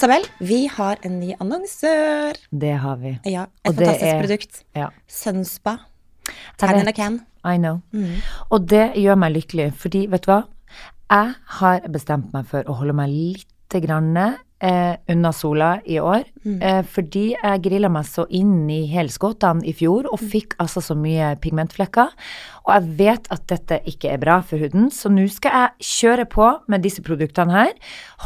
Isabel, vi har en ny annonsør. Det har vi. Ja, Et Og fantastisk er- produkt. Ja. Sunspa. Tan in a can. I know. Og det gjør meg lykkelig, fordi vet du hva? Jeg har bestemt meg for å holde meg litt grann, eh, unna sola i år, eh, fordi jeg grilla meg så inn i helskottene i fjor og fikk altså så mye pigmentflekker. Og jeg vet at dette ikke er bra for huden, så nå skal jeg kjøre på med disse produktene her.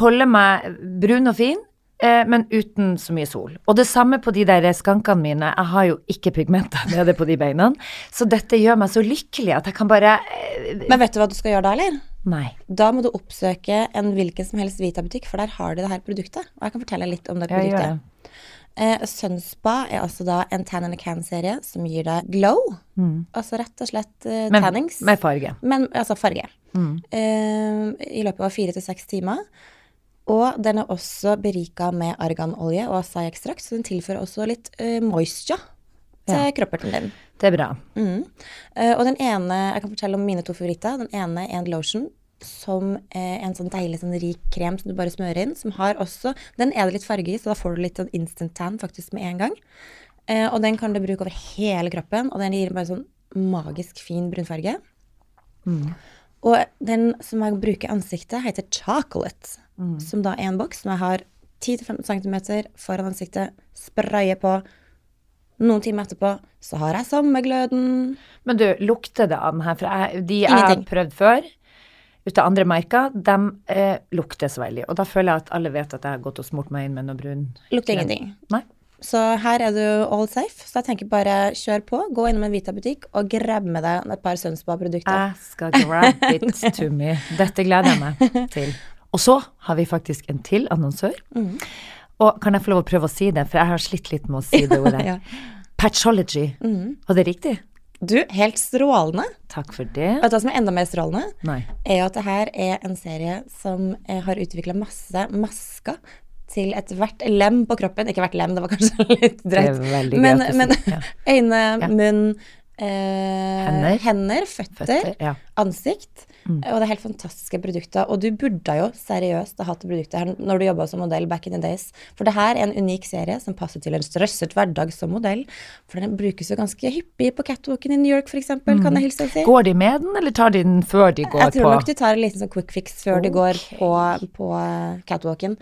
Holde meg brun og fin. Eh, men uten så mye sol. Og det samme på de der skankene mine. Jeg har jo ikke pigmenter nede på de beina. Så dette gjør meg så lykkelig at jeg kan bare eh, Men vet du hva du skal gjøre da, eller? Nei. Da må du oppsøke en hvilken som helst Vita-butikk, for der har de det her produktet. Og jeg kan fortelle litt om det produktet. det. Eh, Sunspa er altså da en tan and a can-serie som gir deg glow. Altså rett og slett eh, Men, tannings. med farge. Men altså farge. Eh, I løpet av fire til seks timer. Og den er også berika med arganolje og acai-ekstrakt, så den tilfører også litt uh, moisture til Ja. kroppen din. Det er bra. Mm. Uh, og den ene, jeg kan fortelle om mine to favoritter. Den ene er en lotion som er en sånn deilig sånn rik krem som du bare smører inn. Som har også Den er det litt farge i, så da får du litt sånn instant tan faktisk med en gang. Eh, og den kan du bruke over hele kroppen, og den gir bare sånn magisk fin brunfarge. Og den som jeg bruker i ansiktet, heter chocolate. Som da er en boks som jeg har 10-15 cm foran ansiktet, sprayer på. Noen timer etterpå så har jeg samme gløden. Men du, lukter det av den her? For jeg, de jeg har prøvd før, ut av andre merker, de eh, lukter så veldig. Og da føler jeg at alle vet at jeg har gått og smurt meg inn med noe brun. Lukter ingenting. Nei. Så her er du all safe. Så jeg tenker bare kjør på. Gå innom en Vita-butikk og grab med deg et par Sunspa-produkter. Jeg skal grab it to me. Dette gleder jeg meg til. Og så har vi faktisk en til annonsør. Og kan jeg få lov å prøve å si det, for jeg har slitt litt med å si det ordet. Ja. Patchology. Var det riktig? Du, helt strålende. Takk for det. Vet du hva som er enda mer strålende? Nei. er jo at det her er en serie som eh, har utvikla masse masker til ethvert lem på kroppen. Ikke hvert lem, det var kanskje litt drøyt. Men, greit men ja. øyne, munn, eh, Hender. føtter, Føtter, ja. Mm. ansikt. Og det er helt fantastiske produkter. Og du burde jo seriøst ha hatt det produktet her når du jobba som modell back in the days. For det her er en unik serie som passer til en stresset hverdag som modell. For den brukes jo ganske hyppig på catwalken i New York, f.eks., eksempel kan jeg hilse og si. Mm. Går de med den, eller tar de den før de går på Jeg tror nok de tar en liten sånn quick fix før de går på, på catwalken.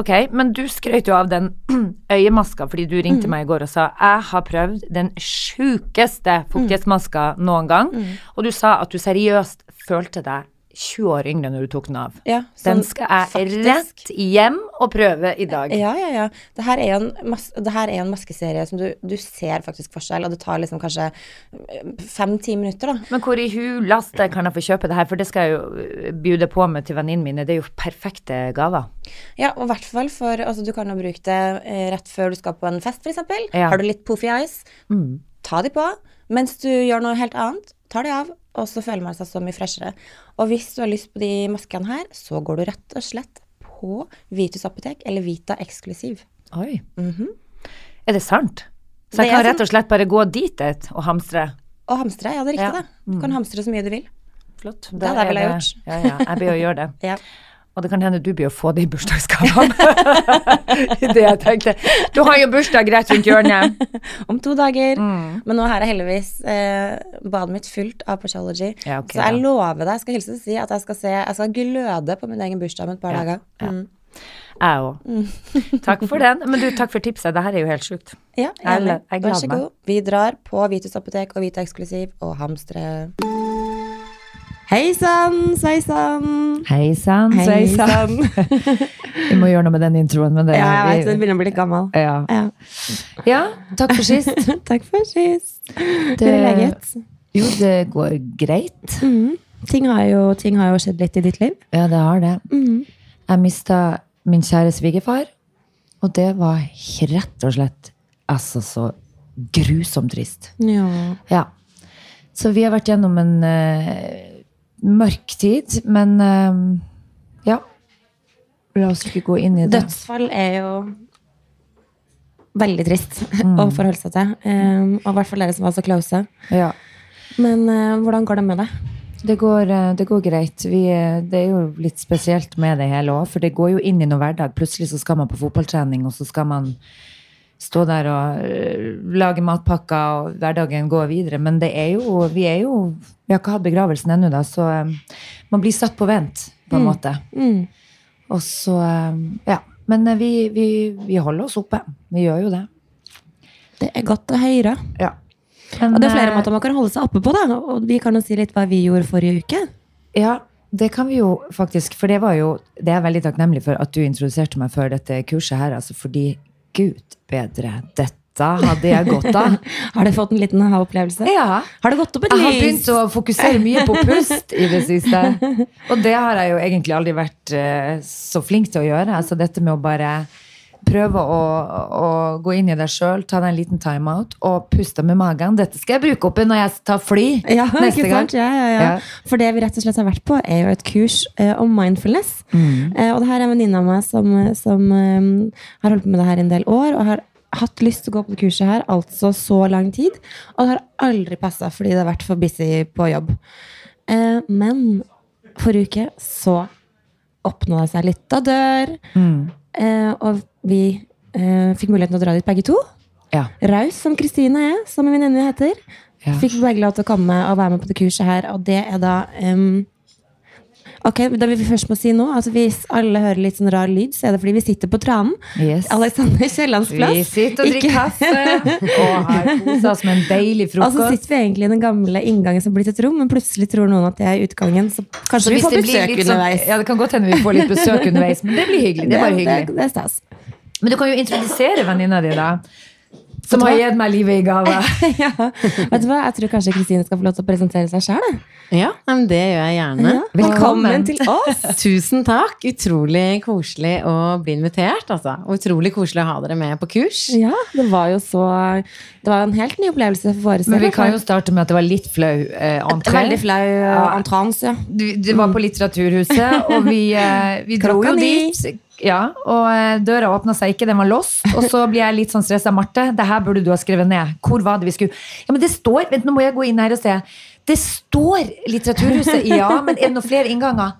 Ok, men du skrøt jo av den øyemaska fordi du ringte Mm. meg i går og sa jeg har prøvd den sjukeste fuktighetsmaska noen gang, Mm. og du sa at du seriøst følte deg 20 år yngre når du tok den av. Ja, den sånn skal jeg faktisk. rett hjem og prøve i dag. Ja, ja, ja. Det her er jo en, mas er en maskeserie som du, du ser faktisk forskjell, og det tar liksom kanskje fem-ti minutter, da. Men hvor i hulaste kan jeg få kjøpe det her, for det skal jeg jo øh, bjude på med til venninnene mine. Det er jo perfekte gaver. Ja, og i hvert fall for altså, Du kan jo bruke det eh, rett før du skal på en fest, f.eks. Ja. Har du litt poofy eyes, ta de på. Mens du gjør noe helt annet, tar de av, og så føler man seg så mye freshere. Og hvis du har lyst på de maskene her, så går du rett og slett på Vitus apotek eller Vita eksklusiv. Oi. Er det sant? Så jeg kan rett og slett bare gå dit et og hamstre? Og hamstre, ja, det er riktig, Ja. det. Du kan hamstre så mye du vil. Flott. Det hadde jeg vel gjort. Ja, ja, jeg blir å gjøre det. Ja. Og det kan hende du blir å få det i bursdagsgavene. det jeg tenkte. Du har jo bursdag rett rundt hjørnet. Om to dager. Mm. Men nå her er heldigvis eh, badet mitt fullt av Pachology. Ja, okay, så jeg ja. lover deg, jeg skal hilse og si at jeg skal, se, jeg skal gløde på min egen bursdag om et par Ja, dager. Mm. Jeg òg. Takk for den. Men du, takk for tipset. Det her er jo helt sjukt. Ja, Jeg- jeg, jeg Vær så god. Vi drar på Vitus apotek og Vita eksklusiv og hamstre. Hei sann, sveisann. Hei sann, sveisann. Vi må gjøre noe med den introen. Men det, Ja, jeg vet, vi- den begynner å bli gammel. ja. Ja. ja, takk for sist. Takk for sist. Det- Hvor er leget? Jo, det går greit. Mhm. Ting, har jo, ting har jo skjedd litt i ditt liv. Ja, det har det. Mhm. Jeg mista min kjære svigerfar, og det var rett og slett altså så grusomt trist. Ja. Ja. Så vi har vært gjennom en eh, mørk tid, men eh, ja. La oss ikke gå inn i det. Dødsfall er jo veldig trist å forholde seg til. Um, og i hvert fall dere som var så close. Ja. Men uh, hvordan går det med deg? det går, eh, det går greit. Vi, eh, det er jo litt spesielt med det hele òg, for det går jo inn i noe hverdag. Plutselig så skal man på fotballtrening, og så skal man stå der og eh, lage matpakker, og hverdagen går videre. Men det er jo Vi er jo Vi har ikke hatt begravelsen ennå, da, så eh, man blir satt på vent, på en måte. Mm. Og så eh, Ja. Men vi, vi, vi holder oss oppe. Vi gjør jo det. Det er godt å høre. Ja. Men, Og det er flere måter man kan holde seg oppe på, da. Og vi kan jo si litt hva vi gjorde forrige uke. Ja, det kan vi jo faktisk. For det var jo Det er jeg veldig takknemlig for at du introduserte meg for dette kurset her. Altså fordi Gud bedre, dette hadde jeg godt av. Har du fått en liten aha-opplevelse? Ja. Har det gått opp et Jeg har begynt å fokusere mye på pust i det siste. Og det har jeg jo egentlig aldri vært eh, så flink til å gjøre. Altså dette med å bare prøve å, å gå inn i deg sjøl, ta deg en liten timeout og puste med magen. Dette skal jeg bruke opp når jeg tar fly Ja, neste gang. Ja, ja, ja. Ja. For det vi rett og slett har vært på, er jo et kurs eh, om mindfulness. Mm. Eh, og det her er en venninne av meg som, som eh, har holdt på med det her en del år, og har hatt lyst til å gå på det kurset her altså så lang tid. Og det har aldri passa fordi det har vært for busy på jobb. Eh, men forrige uke så åpna det seg litt av dør, Mm. eh, og vi eh, fikk muligheten til å dra dit begge to. Ja. Raus som Kristine er, som min venninne heter. Ja. Fikk begge lov til å komme og være med på det kurset her, og det er da um, Ok, Det vi først må si nå, altså hvis alle hører litt sånn rar lyd, så er det fordi vi sitter på Tranen. Yes. Alexander Kiellands plass. Vi sitter og drikker kaffe og har kosa oss med en deilig frokost. Og så sitter vi egentlig i den gamle inngangen som er blitt et rom, men plutselig tror noen at det er utgangen. Så kanskje Så vi får besøk underveis. sånn- underveis. Ja, det kan godt hende vi får litt besøk underveis, men det blir hyggelig. Det er bare hyggelig. Det, det er stas. Men du kan jo introdusere venninna di, da. Som har gitt meg livet i gave. ja. Vet du hva, Jeg tror kanskje Kristine skal få lov til å presentere seg sjøl. Ja, det gjør jeg gjerne. Velkommen til oss! Tusen takk. Utrolig koselig å bli invitert. Altså. Utrolig koselig å ha dere med på kurs. Ja, det var jo så Det var en helt ny opplevelse for våre Men vi kan jo starte med at det var litt flau eh, entré. Veldig flau uh, entrance, ja. Du- Det var på Litteraturhuset, og vi, eh, vi dro jo dit. Ja, og eh, døra åpna seg ikke, den var låst. Og så blir jeg litt sånn stressa. Marte, det her burde du ha skrevet ned. Hvor var det vi skulle Ja, men det står Vent, nå må jeg gå inn her og se. Det står Litteraturhuset, ja, men er det noen flere innganger?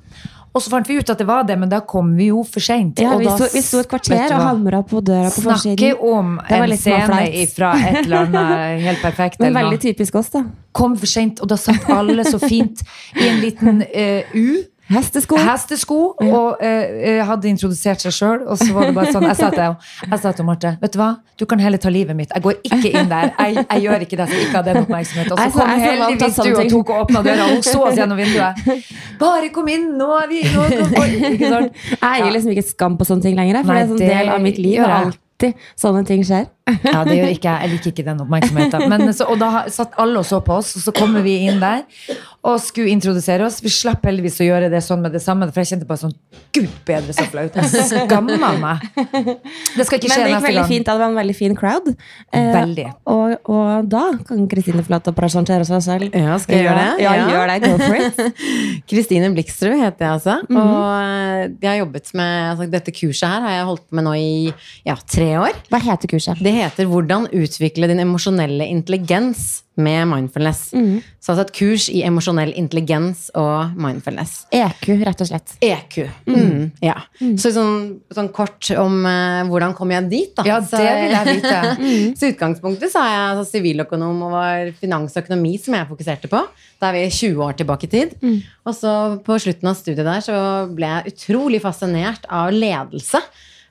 Og så fant vi ut at det var det, men da kom vi jo for seint. ja vi, da- sto, et kvarter og hamra på døra på forsiden. Snakke om en scene fra et eller annet helt perfekt. Men eller noe. veldig typisk oss, da. Kom for seint, og da satt alle så fint i en liten uh, U. Hestesko. Hestesko, og eh, eh, hadde introdusert seg sjøl. Og så var det bare sånn Jeg sa til henne, Marte, vet du hva, du kan heller ta livet mitt. Jeg går ikke inn der. Jeg, jeg gjør ikke det. Jeg ikke hadde den oppmerksomheten. Og så kom jeg heldigvis du og tok og åpna døra, hun så oss gjennom vinduet. Bare kom inn, nå er vi nå, oi, Ikke sant? Jeg gir liksom ikke skam på sånne ting lenger. For Nei, det er en sånn del av mitt liv. Alltid sånne ting skjer. Ja, det gjør ikke jeg. Jeg liker ikke den oppmerksomheten. Men, så, og da satt alle og så på oss, og så kommer vi inn der og skulle introdusere oss. Vi slapp heldigvis å gjøre det sånn med det samme, for jeg kjente bare sånn Gud bedre, så flaut. Jeg skamma meg. Det skal ikke skje Men det gikk veldig gang. fint. Det var en veldig fin crowd. Eh, Veldig. Og, og da kan Kristine få lov til å presentere seg selv. Ja, skal jeg gjøre det? Ja, Ja. gjør det. Go for it. Kristine Blikstrud heter jeg altså. Og eh, jeg har jobbet med altså, dette kurset her har jeg holdt på med nå i ja, tre år. Hva heter kurset? Det heter 'Hvordan utvikle din emosjonelle intelligens med mindfulness'. Så altså et kurs i emosjonell intelligens og mindfulness. EQ, rett og slett. EQ. Mm, ja. Så sånn, sånn kort om uh, hvordan kom jeg dit, da. Ja, Så- det vil jeg vite. Så i utgangspunktet så er jeg altså, siviløkonom og var finans og økonomi som jeg fokuserte på. Da er vi 20 år tilbake i tid. Og så på slutten av studiet der så ble jeg utrolig fascinert av ledelse.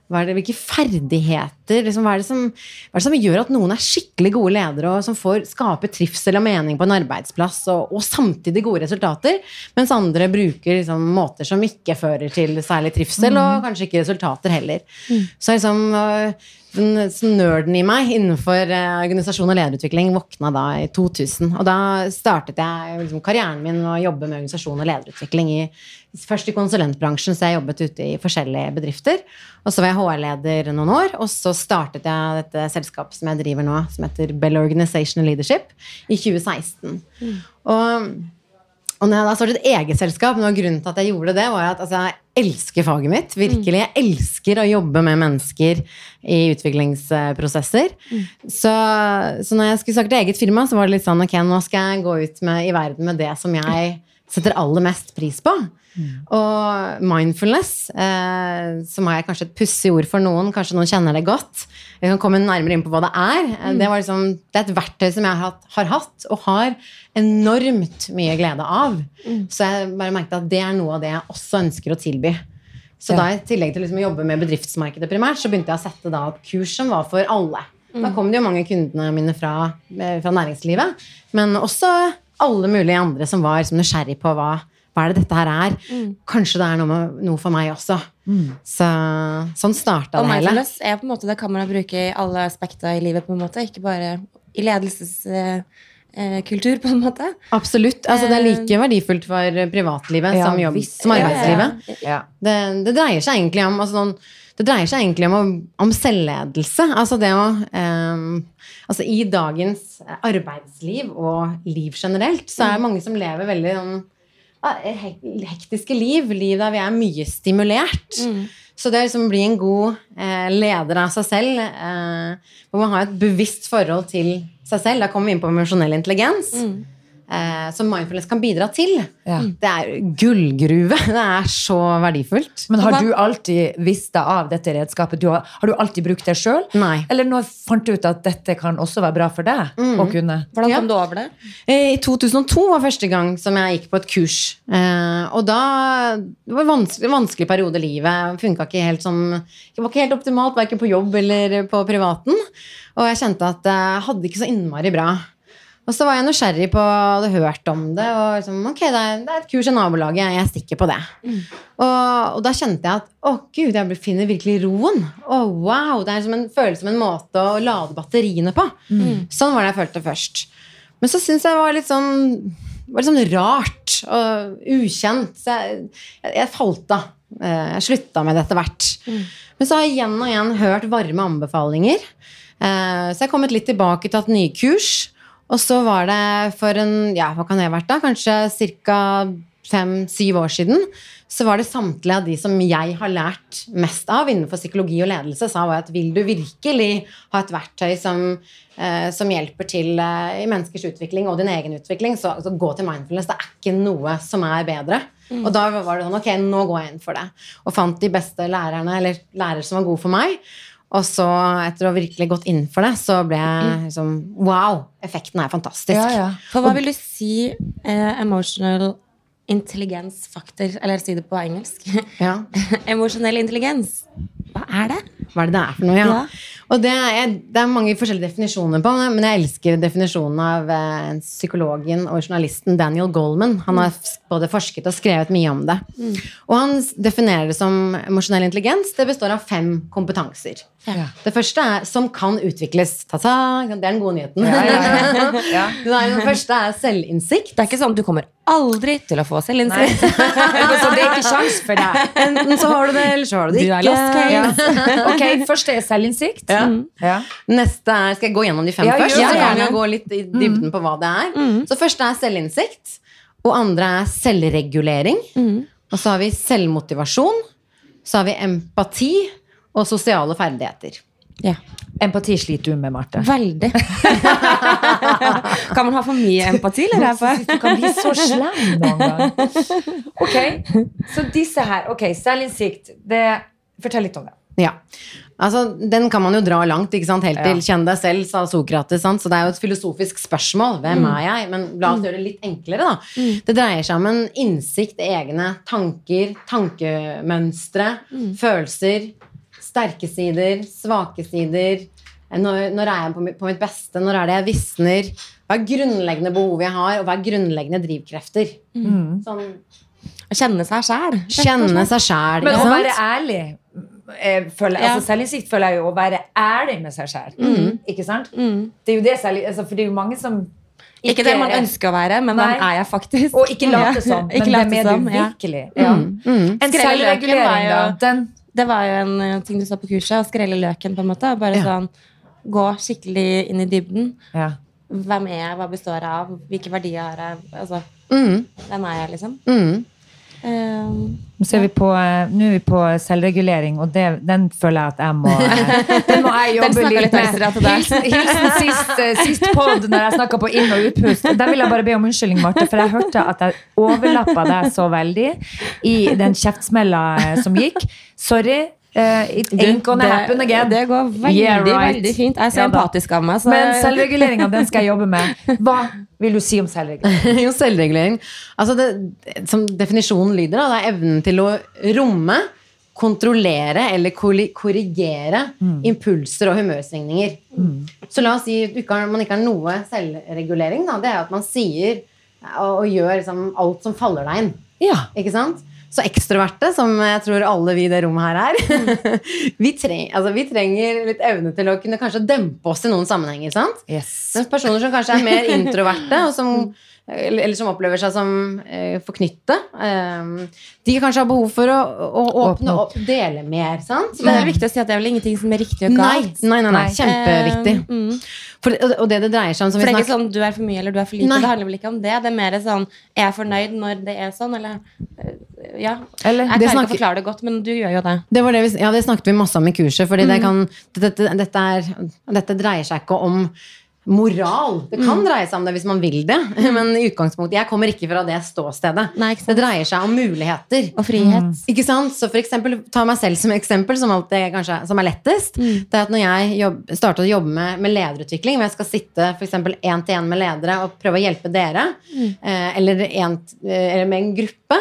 Er det, hvilke ferdigheter liksom, hva, er det som, hva er det som gjør at noen er skikkelig gode ledere, og som får skape trivsel og mening på en arbeidsplass, og, og samtidig gode resultater, mens andre bruker liksom, måter som ikke fører til særlig trivsel, og kanskje ikke resultater heller. Så liksom, øh, den nerden i meg innenfor eh, organisasjon og lederutvikling våkna da i 2000. Og da startet jeg liksom, karrieren min med å jobbe med organisasjon og lederutvikling i, først i konsulentbransjen, så jeg jobbet ute i forskjellige bedrifter. Og så var jeg HR-leder noen år, og så startet jeg dette selskapet som jeg driver nå, som heter Bell Organization and Leadership, i 2016. Og og når jeg da startet eget selskap, noe av grunnen til at jeg gjorde det, var at altså, jeg elsker faget mitt. Virkelig. Jeg elsker å jobbe med mennesker i utviklingsprosesser. Så, så når jeg skulle starte eget firma, så var det litt sånn ok, nå skal jeg gå ut med, i verden med det som jeg setter aller mest pris på. Og mindfulness, eh, som er kanskje et pussig ord for noen, kanskje noen kjenner det godt. Vi kan komme nærmere inn på hva det er. Mm. Det, var liksom, det er et verktøy som jeg har hatt, har hatt og har enormt mye glede av. Så jeg bare merket at det er noe av det jeg også ønsker å tilby. Så Ja. da i tillegg til liksom å jobbe med bedriftsmarkedet primært, så begynte jeg å sette da opp kurs som var for alle. Da kom det jo mange kundene mine fra, eh, fra næringslivet, men også alle mulige andre som var som nysgjerrig på hva, hva er det dette her er. Kanskje det er noe, med, noe for meg også. Så sånn starta det hele. Og er på en måte, det kan man bruke i alle aspekter i livet, på en måte. Ikke bare i ledelseskultur, på en måte. Absolutt. Altså, det er like verdifullt for privatlivet Ja, som, jobb, visst. som arbeidslivet. ja. Ja. Det, det dreier seg egentlig om altså, sånn, det dreier seg egentlig om, om selvledelse. Altså det å um, Altså i dagens arbeidsliv og liv generelt, så er det mange som lever veldig sånn hektiske liv. Liv der vi er mye stimulert. Så det å liksom bli en god eh, leder av seg selv, eh, hvor man har et bevisst forhold til seg selv, da kommer vi inn på emosjonell intelligens, eh, som mindfulness kan bidra til. Ja. Det er gullgruve. Det er så verdifullt. Men har du alltid visst deg av dette redskapet? Du har, har du alltid brukt det sjøl? Eller når fant du ut at dette kan også være bra for deg å kunne? Hvordan Ja. kom du over det? Eh, I 2002 var første gang som jeg gikk på et kurs. Eh, og da Det var en vanskelig, vanskelig periode i livet. Funka ikke helt som Det var ikke helt optimalt, verken på jobb eller på privaten. Og jeg kjente at jeg hadde ikke så innmari bra. Og så var jeg nysgjerrig på hadde hørt om det. Og liksom, ok, det er, det er et kurs i nabolaget, jeg stikker på det. Og, og da kjente jeg at å gud, jeg finner virkelig roen. Å wow, Det er som en føles som en måte å lade batteriene på. Sånn var det jeg følte først. Men så syns jeg det var litt sånn var litt sånn rart og ukjent. Så jeg, jeg, jeg falt av. Eh, Jeg slutta med det etter hvert. Men så har jeg igjen og igjen hørt varme anbefalinger. Eh, Så jeg har kommet litt tilbake til et nykurs. Og så var det for en ja, hva kan det ha vært da? Kanskje ca. fem-syv år siden. Så var det samtlige av de som jeg har lært mest av innenfor psykologi og ledelse, sa var at vil du virkelig ha et verktøy som, eh, som hjelper til eh, i menneskers utvikling og din egen utvikling, så, så gå til mindfulness. Det er ikke noe som er bedre. Og da var det sånn, ok, nå går jeg inn for det. Og fant de beste lærerne, eller lærere som var gode for meg. Og så, etter å ha virkelig gått inn for det, så ble jeg liksom Wow! Effekten er fantastisk. Ja, ja. For hva vil du si eh, emotional intelligensfaktor Eller si det på engelsk. Ja. Emosjonell intelligens. Hva er det? Hva er det det er for noe? Ja. Ja. Og det er, det er mange forskjellige definisjoner på men jeg elsker definisjonen av eh, psykologen og journalisten Daniel Goldman. Han har både forsket og skrevet mye om det. Og han definerer det som emosjonell intelligens. Det består av fem kompetanser. Ja. Det første er som kan utvikles. Ta-ta! Det er den gode nyheten. Ja, ja, ja. Nei, det første er selvinnsikt. Det er ikke sånn at du kommer aldri til å få selvinnsikt. Så det er ikke sjans for deg? Enten så har du det, eller så har du det Du ikke. er. Ja. Ok, første er selvinnsikt. Ja. Ja. Neste er, Skal jeg gå gjennom de fem Ja, først? Så kan vi gå litt i dybden på hva det er. Så første er selvinnsikt. Og andre er selvregulering. Og så har vi selvmotivasjon. Så har vi empati og sosiale ferdigheter. Ja. Empati sliter du med, Marte. Veldig. kan man ha for mye empati, eller? Du kan bli så slem noen gang. Ok, så disse her. Ok, selvinnsikt. Det, fortell litt om det. Ja. Altså, Den kan man jo dra langt, ikke sant? helt til Ja. 'kjenn deg selv', sa Sokrates. Sant? Så det er jo et filosofisk spørsmål. Hvem er jeg? Men la oss gjøre det litt enklere, da. Det dreier seg om en innsikt i egne tanker, tankemønstre, følelser, sterke sider, svake sider. Når, når er jeg på mitt, på mitt beste? Når er det jeg visner? Hva er grunnleggende behov jeg har, og hva er grunnleggende drivkrefter? Sånn, Å kjenne seg sjæl. kjenne seg sjæl. Men å være ærlig eh, føler, Ja. altså Selvinnsikt føler jeg jo å være ærlig med seg sjøl. Ikke sant? Det er jo det selv, altså, For det er jo mange som Ikke det man ønsker å være, men Nei. hvem er jeg faktisk? Og ikke late som, men Ikke hvem late er du virkelig. ja. virkelig? Ja. En Skrelle løken var selvregulering, da. Den, Det var jo en eh, ting du sa på kurset, å skrelle løken, på en måte. Bare Ja. sånn gå skikkelig inn i dybden. ja. Hvem er jeg, hva består jeg av, hvilke verdier har jeg? Altså, Mm, hvem er jeg, liksom? mm. Eh, Så er vi på, eh, nå er vi på selvregulering, og det, den føler jeg at jeg må eh, Den må jeg jobbe litt med. Hilsen, hilsen sist, eh, sist pod når jeg snakka på inn- og utpust. Der vil jeg bare be om unnskyldning, Marte, for jeg hørte at jeg overlappa deg så veldig i den kjeftsmella som gikk. Sorry. Uh, it ain't gonna det, happen again. Det går veldig, Yeah, right. veldig fint. Jeg er så Ja empatisk av meg. Så Men selvreguleringa, den skal jeg jobbe med. Hva vil du si om selvregulering? jo, selvregulering. Altså det, som definisjonen lyder, da, det er evnen til å romme, kontrollere eller korrigere korrigere impulser og humørsvingninger. Så la oss si at man ikke har noe selvregulering. Da. Det er at man sier og, og gjør liksom alt som faller deg inn. Ja. Ikke sant? Så ekstroverte, som jeg tror alle vi i det rommet her er, vi, treng, altså, vi trenger litt evne til å kunne kanskje dempe oss i noen sammenhenger. sant? Yes. Mens personer som kanskje er mer introverte, og som, eller, som opplever seg som eh, forknytte, eh, de kanskje har behov for å, å åpne opp, dele mer. sant? Men det er viktig å si at det er vel ingenting som er riktig og galt. nei, nei, nei, Nei. kjempeviktig. Eh, mm. For, og det det dreier seg om som For vi det er ikke sånn du er for mye eller du er for lite. Nei. Det handler vel ikke om det. Det er mer sånn Er jeg fornøyd når det er sånn, eller øh, Ja. Eller- jeg klarer ikke å forklare det godt, men du gjør jo det. det, var det, vi, ja, det snakket vi masse om i kurset. Fordi Mm. det kan, dette, dette, er, dette dreier seg ikke om moral. Det Mm. kan dreie seg om det hvis man vil det, men i utgangspunktet Jeg kommer ikke fra det ståstedet. Nei, ikke sant. Det dreier seg om muligheter. Og frihet. Ikke sant? Så for eksempel, ta meg selv som eksempel, som alltid kanskje som er lettest. Det er at når jeg jobb, startet å jobbe med, med lederutvikling, hvor jeg skal sitte for eksempel én til én med ledere og prøve å hjelpe dere, eh, eller, en, eh, eller med en gruppe,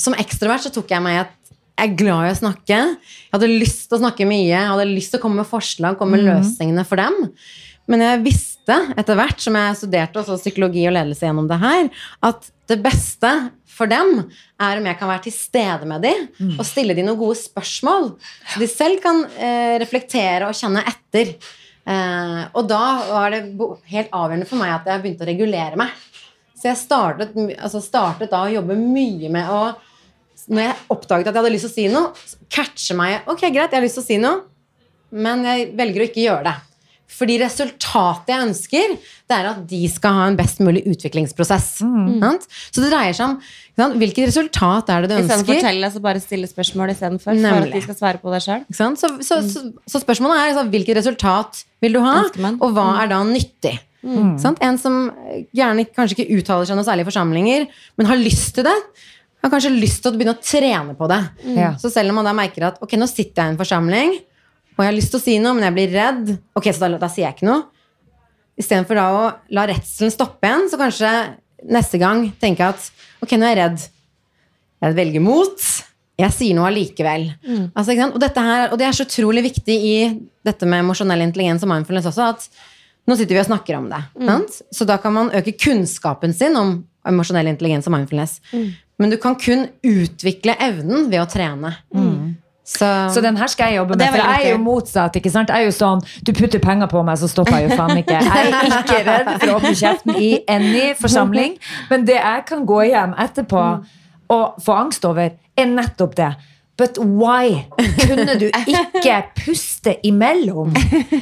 som ekstrovert så tok jeg meg i at jeg er glad i å snakke. Jeg hadde lyst til å snakke mye. Jeg hadde lyst til å komme med forslag, komme med løsningene for dem. Men jeg visste etter hvert som jeg studerte også psykologi og ledelse gjennom det her, at det beste for dem er om jeg kan være til stede med dem og stille dem noen gode spørsmål. Så de selv kan eh, reflektere og kjenne etter. Eh, og da var det helt avgjørende for meg at jeg begynte å regulere meg. Så jeg startet, altså startet da å jobbe mye med å Når jeg oppdaget at jeg hadde lyst til å si noe, catche meg Ok, greit, jeg har lyst til å si noe, men jeg velger å ikke gjøre det. Fordi resultatet jeg ønsker, det er at de skal ha en best mulig utviklingsprosess. Sant? Så det dreier seg om sant? hvilket resultat er det du ønsker. Istedenfor å fortelle, så bare stille spørsmål istedenfor. For at de skal svare på det sjøl. Så, så, så, så spørsmålet er altså, hvilket resultat vil du ha, og hva er da nyttig? Sant? En som gjerne kanskje ikke uttaler seg noe særlig i forsamlinger, men har lyst til det, har kanskje lyst til å begynne å trene på det. Mm. Så selv om man da merker at ok, nå sitter jeg i en forsamling, og jeg har lyst til å si noe, men jeg blir redd, ok, så da, da sier jeg ikke noe. Istedenfor da å la redselen stoppe igjen, så kanskje neste gang tenke at ok, nå er jeg redd. Jeg velger mot. Jeg sier noe allikevel. Altså, ikke sant? og, dette her, og det er så utrolig viktig i dette med emosjonell intelligens og mindfulness også, at nå sitter vi og snakker om det. Sant? Så da kan man øke kunnskapen sin om emosjonell intelligens og mindfulness. Men du kan kun utvikle evnen ved å trene. Så, Så den her skal jeg jobbe med, for jeg er jo motsatt. ikke sant? Jeg er jo sånn, Du putter penger på meg, så stopper jeg jo faen ikke. Jeg er ikke redd for å åpne kjeften i any forsamling, men det jeg kan gå hjem etterpå og få angst over, er nettopp det. But why kunne du ikke puste imellom?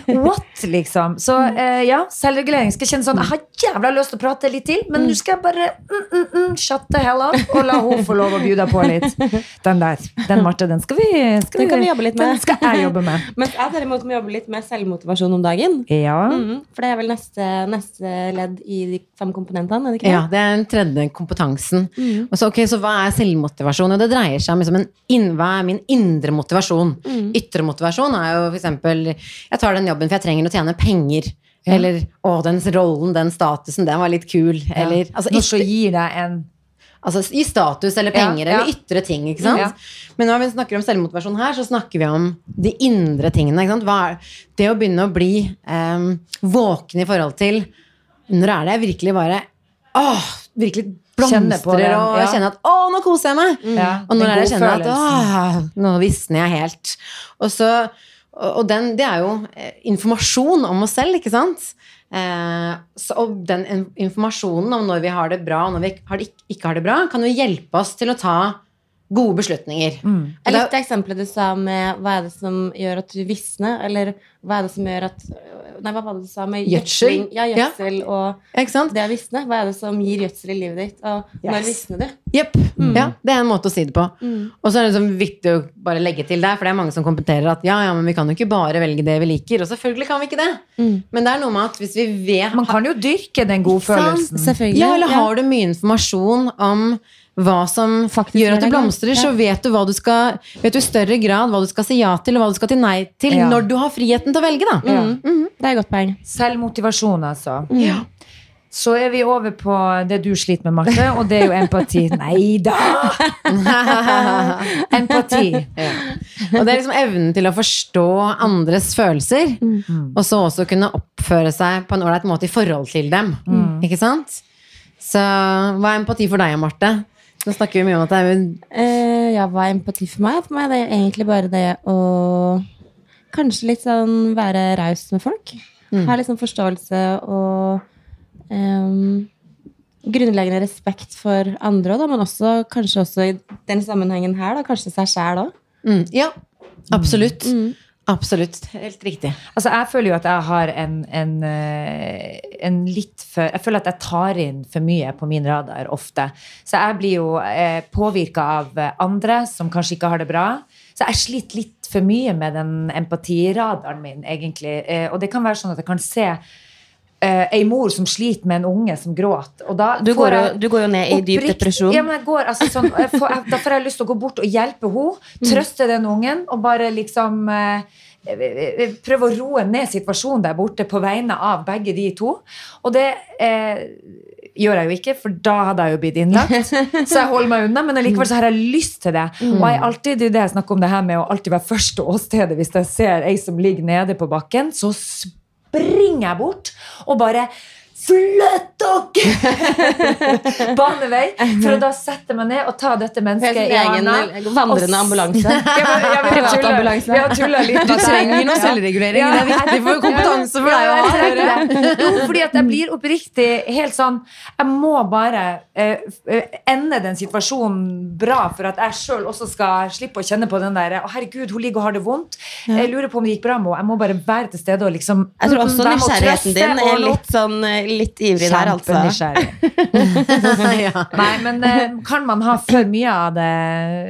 What, liksom? Så eh, ja, selvregulering skal kjenne sånn Jeg har jævla lyst til å prate litt til, men nå skal jeg bare mm, mm, mm, shut the hell up og la hun få lov å by deg på litt. Den der. Den, Marte, den skal vi, skal Den kan vi jobbe litt med. Den skal jeg jobbe med. Mens jeg derimot må jobbe litt med selvmotivasjon om dagen. Ja. Mhm, For det er vel neste, neste ledd i de fem komponentene? er det ikke det? Ja, det er den tredje kompetansen. Og så, okay, så hva er selvmotivasjon? Og det dreier seg om liksom en inn, hva er min indre motivasjon? Ytre motivasjon er jo eksempel Jeg tar den jobben for jeg trenger å tjene penger. Eller å, den rollen, den statusen, den var litt kul. Eller altså, Noe som gir deg en altså i status eller penger, ja. eller ytre ting. ikke sant? Ja. Men når vi snakker om selvmotivasjon her, så snakker vi om de indre tingene. ikke sant? Hva er, det å begynne å bli um, våken i forhold til Når er det jeg virkelig bare åh, virkelig blomstrer og ja. kjenner at å, nå koser jeg meg! Ja, Og når jeg kjenner følelse. at åh, nå visner jeg helt. Og, så, og, den, det er jo eh, informasjon om oss selv, ikke sant? Eh, så, og den informasjonen om når vi har det bra og når vi har det, ikke har det bra, kan jo hjelpe oss til å ta gode beslutninger. Mm. Jeg likte eksempelet du sa med hva er det som gjør at du visner, eller hva er det som gjør at Nei, hva var det du sa? Med Gjødsel? Ja, gjødsel og Ja, ikke sant? det å visne. Hva er det som gir gjødsel i livet ditt? Og når visner du? Jepp. Ja, det er en måte å si det på. Mm. Og så er det liksom viktig å bare legge til der, for det er mange som kompeterer at ja, ja, men vi kan jo ikke bare velge det vi liker. Og selvfølgelig kan vi ikke det. Mm. Men det er noe med at hvis vi vet Man kan jo dyrke den godfølelsen. Selvfølgelig. Ja, eller har du mye informasjon om hva som Faktisk gjør at det blomstrer, ja. så vet du, hva du skal, vet du i større grad hva du skal si ja til, og hva du skal si nei til, Ja. når du har friheten til å velge, da. Ja. Det er et godt poeng. Selvmotivasjon, altså. Ja. Så er vi over på det du sliter med, Marte, og det er jo empati. Nei da! Empati. Ja. Og det er liksom evnen til å forstå andres følelser, og så også kunne oppføre seg på en ålreit måte i forhold til dem. Ikke sant? Så hva er empati for deg, Marte? Nå snakker vi mye om at det er jo Eh, ja, hva er empati for meg? For meg det er egentlig bare det å kanskje litt sånn være raus med folk. Ha litt sånn forståelse og um, grunnleggende respekt for andre, òg, men også kanskje også i den sammenhengen her, da, kanskje seg sjæl òg. mm, Ja, absolutt. Absolutt. Helt riktig. Altså, jeg føler jo at jeg har en, en, eh, en litt for Jeg føler at jeg tar inn for mye på min radar ofte. Så jeg blir jo eh, påvirka av andre som kanskje ikke har det bra. Så jeg sliter litt for mye med den empatiradaren min, egentlig. Eh, og det kan være sånn at jeg kan se eh, ei mor som sliter med en unge som gråter. Og da Du, går jeg du går jo ned i dyp depresjon. Ja, men jeg går, altså, sånn, jeg får, jeg, da får jeg lyst til å gå bort og hjelpe henne. Trøste den ungen og bare liksom eh, prøve å roe ned situasjonen der borte på vegne av begge de to. Og det eh, gjør jeg jo ikke, for da hadde jeg jo blitt innlagt. Så jeg holder meg unna, men allikevel så har jeg lyst til det. Og jeg er alltid det jeg snakker om det her med å alltid være første åstedet hvis jeg ser ei som ligger nede på bakken. Så springer jeg bort og bare Flytt dere! Bane vei. For å da sette meg ned og ta dette mennesket i hånda. vandrende ambulanse. Privatambulanse. vi har tulla litt. Du trenger noe selvregulering. Det er viktig for kompetanse for deg å ha. Ja. Jo, fordi at jeg blir oppriktig helt sånn Jeg må bare eh, eh, ende den situasjonen bra for at jeg sjøl også skal slippe å kjenne på den der Å, herregud, hun ligger og har det vondt. Jeg lurer på om det gikk bra med henne. Jeg må bare være til stede og liksom Jeg tror også nysgjerrigheten din er litt sånn eh, litt ivrig der, altså. Kjempenysgjerrig. ja. Nei, men eh, kan man ha for mye av det,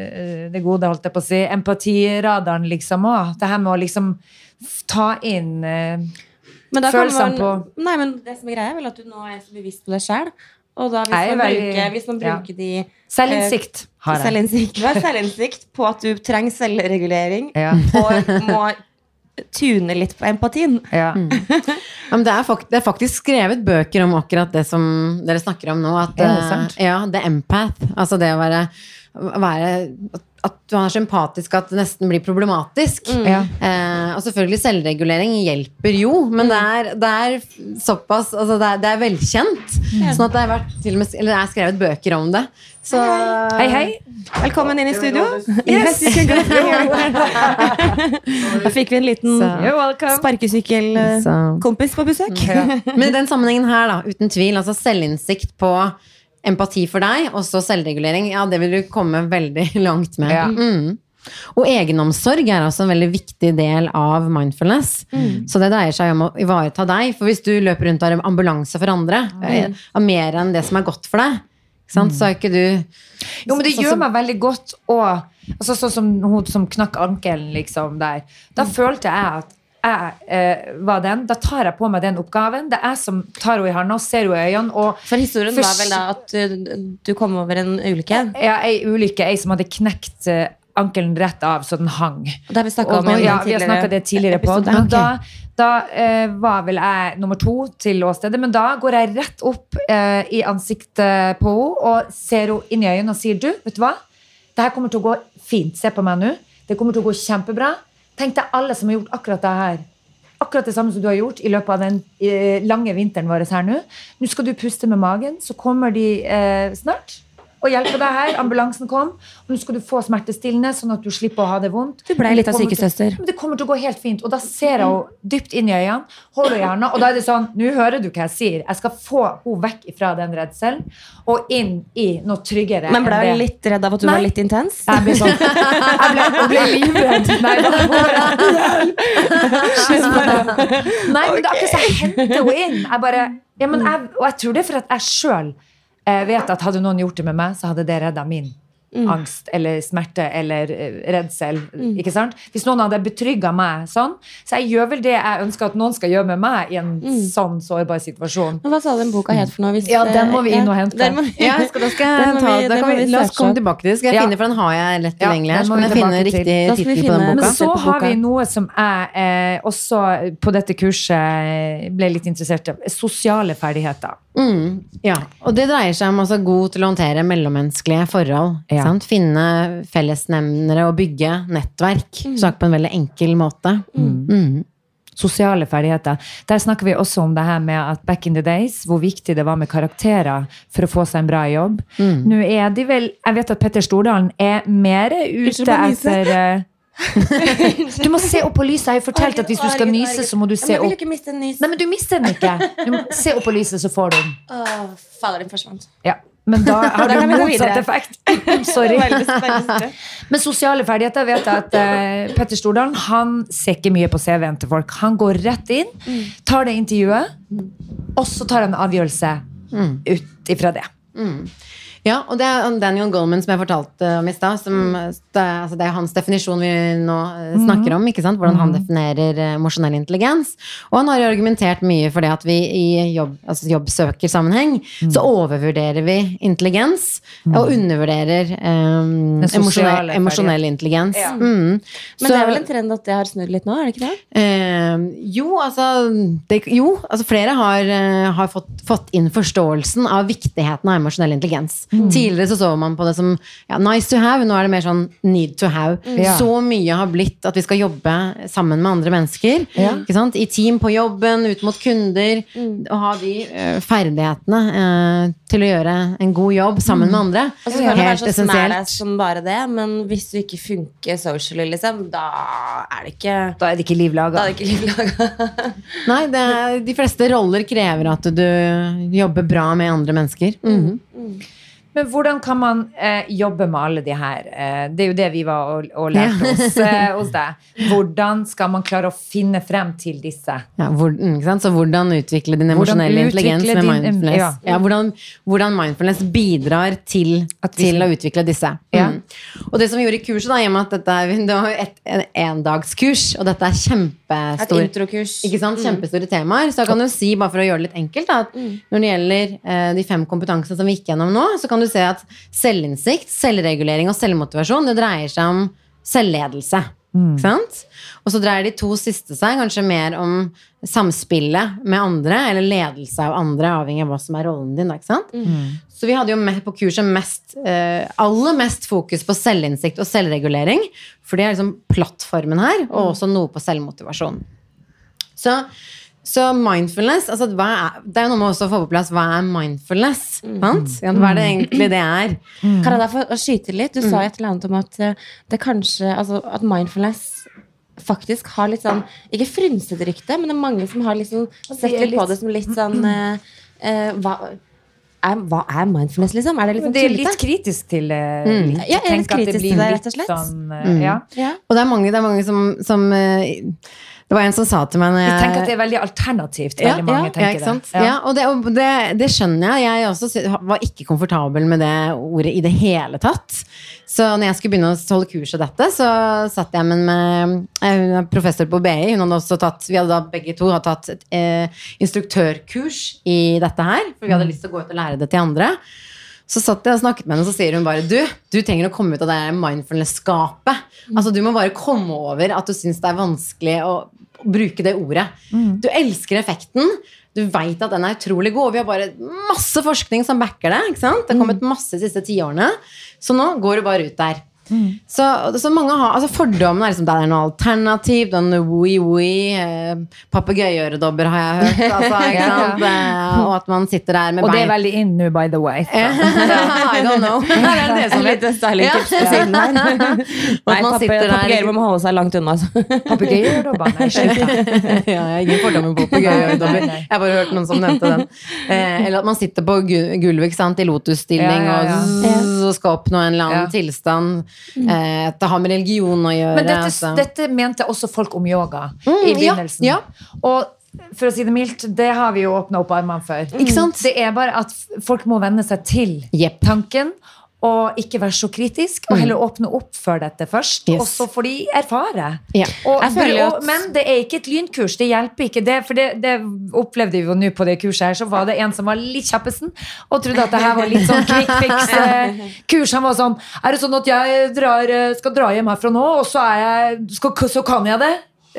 eh, det gode, holdt jeg på å si, empatiradaren liksom òg? Det her med å liksom ta inn eh, Men da kan Følelsene på Nei, men det som er greia, er vel at du nå er så bevisst på deg sjæl. Og da hvis man, veldig- bruker, hvis man ja. de selvinnsikt. Har jeg. selvinnsikt, selvinnsikt på at du trenger selvregulering Ja. og må tune litt på empatien. Ja. Ja, men det, er fakt det er faktisk skrevet bøker om akkurat det som dere snakker om nå. At, det eh, sant? Ja, det er empath. Altså det å være, være At du er så empatisk at det nesten blir problematisk. Ja. Eh, og selvfølgelig selvregulering hjelper jo, men det, er, det er såpass altså det, er, det er velkjent. Sånn at det er, vært, til og med, eller det er skrevet bøker om det. Så Hei, hei. Velkommen inn i studio. Yes. Da fikk vi en liten sparkesykkelkompis på besøk. Men i den sammenhengen her, da, uten tvil, altså selvinnsikt på empati for deg, og så selvregulering, ja, det vil du komme veldig langt med. Ja. Mm. Og egenomsorg er også en veldig viktig del av mindfulness. Så det dreier seg om å ivareta deg. For hvis du løper rundt og har ambulanse for andre, mm. av mer enn det som er godt for deg, sant? så er ikke du Jo, men det så, gjør som- meg veldig godt å altså, Sånn som hun som knakk ankelen, liksom, der. Da følte jeg at jeg eh, var den. Da tar jeg på meg den oppgaven. Det er jeg som tar henne i handa og ser henne i øynene. Og For historien var vel da at du, du kom over en ulykke. ja, ei ulykke, ei som hadde knekt eh, ankelen rett av så den hang. Det har vi snakka om ja, vi har snakket det tidligere på. episode. Men da, da eh, var vel jeg nummer to til åstedet. Men da går jeg rett opp eh, i ansiktet på henne og ser henne inn i øynene og sier du, vet du hva? Det her kommer til å gå fint. Se på meg nå. Det kommer til å gå kjempebra. Tenk deg alle som har gjort akkurat det her. Akkurat det samme som du har gjort i løpet av den eh, lange vinteren vår her nå. Nå skal du puste med magen, så kommer de eh, snart. Å hjelpe deg her. Ambulansen kom. Og nå skal du få smertestillende, sånn at du slipper å ha det vondt. Du ble litt av sykesøster. til- Men Det kommer til å gå helt fint. Og da ser jeg henne dypt inn i øynene, holder henne, og da er det sånn Nå hører du hva jeg sier. Jeg skal få henne vekk fra den redselen og inn i noe tryggere. Men ble du litt redd av at du Nei. var litt intens? Jeg ble sånn Jeg ble, jeg ble livredd. Nei, da Nei, men det er akkurat så jeg henter henne inn. Jeg bare, ja, men jeg, og jeg tror det er for at jeg sjøl vet at hadde noen gjort det med meg, så hadde det redda min angst eller smerte eller redsel. redsel. Ikke sant? Hvis noen hadde betrygga meg sånn. Så jeg gjør vel det jeg ønsker at noen skal gjøre med meg i en sånn sårbar situasjon. Men hva sa den boka het for noe? Hvis, Ja, den må vi eh, inn og hente. vi- Ja, skal, da skal jeg ta, vi- da kan vi, vi la oss komme tilbake til det. Skal jeg Ja. finne, for den har jeg lett Ja, tilgjengelig her. den Så kan vi jeg finne riktig tittel på den boka. Men så har vi noe som jeg eh, også på dette kurset ble litt interessert i. Sosiale ferdigheter. Mm, ja, og det dreier seg om altså, god til å håndtere mellommenneskelige forhold. Ja. Sant? Finne fellesnevnere og bygge nettverk. Sagt på en veldig enkel måte. Mm. Sosiale ferdigheter. Der snakker vi også om det her med at back in the days, hvor viktig det var med karakterer for å få seg en bra jobb. Nå er de vel Jeg vet at Petter Stordalen er mer ute etter eh, Du må se opp på lyset. Jeg har fortalt at hvis du skal nyse, så må du se opp. Nei, men du mister den ikke. Du må se opp på lyset, så får du den. Åh, fader, den forsvant. Ja. Men da har du motsatt effekt. Sorry. Men sosiale ferdigheter vet jeg at eh, Petter Stordalen han ser ikke mye på CV-en til folk. Han går rett inn, tar det intervjuet, og så tar han en avgjørelse ut ifra det. Ja, og det er Daniel Goldman som jeg fortalte om i stad. som- Det, altså, det er hans definisjon vi nå eh, snakker om. ikke sant? Hvordan han definerer eh, emosjonell intelligens. Og han har argumentert mye for det at vi i jobb, altså jobbsøkersammenheng så overvurderer vi intelligens og undervurderer um, emosjonell, emosjonell intelligens. Ja. Mm. Men Så- det er vel en trend at det har snudd litt nå, er det ikke det? Eh, jo, altså, det, jo, altså flere har, eh, har fått, fått inn forståelsen av viktigheten av emosjonell intelligens. Tidligere så så man på det som ja, nice to have, nå er det mer sånn need to have. Ja. Så mye har blitt at vi skal jobbe sammen med andre mennesker. Mm. Ikke sant? I team på jobben, ut mot kunder. Og ha de uh, ferdighetene uh, til å gjøre en god jobb sammen med andre. Altså, det kan være Helt så essensielt. som bare det, men hvis du ikke funker socially, liksom, da er det ikke Da er det ikke livlaga. Da er det ikke livlaga. Nei, det er, de fleste roller krever at du jobber bra med andre mennesker. Mhm. Men hvordan kan man eh, jobbe med alle de her? Eh, det er jo det vi var og, og lærte oss eh, hos deg. Hvordan skal man klare å finne frem til disse? Ja, hvor, mm, ikke sant? Så hvordan utvikle din emosjonelle intelligens med din- mindfulness. ja. Ja. hvordan, hvordan mindfulness bidrar til, At vi til å utvikle disse. Ja. Mm. Og det som vi gjorde i kurset, da, i og med at dette er, det var jo et en endagskurs, og dette er Et kjempestor introkurs. ikke sant? Kjempestore temaer. Så jeg kan du si, bare for å gjøre det litt enkelt, da, at når det gjelder eh, de fem kompetansene som vi gikk gjennom nå, så kan du se at selvinnsikt, selvregulering og selvmotivasjon, det dreier seg om selvledelse. Ikke sant? Og så dreier de to siste seg kanskje mer om samspillet med andre, eller ledelse av andre, avhengig av hva som er rollen din. Ikke sant? Så vi hadde jo på kurset mest, eh, aller mest fokus på selvinnsikt og selvregulering, for det er liksom plattformen her, og også noe på selvmotivasjon. Så, så mindfulness altså hva er, Det er jo noe med også å få på plass hva er mindfulness. Sant? Ja, Hva er det egentlig det er? Kan jeg da få skyte litt? Du sa et eller annet om at eh, det kanskje Altså at mindfulness faktisk har litt sånn Ikke frynsete rykte, men det er mange som har liksom sett er litt på det som litt sånn uh, eh, hva, er, hva er mindfulness, liksom? Er det sånn Det er litt kritisk til det. Mm. Ja, jeg er litt kritisk til det, rett og slett. Sånn, eh, ja. Ja. Og det er mange, det er mange som, som eh, Det var en som sa til meg Jeg jeg tenker at det er veldig alternativt. ja, Veldig mange ja, tenker ja, det. Ja. og det, og det, det skjønner jeg. Jeg også var ikke komfortabel med det ordet i det hele tatt. Så når jeg skulle begynne å holde kurs i dette, så satt jeg med, med eh, hun er professor på BI. Hun hadde også tatt, vi hadde da begge to hadde tatt et eh, instruktørkurs i dette her. For vi hadde lyst til å gå ut og lære det til andre. Så satt jeg og snakket med henne, og så sier hun bare Du, du trenger å komme ut av det mindfulness-skapet. Altså, du må bare komme over at du syns det er vanskelig å, bruke det ordet. Du elsker effekten. Du veit at den er utrolig god. Og vi har bare masse forskning som backer det. ikke sant? Det har kommet masse de siste tiårene. Så nå går du bare ut der. Så, så mange har, altså Fordommene er liksom det er noe alternativ. Den woi-woi, eh, papegøyeøredobber har jeg hørt. Altså? Eh, og at man sitter der med Og det er veldig in nå, by the way. I don't know. Det er det som. Litt stylingtips på siden her. Nei, man sitter papegøyer må holde seg langt unna. altså. Papegøyeøredobber? Nei, slutt ja, jeg har ingen fordommer på papegøyeøredobber. Jeg har bare hørt noen som nevnte den. Eh, eller at man sitter på gu- gulvet sant, i lotusstilling Ja, ja, ja. og zzz, skal oppnå en eller annen Ja. tilstand. Eh, det har med religion å gjøre. Men dette, altså. dette mente også folk om yoga i Mm, i begynnelsen. ja. Og for å si det mildt, det har vi jo åpna opp armene for. Sant? Det er bare at folk må venne seg til yep. tanken. Og ikke være så kritisk, og heller åpne opp for dette først. Mm. Yes. Og så får de erfare. Ja. Og, Jeg føler at- men det er ikke et lynkurs. Det hjelper ikke. Det, for det, det opplevde vi jo nå på det kurset her. Så var det en som var litt kjappesen og trodde at det her var litt sånn quick fix-kurs. Han var sånn Er det sånn at jeg drar, eh, skal dra hjem herfra nå, og så, er jeg, skal, så kan jeg det?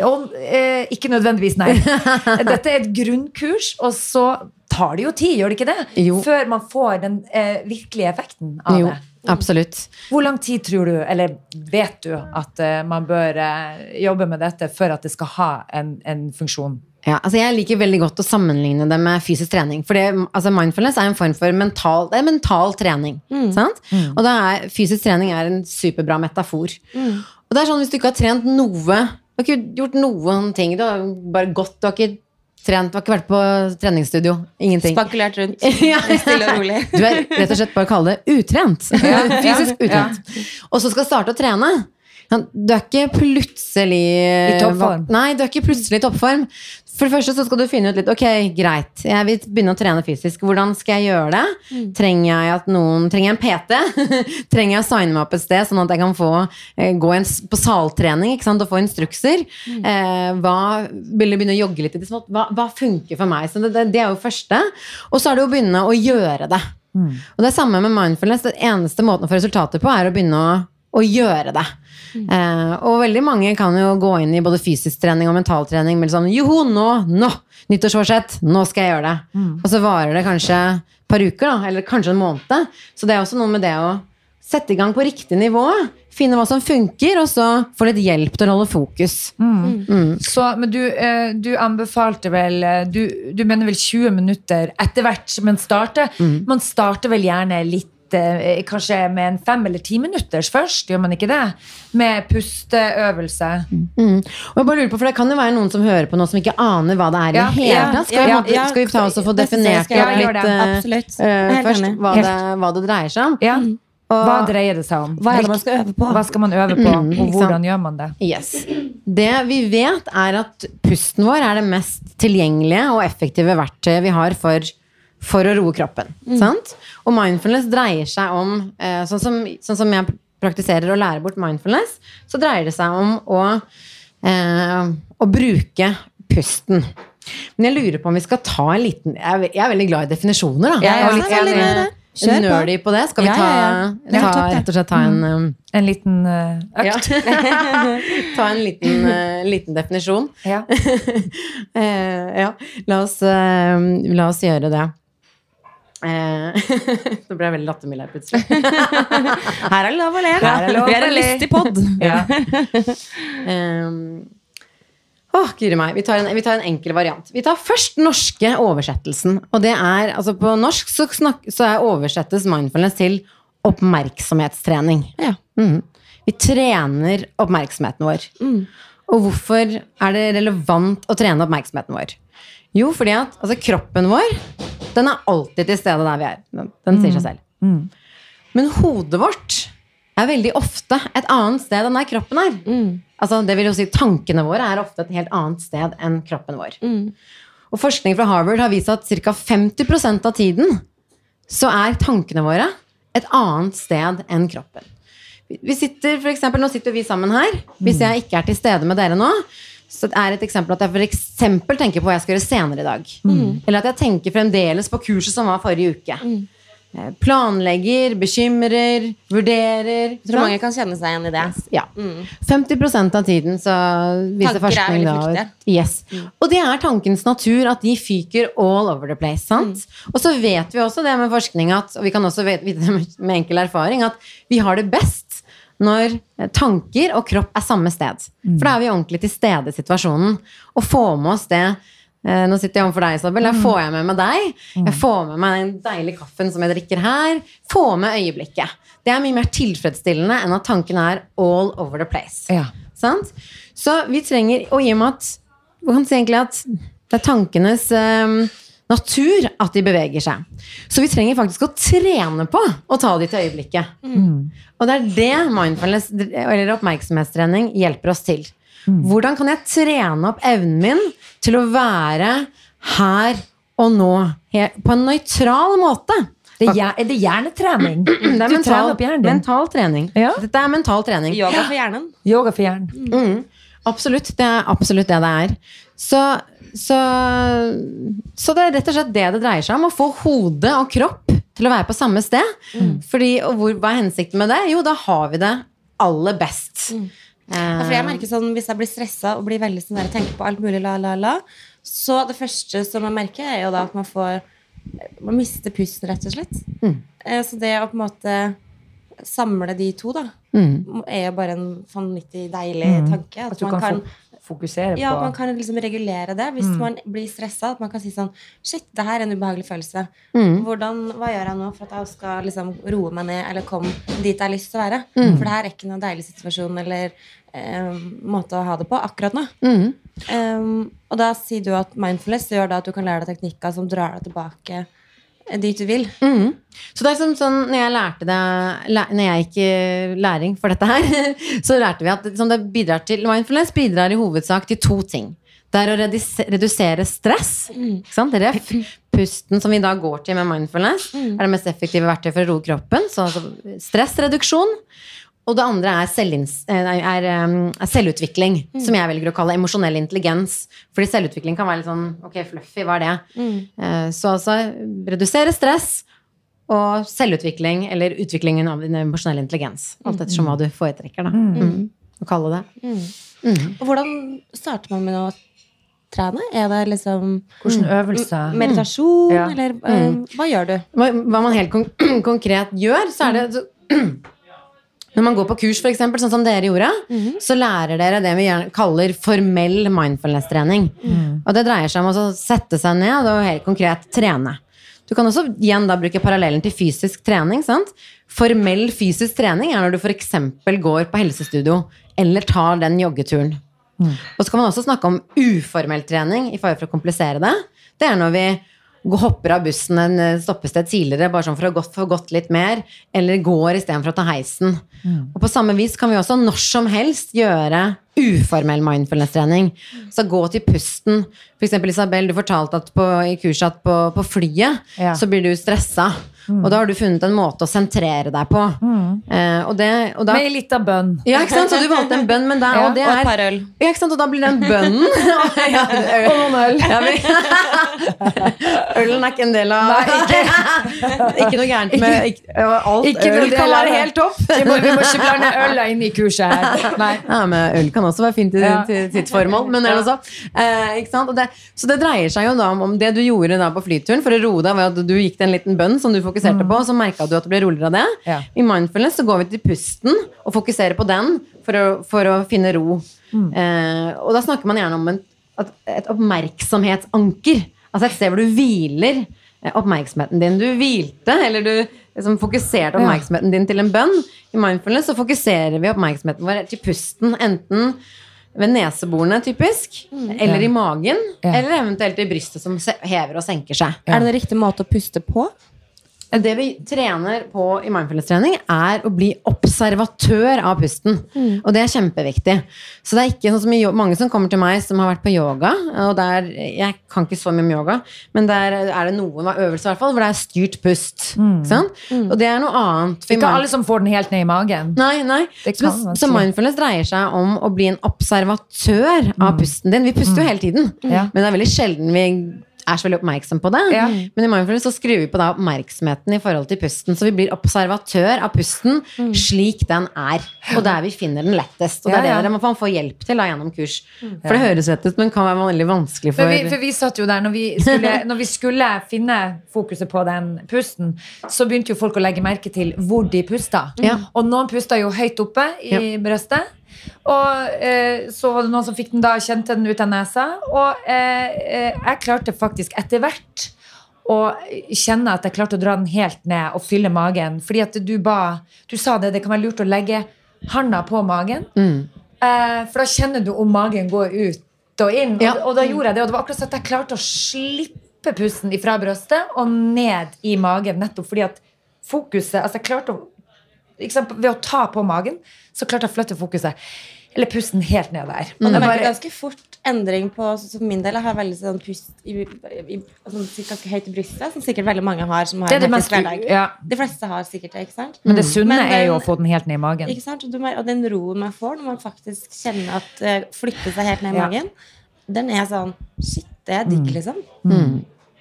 Og, eh, ikke nødvendigvis, nei. Dette er et grunnkurs, og så tar det jo tid, gjør det ikke det? Jo. Før man får den eh, virkelige effekten av Jo, det. absolutt. Hvor lang tid tror du, eller vet du, at eh, man bør eh, jobbe med dette før at det skal ha en, en funksjon? Ja, altså jeg liker veldig godt å sammenligne det med fysisk trening. For det, altså mindfulness er en form for mental, det mental trening. Sant? Og da er, fysisk trening er en superbra metafor. Og det er sånn hvis du ikke har trent noe Du har ikke gjort noen ting. Du har bare gått, du har ikke trent, du har ikke vært på treningsstudio. Ingenting. Spankulert rundt. Stille og rolig. Du er rett og slett bare kalle det utrent. Fysisk utrent. Og så skal starte å trene. Du er ikke plutselig I toppform. Nei, du er ikke plutselig i toppform. For det første så skal du finne ut litt Ok, greit, jeg vil begynne å trene fysisk. Hvordan skal jeg gjøre det? Trenger jeg at noen Trenger jeg en PT? Trenger jeg å signe meg opp et sted, sånn at jeg kan få eh, gå en, på saltrening ikke sant? og få instrukser? Eh, hva, begynne å jogge litt i det smått? Hva, hva funker for meg? Så det, det, det er jo første. Og så er det å begynne å gjøre det. Og det er samme med mindfulness. Den eneste måten å få resultater på er å begynne å, å gjøre det. Eh, og veldig mange kan jo gå inn i både fysisk trening og mentaltrening med sånn Joho, nå, nå! Nyttårsforsett, nå skal jeg gjøre det. Og så varer det kanskje et par uker, da, eller kanskje en måned. Så det er også noe med det å sette i gang på riktig nivå. Finne hva som funker, og så få litt hjelp til å holde fokus. Så, men du, eh, du anbefalte vel eh, du, du mener vel 20 minutter etter hvert, men starte, man starter vel gjerne litt Kanskje med en fem eller ti minutters først, gjør man ikke det? Med pusteøvelse. Mm. Og jeg bare lurer på, for Det kan jo være noen som hører på nå som ikke aner hva det er i Ja, det hele ja, tatt. Skal, vi ja, ja. skal vi ta oss og få definert litt eh, eh, helt først hva det, hva det dreier seg om? Ja. Og- Hva dreier det seg om? Hva er det man skal øve på? Hva skal man øve på, Mm, og hvordan sant? gjør man det? Yes. Det vi vet, er at pusten vår er det mest tilgjengelige og effektive verktøyet vi har for, for å roe kroppen. Sant? Og mindfulness dreier seg om eh, sånn, som, sånn som jeg praktiserer og lærer bort mindfulness, så dreier det seg om å, eh, å bruke pusten. Men jeg lurer på om vi skal ta en liten Jeg er, jeg er veldig glad i definisjoner, da. Ja, Jeg er jeg er veldig glad i det. Kjør på. nerdy på det. Skal vi ta, ja, ja. Ja, ta rett og slett ta en um, En liten ja. økt? Ta en liten, uh, liten definisjon. Ja. Eh, ja, la oss, la oss gjøre det. Eh, Nå ble jeg veldig lattermild her plutselig. Her er det lov å le. Vi er en lystig pod. Ja. Um, Åh, guri meg. Vi tar, en, vi tar en enkel variant. Vi tar først norske oversettelsen. Og det er, altså På norsk så, snak, så er oversettes mindfulness til oppmerksomhetstrening. Ja. Mm. Vi trener oppmerksomheten vår. Og hvorfor er det relevant å trene oppmerksomheten vår? Jo, fordi at altså, kroppen vår den er alltid til stede der vi er. Den, den sier seg selv. Men hodet vårt er veldig ofte et annet sted enn der kroppen er. Altså, det vil jo si Tankene våre er ofte et helt annet sted enn kroppen vår. Og forskning fra Harvard har vist at ca. 50% av tiden så er tankene våre et annet sted enn kroppen. Vi- Vi sitter, for eksempel, Nå sitter vi sammen her. Hvis jeg ikke er til stede med dere nå, så det er et eksempel at jeg for eksempel tenker på hva jeg skal gjøre senere i dag. Eller at jeg tenker fremdeles på kurset som var forrige uke. Mm. Planlegger, bekymrer, vurderer. Jeg tror mange kan kjenne seg igjen i det. Ja. 50% av tiden så viser Tanker er forskning da yes. Og det er tankens natur at de fyker all over the place. sant? Og så vet vi også det med forskning at, og vi kan også vite det med- med enkel erfaring, at vi har det best når tanker og kropp er samme sted. For da er vi ordentlig til stede i situasjonen. Og får med oss det eh, Nå sitter jeg overfor deg, Isabel. Jeg får jeg med meg deg. Jeg får med meg den deilige kaffen som jeg drikker her. Få med øyeblikket. Det er mye mer tilfredsstillende enn at tanken er all over the place. Ja. Sant? Så vi trenger Og i og med at at det er tankenes eh, natur at de beveger seg. Så vi trenger faktisk å trene på å ta de til øyeblikket. Og det er det mindfulness eller oppmerksomhetstrening hjelper oss til. Hvordan kan jeg trene opp evnen min til å være her og nå på en nøytral måte? Det er, er det hjernetrening? Det er du mental, trener opp hjernen din. mental trening. Ja. Dette er mental trening. Yoga for hjernen. Yoga for hjernen. Mm, absolutt. Det er absolutt det det er. Så, så, så det er rett og slett det det dreier seg om. Å få hode og kropp til å være på samme sted. Fordi, og hvor, hva er hensikten med det? Jo, da har vi det aller best. Ja, for jeg merker sånn, Hvis jeg blir stressa og blir veldig sånn der, tenker på alt mulig, la, la, la, så det første som jeg merker, er jo da at man får Man mister pusten, rett og slett. Mm. Så det å på en måte samle de to, da, Mm. er jo bare en vanvittig deilig tanke. At, At man kan, kan, fokusere ja, på man kan liksom regulere det. Hvis man blir stressa, at man kan si sånn Shit, det her er en ubehagelig følelse. Mm. Hvordan, hva gjør jeg nå for at jeg skal liksom roe meg ned eller komme dit jeg har lyst til å være? Mm. For det her er ikke noen deilig situasjon eller eh, måte å ha det på akkurat nå. Mm. Um, og da sier du at mindfulness gjør da at du kan lære deg teknikker som drar deg tilbake dit du vil. Mm. Så det er som sånn, når jeg lærte det Når jeg gikk læring for dette her, så lærte vi at sånn, det bidrar til Mindfulness bidrar i hovedsak til to ting. Det er å redusere stress. Ikke sant? Ref. Pusten som vi da går til med mindfulness, er det mest effektive verktøyet for å roe kroppen. Så altså, stressreduksjon. Og det andre er, eh, er, er selvutvikling, som jeg velger å kalle emosjonell intelligens. Fordi selvutvikling kan være litt sånn ok, fluffy, hva er det? Mm. Så altså redusere stress og selvutvikling, eller utviklingen av din emosjonelle intelligens. Alt ettersom hva du foretrekker, da. Mm. Å kalle det. Og hvordan starter man med å trene? Er det liksom Hvilke øvelser. meditasjon, Ja. eller eh, hva gjør du? Hva, hva man helt kon konkret gjør, så er det så, Når man går på kurs, for eksempel, sånn som dere gjorde, så lærer dere det vi kaller formell mindfulness-trening. Og det dreier seg om å sette seg ned og helt konkret trene. Du kan også igjen da bruke parallellen til fysisk trening. sant? Formell fysisk trening er når du f.eks. går på helsestudio eller tar den joggeturen. Og så kan man også snakke om uformell trening, i fare for å komplisere det. Det er når vi hopper av bussen en eh, stoppested tidligere bare sånn for å gått, få gått litt mer, eller går istedenfor å ta heisen. Og på samme vis kan vi også når som helst gjøre uformell mindfulness-trening. Så gå til pusten. For eksempel Isabel, du fortalte at på, i kurset at på, på flyet Ja. så blir du stressa. Og da har du funnet en måte å sentrere deg på. Eh, og det, og da, Med litt av bønn. ja, ikke sant? Så du valgte en bønn, men der, Ja, og det Og et par øl. ja, ikke sant? Og da blir den bønnen ja, Og noen øl. Ølen er ikke en del av ikke, ikke noe gærent med ikke, alt Ikke øl kan være helt topp. Vi må, vi må ikke blande øl inn i kurset her. Nei. Ja, men Øl kan også være fint til, Ja. til sitt formål. Men det er noe så. Eh, ikke sant? Og det, så det dreier seg jo da om, det du gjorde da på flyturen for å roe deg, var at du gikk til en liten bønn som du fokuserte på, og så merka du at det ble roligere av det. Ja. I mindfulness så går vi til pusten og fokuserer på den for å, for å finne ro. Eh, og da snakker man gjerne om en, et oppmerksomhetsanker. Altså et sted hvor du hviler oppmerksomheten din. Du hvilte, eller du liksom fokuserte oppmerksomheten din til en bønn. I mindfulness så fokuserer vi oppmerksomheten vår til pusten, enten ved neseborene, typisk, eller i magen, Ja. eller eventuelt i brystet, som hever og senker seg. Er det en riktig måte å puste på? Det vi trener på i mindfulness-trening, er å bli observatør av pusten. Og det er kjempeviktig. Så det er ikke sånn som i, mange som kommer til meg som har vært på yoga. Og der, jeg kan ikke så mye om yoga, men der er det noen øvelser i hvert fall, hvor det er styrt pust. Mm. sant? Og det er noe annet. for er Ikke alle som får den helt ned i magen. Nei, nei. Det Så, så mindfulness dreier seg om å bli en observatør av pusten din. Vi puster jo hele tiden, mm. men det er veldig sjelden vi er så veldig oppmerksom på det. Ja. Men i mindfulness så skrur vi på da oppmerksomheten i forhold til pusten. Så vi blir observatør av pusten slik den er. Og der vi finner den lettest. Og det er Ja, ja. det dere må få hjelp til da, gjennom kurs. For det høres lett ut, men kan være veldig vanskelig for vi, for vi satt jo der, når vi, skulle, når vi skulle finne fokuset på den pusten, så begynte jo folk å legge merke til hvor de pusta. Ja. Og noen pusta jo høyt oppe i brøstet. Og eh, så var det noen som fikk den da, kjente den ut av nesa. Og eh, eh, jeg klarte faktisk etter hvert å kjenne at jeg klarte å dra den helt ned og fylle magen. Fordi at du ba Du sa det, det kan være lurt å legge handa på magen. Eh, for da kjenner du om magen går ut og inn. Ja. Og, og da gjorde jeg det, og det var akkurat sånn at jeg klarte å slippe pusten ifra brøstet og ned i magen. Nettopp fordi at fokuset Altså, jeg klarte å Ved å ta på magen, så klarte jeg å flytte fokuset. Eller pusten helt ned der. Og Jeg det merker ganske fort endring på sånn min del. Jeg har veldig sånn pust i, i, sånn, ganske høyt i brystet, som sikkert veldig mange har som har det er det mest ja. De fleste har sikkert det, ikke sant? Men det sunne Men er jo å få den helt ned i magen. Ikke sant? Og, du, mer- og den roen man får når man faktisk kjenner at det flytter seg helt ned i Ja. magen, den er sånn Shit, det er digg, liksom. Eh,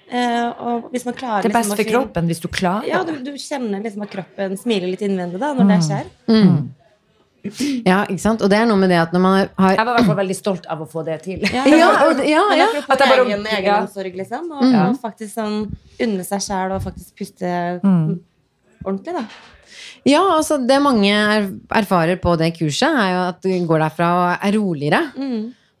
og hvis man klarer Det er best liksom for kroppen hvis du klarer Ja, du, du kjenner liksom at kroppen smiler litt innvendig da, når det skjer. Ja, ikke sant? Og det er noe med det at når man har Jeg var i hvert fall veldig stolt av å få det til. Ja, ja, ja, ja. At jeg bare- egen, egen ja. omsorg, liksom. Og, Ja. og faktisk sånn unne seg sjæl og faktisk puste Mm. ordentlig, da. Ja, altså det mange er, erfarer på det kurset, er jo at du går derfra og er roligere.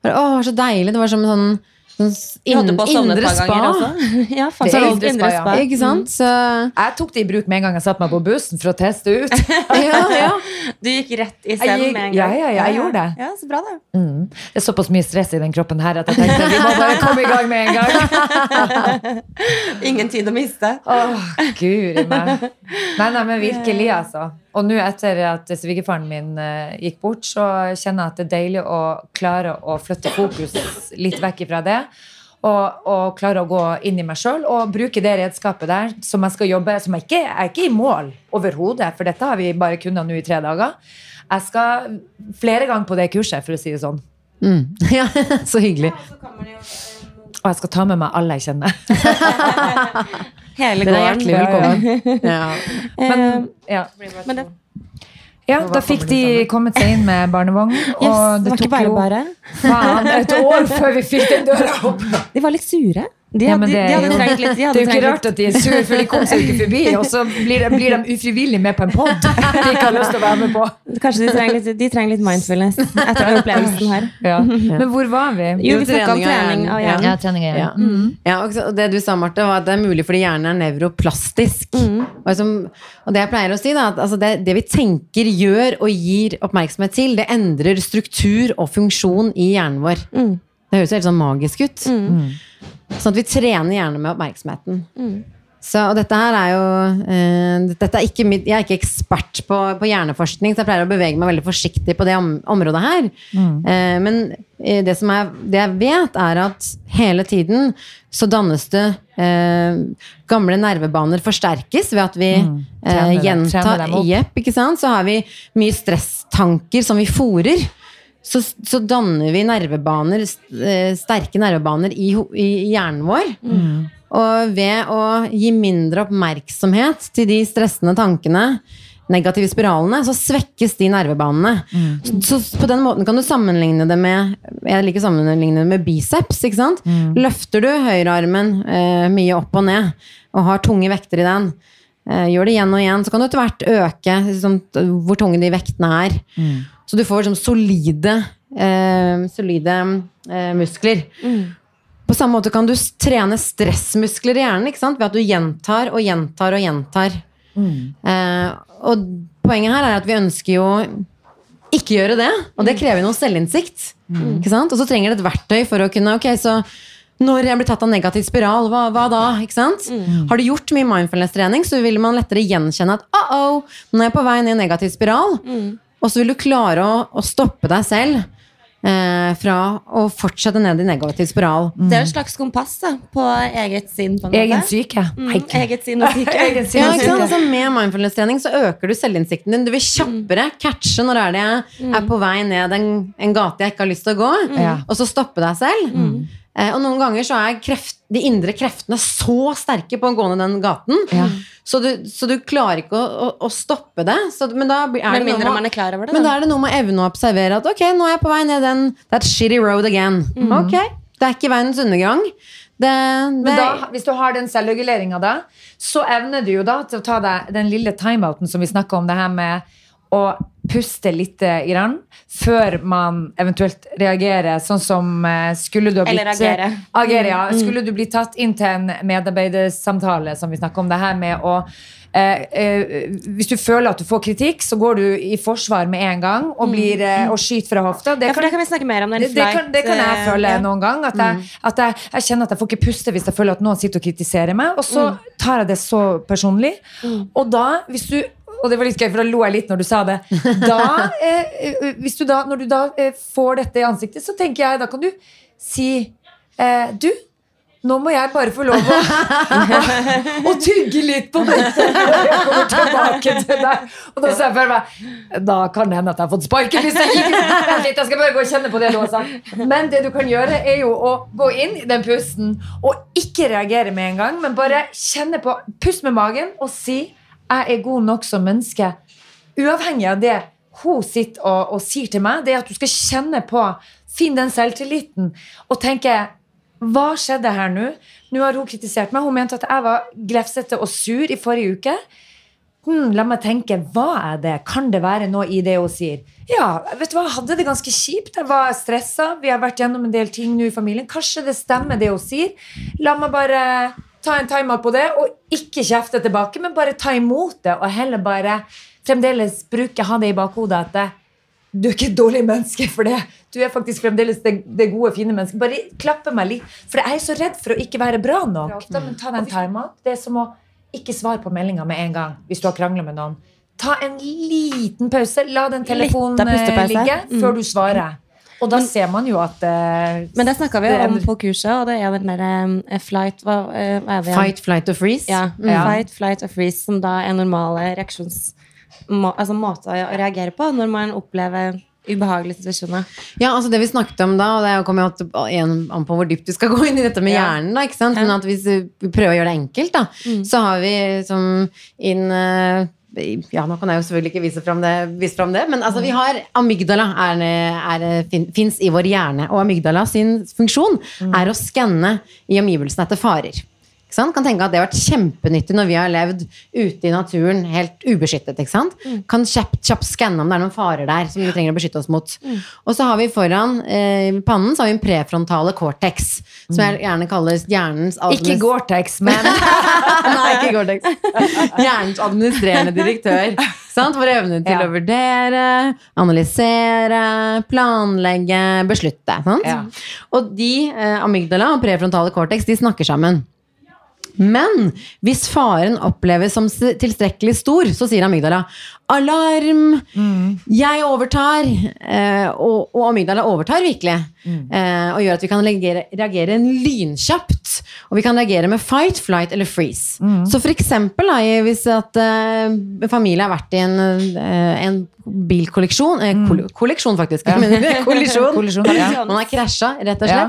Bare, Å, så deilig. Det var som en sånn, et indre spa. ganger ja, faktisk. Indre indre spa, ja. Ikke sant? Så Jeg tok det i bruk med en gang jeg satte meg på bussen for å teste ut. ja, ja. Du gikk rett i Jeg med en gang. ja, ja, jeg gjorde det. Ja, så bra, Det Mm. Det er såpass mye stress i den kroppen her at jeg tenkte vi må bare komme i gang med en gang. Ingen tid å miste. Åh, guri meg. Nei, nei, men virkelig, altså. Og nå etter at svigerfaren min eh, gikk bort, så kjenner jeg at det er deilig å klare å flytte fokus litt vekk ifra det. Og, og klare å gå inn i meg sjøl og bruke det redskapet der som jeg skal jobbe Som jeg ikke jeg er ikke i mål overhodet, for dette har vi bare kunnet nå i tre dager. Jeg skal flere ganger på det kurset, for å si det sånn. Mm. ja. Så hyggelig. Og jeg skal ta med meg alle jeg kjenner. Hele Dere er gården. hjertelig velkommen. Ja. Men, ja. Men det, Ja, da fikk de kommet seg inn med barnevogn. Og yes, det det var ikke tok bare jo bare. faen et år før vi fikk den døra opp. De var litt sure. De hadde, ja, de, det de hadde trengt litt. De Det er jo ikke rart at de er sur, for de kom seg ikke forbi. Og så blir de, blir de ufrivillig med på en pod de ikke har lyst til å være med på. kanskje de trenger litt, de trenger litt mindfulness etter den opplevelsen her. Ja. Men hvor var vi? Jo, vi snakka om trening av hjernen. hjernen. Ja, trening igjen. Ja. Ja, og det du sa, Marte, var at det er mulig fordi hjernen er nevroplastisk. Og, som, og det jeg pleier å si, da, at altså det, det vi tenker, gjør og gir oppmerksomhet til, det endrer struktur og funksjon i hjernen vår. Det høres helt sånn magisk ut. Sånn at vi trener gjerne med oppmerksomheten. Så, og dette her er jo eh, dette er ikke Jeg er ikke ekspert på, på hjerneforskning, så jeg pleier å bevege meg veldig forsiktig på det om, området her. Eh, men eh, det, som er, det jeg vet, er at hele tiden så dannes det eh, Gamle nervebaner forsterkes ved at vi mm. eh, gjentar. Jepp, ikke sant? Så har vi mye stresstanker som vi fòrer. Så, så danner vi nervebaner, eh, sterke nervebaner i, i hjernen vår. Og ved å gi mindre oppmerksomhet til de stressende tankene, negative spiralene, så svekkes de nervebanene. Så, så på den måten kan du sammenligne det med Jeg liker sammenligne det med biceps. ikke sant? Løfter du høyrearmen eh, mye opp og ned, og har tunge vekter i den, gjør det igjen og igjen, så kan du etter hvert øke liksom, hvor tunge de vektene er. Så du får liksom, solide, eh, solide eh, muskler. På samme måte kan du trene stressmuskler i hjernen ikke sant? ved at du gjentar og gjentar og gjentar. Eh, og poenget her er at vi ønsker jo ikke gjøre det, og det krever noe selvinnsikt. Ikke sant? Og så trenger det et verktøy for å kunne Ok, så når jeg blir tatt av negativ spiral, hva, hva da? Ikke sant? Har du gjort mye mindfulness-trening, så vil man lettere gjenkjenne at uh-oh, nå er jeg på vei ned i negativ spiral. Og så vil du klare å, å stoppe deg selv eh, fra å fortsette ned i negativ spiral. Det er et slags kompass da, på eget sinn. På en måte. Egen syke. Mm, eget sinn og syke. Egen sinn Ja, og sant? Altså, med mindfulness-trening så øker du selvinnsikten din. Du vil kjappere catche når er det jeg er på vei ned en, en gate jeg ikke har lyst til å gå, mm. og så stoppe deg selv. Eh, og noen ganger så er kreft, de indre kreftene så sterke på å gå ned den gaten, så, du, så du klarer ikke å, å, å stoppe det. Så, men da er det med- man er det. men da. er det noe med å evne å observere at ok, nå er jeg på vei ned den That shitty road again. Ok, det er ikke verdens undergang. Det, det, Men da, hvis du har den selvreguleringa da, så evner du jo da til å ta deg den lille timeouten som vi snakka om, det her med å puste lite grann før man eventuelt reagerer, sånn som eh, skulle du ha blitt Eller agere. agere, ja. Skulle du bli tatt inn til en medarbeidersamtale, som vi snakker om, det her med å eh, eh, Hvis du føler at du får kritikk, så går du i forsvar med en gang og, blir, eh, og skyter fra hofta. Det Ja, for det kan vi snakke mer om. det, det, kan, det kan jeg føle ja. noen gang. At, jeg, at jeg, jeg kjenner at jeg får ikke puste hvis jeg føler at noen sitter og kritiserer meg. Og så tar jeg det så personlig. Og da, hvis du og det var litt gøy, for da lo jeg litt når du sa det. Da, eh, eh, hvis du da, når du da eh, får dette i ansiktet, så tenker jeg da kan du si eh, Du, nå må jeg bare få lov å, å tygge litt på dette. Jeg kommer tilbake til deg. Og da ser jeg for meg Da kan det hende at jeg har fått sparken. Hvis jeg ikke Vent litt, jeg skal bare gå og kjenne på det låsa. Men det du kan gjøre, er jo å gå inn i den pusten og ikke reagere med en gang, men bare kjenne på Pust med magen og si 'jeg er god nok som menneske'. Uavhengig av det hun sitter og, og sier til meg, det er at du skal kjenne på Finn den selvtilliten og tenke hva skjedde her nå? Nå har hun kritisert meg. Hun mente at jeg var glefsete og sur i forrige uke. Hmm, la meg tenke, hva er det? Kan det være noe i det hun sier? Ja, vet du hva, jeg hadde det ganske kjipt. Jeg var stressa. Vi har vært gjennom en del ting nå i familien. Kanskje det stemmer, det hun sier. La meg bare ta en timeout på det, og ikke kjefte tilbake, men bare ta imot det, og heller bare fremdeles bruke, ha det i bakhodet at det, du er ikke et dårlig menneske for det. Du er faktisk fremdeles det, det gode, fine mennesket. Bare klappe meg litt. For jeg er så redd for å ikke være bra nok. Men ta den timeout. Det er som å ikke svare på meldinga med en gang hvis du har krangla med noen. Ta en liten pause. La den telefonen eh, ligge Mm. før du svarer. Og da ser man jo at eh, Men det snakka vi jo om på kurset, og det er den derre eh, flight hva, eh, hva er det igjen? Fight, flight og freeze. Ja, mm. Ja. Fight, flight og freeze, som da er normale reaksjons... Må, altså måter å reagere på når man opplever ubehagelige situasjoner. Ja, altså det vi snakket om da, og det kommer jo igjen an på hvor dypt du skal gå inn i dette med Ja. hjernen, da, ikke sant? men at hvis vi prøver å gjøre det enkelt, da, så har vi som inn eh, ja, nå kan jeg jo selvfølgelig ikke vise fram det, vise fram det men altså, vi har amygdala er, er, fins i vår hjerne, og amygdala sin funksjon er å skanne i omgivelsene etter farer. Kan tenke at Det har vært kjempenyttig når vi har levd ute i naturen helt ubeskyttet. sant? Kan kjapt, kjapt skanne om det er noen farer der som vi trenger å beskytte oss mot. Og så har vi foran eh, pannen så har vi en prefrontale cortex, som jeg gjerne kalles hjernens Ikke Gore-Tex, men Nei, ikke Gore-Tex. Hjernens administrerende direktør. Sant? Vår evne til Ja. å vurdere, analysere, planlegge, beslutte. Sant? Ja. Og de, eh, amygdala og prefrontale cortex, de snakker sammen. Men hvis faren oppleves som tilstrekkelig stor, så sier amygdala alarm, jeg overtar. Eh, og, og amygdala overtar virkelig. Eh, og gjør at vi kan reagere, reagere lynkjapt. Og vi kan reagere med fight, flight eller freeze. Så for eksempel da, hvis at eh, familie har vært i en, eh, en bilkolleksjon eh, kol Kolleksjon, faktisk. Ja. kollisjon. Kollisjon, ja. Man har krasja, rett og Ja.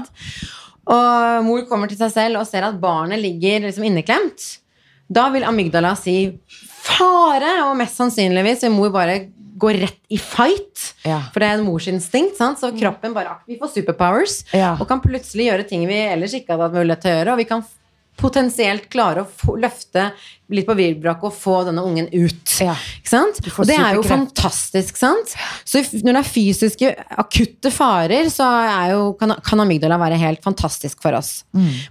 Og mor kommer til seg selv og ser at barnet ligger liksom inneklemt. Da vil amygdala si fare, og mest sannsynligvis vil mor bare gå rett i fight. Ja. For det er en morsinstinkt, sant? så kroppen bare Vi får superpowers Ja. og kan plutselig gjøre ting vi ellers ikke hadde hatt mulighet til å gjøre. Og vi kan potensielt klare å få, løfte litt på virbrakket og få denne ungen ut. Ja. Ikke sant? Og det er jo fantastisk, sant? Så når det er fysiske, akutte farer, så er jo, kan, kan amygdala være helt fantastisk for oss.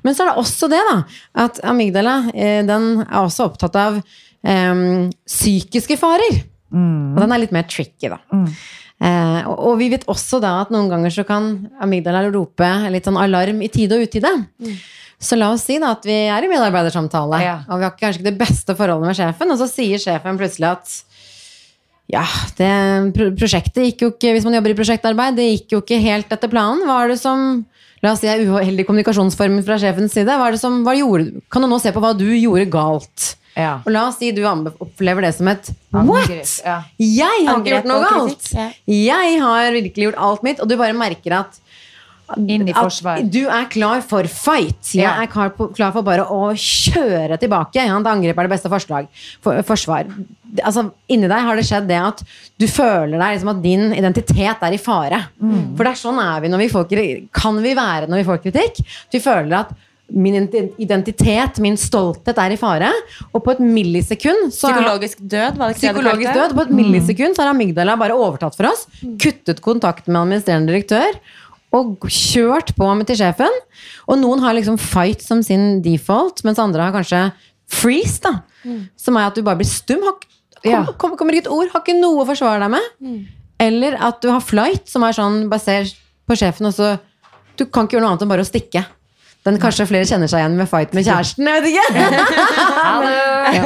Men så er det også det, da, at amygdala eh, den er også opptatt av em, psykiske farer. Og den er litt mer tricky, da. Eh, og, og vi vet også da at noen ganger så kan amygdala rope litt sånn alarm i tide og utide. Så la oss si da at vi er i medarbeidersamtale, Ja. og vi har kanskje ikke det beste forholdet med sjefen, og så sier sjefen plutselig at ja, det prosjektet gikk jo ikke Hvis man jobber i prosjektarbeid, det gikk jo ikke helt etter planen. Hva er det som La oss si er uheldig kommunikasjonsform fra sjefens side. Hva er det som, hva gjorde, kan du nå se på hva du gjorde galt? Ja. Og la oss si du opplever det som et What?! ja. Jeg har ikke gjort noe galt! Jeg har virkelig gjort alt mitt, og du bare merker at Inn i at forsvar. Du er klar for fight. Jeg Ja. er klar, på, klar for bare å kjøre tilbake. Ja, angrep er det beste forslag, for, forsvar. Altså, inni deg har det skjedd det at du føler deg liksom at din identitet er i fare. For det er sånn er vi når vi får, kan vi være når vi får kritikk. Vi føler at min identitet, min stolthet er i fare. Og på et millisekund så Psykologisk død, var det ikke det du kalte død. På et millisekund så har amygdala bare overtatt for oss. Kuttet kontakten med administrerende direktør. Og kjørt på med til sjefen. Og noen har liksom fight som sin default, mens andre har kanskje freeze. da Som er at du bare blir stum. Har, kom, Ja. kom, kommer ikke et ord. Har ikke noe å forsvare deg med. Eller at du har flight, som er sånn basert på sjefen, og så Du kan ikke gjøre noe annet enn bare å stikke. Den kanskje flere kjenner seg igjen med fight med kjæresten. Jeg vet ikke. Ja.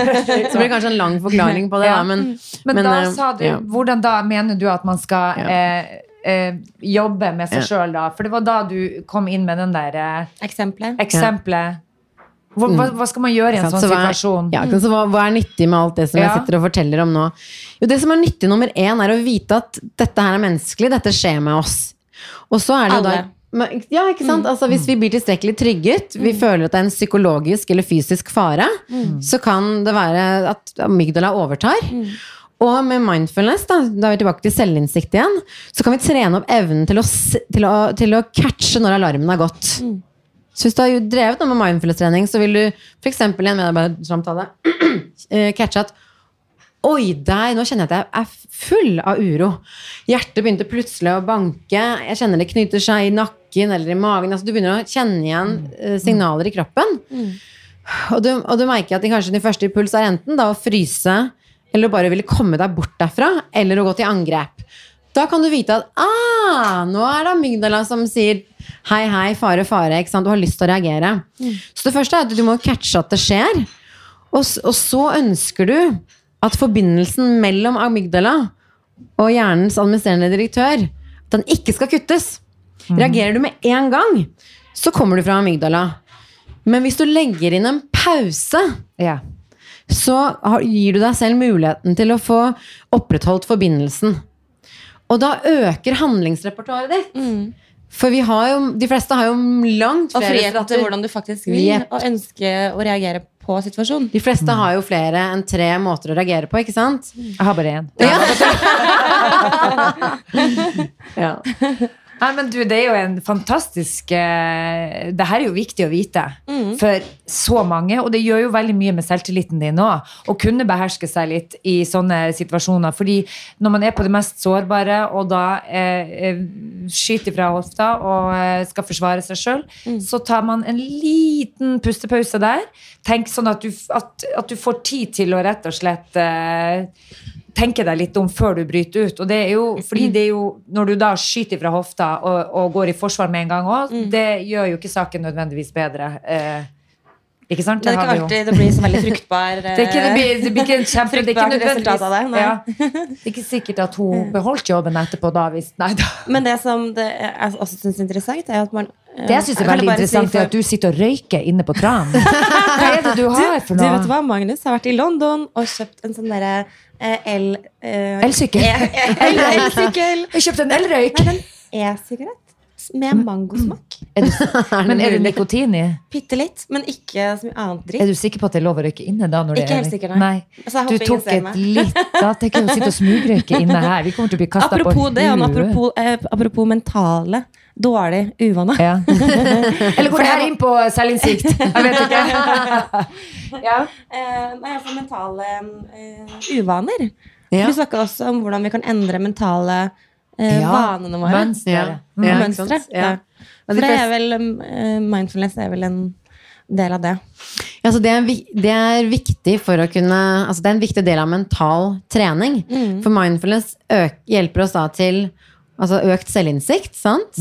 Så blir det kanskje en lang forklaring på det, Ja. men, Men, men, da eh, sa du, ja. hvordan da mener du at man skal Ja. eh, eh, jobbe med seg Ja. sjøl, da? For det var da du kom inn med den der eh, Eksempelet. eksempelet. Hva, hva, hva skal man gjøre i en sånn så hva situasjon? Ja, så hva, hva er nyttig med alt det som Ja. jeg sitter og forteller om nå? Jo, Det som er nyttig nummer én, er å vite at dette her er menneskelig. Dette skjer med oss. Og så er det jo da ja, ikke sant? Altså, hvis vi blir tilstrekkelig trygget, vi føler at det er en psykologisk eller fysisk fare, så kan det være at amygdala overtar. Og med mindfulness, da, da er vi tilbake til selvinnsikt igjen, så kan vi trene opp evnen til å, til å, til å catche når alarmen har gått. Så hvis du har drevet noe med mindfulness-trening, så vil du f.eks. i en medarbeidersamtale eh, catche at Oi, der, nå kjenner jeg at jeg er full av uro. Hjertet begynte plutselig å banke. Jeg kjenner det knyter seg i nakken eller i magen. Altså, du begynner å kjenne igjen eh, signaler i kroppen. Og, du, og du merker at de, kanskje din første impuls er enten da å fryse, eller bare ville komme deg bort derfra, eller å gå til angrep. Da kan du vite at ah, nå er det amygdala som sier hei, hei, fare, fare. Ikke sant? Du har lyst til å reagere. Så det første er at du må catche at det skjer. Og, og så ønsker du at forbindelsen mellom amygdala og hjernens administrerende direktør at den ikke skal kuttes. Reagerer du med en gang, så kommer du fra amygdala. Men hvis du legger inn en pause, Ja. Så gir du deg selv muligheten til å få opprettholdt forbindelsen. Og da øker handlingsrepertoaret ditt. For vi har jo, de fleste har jo langt Og flere frihet til hvordan du faktisk vil, yep. og ønsker å reagere på situasjonen. De fleste har jo flere enn tre måter å reagere på, ikke sant? Jeg har bare én. Ja. Nei, men du, det er jo en fantastisk uh, Det her er jo viktig å vite for så mange, og det gjør jo veldig mye med selvtilliten din òg. Å kunne beherske seg litt i sånne situasjoner. Fordi når man er på det mest sårbare, og da eh, skyter fra hofta og uh, skal forsvare seg sjøl, så tar man en liten pustepause der. Tenk sånn at du, at, at du får tid til å rett og slett tenke deg litt om før du bryter ut. Og det er jo, fordi det er jo, når du da skyter fra hofta og, og går i forsvar med en gang òg, det gjør jo ikke saken nødvendigvis bedre. Eh, ikke sant? Det er ikke alltid det blir så veldig fruktbar Det er ikke, det blir, det blir ikke kjempe, det er ikke Fruktbart resultat av det, nei. Ja. Det er ikke sikkert at hun beholdt jobben etterpå da, hvis Nei da. Men det som det jeg også syns er interessant, er at man eh, Det jeg syns er veldig interessant, si interessant, er at du sitter og røyker inne på Tran. Hva er det du har for Du vet hva, Magnus har vært i London og kjøpt en sånn derre eh, el... eh, Elsykkel. Elsykkel. Kjøpt en elrøyk. Nei, den e-sigarett med mangosmak. Er du, men er det nikotin i? Bitte litt, men ikke så mye annet Er du sikker på at det er lov å røyke inne da? Ikke helt sikker, nei. Altså, jeg Du tok et litt Da tenker jeg å sitte og smugrøyke inne her. Vi kommer til å bli kasta på Apropos det, huet. apropos, eh, apropos mentale dårlig uvaner. Ja. Eller går det her inn på selvinnsikt? Jeg vet ikke. ja. Eh, nei, altså mentale eh, uvaner. Ja. Vi snakka også om hvordan vi kan endre mentale eh, Ja, vanene våre. mønstre. Ja. Mm, Ja, Mønstre. Ja. For det er vel eh, Mindfulness er vel en del av det. Ja, så det, er, det er viktig for å kunne altså Det er en viktig del av mental trening. For mindfulness øk, hjelper oss da til altså økt selvinnsikt, sant?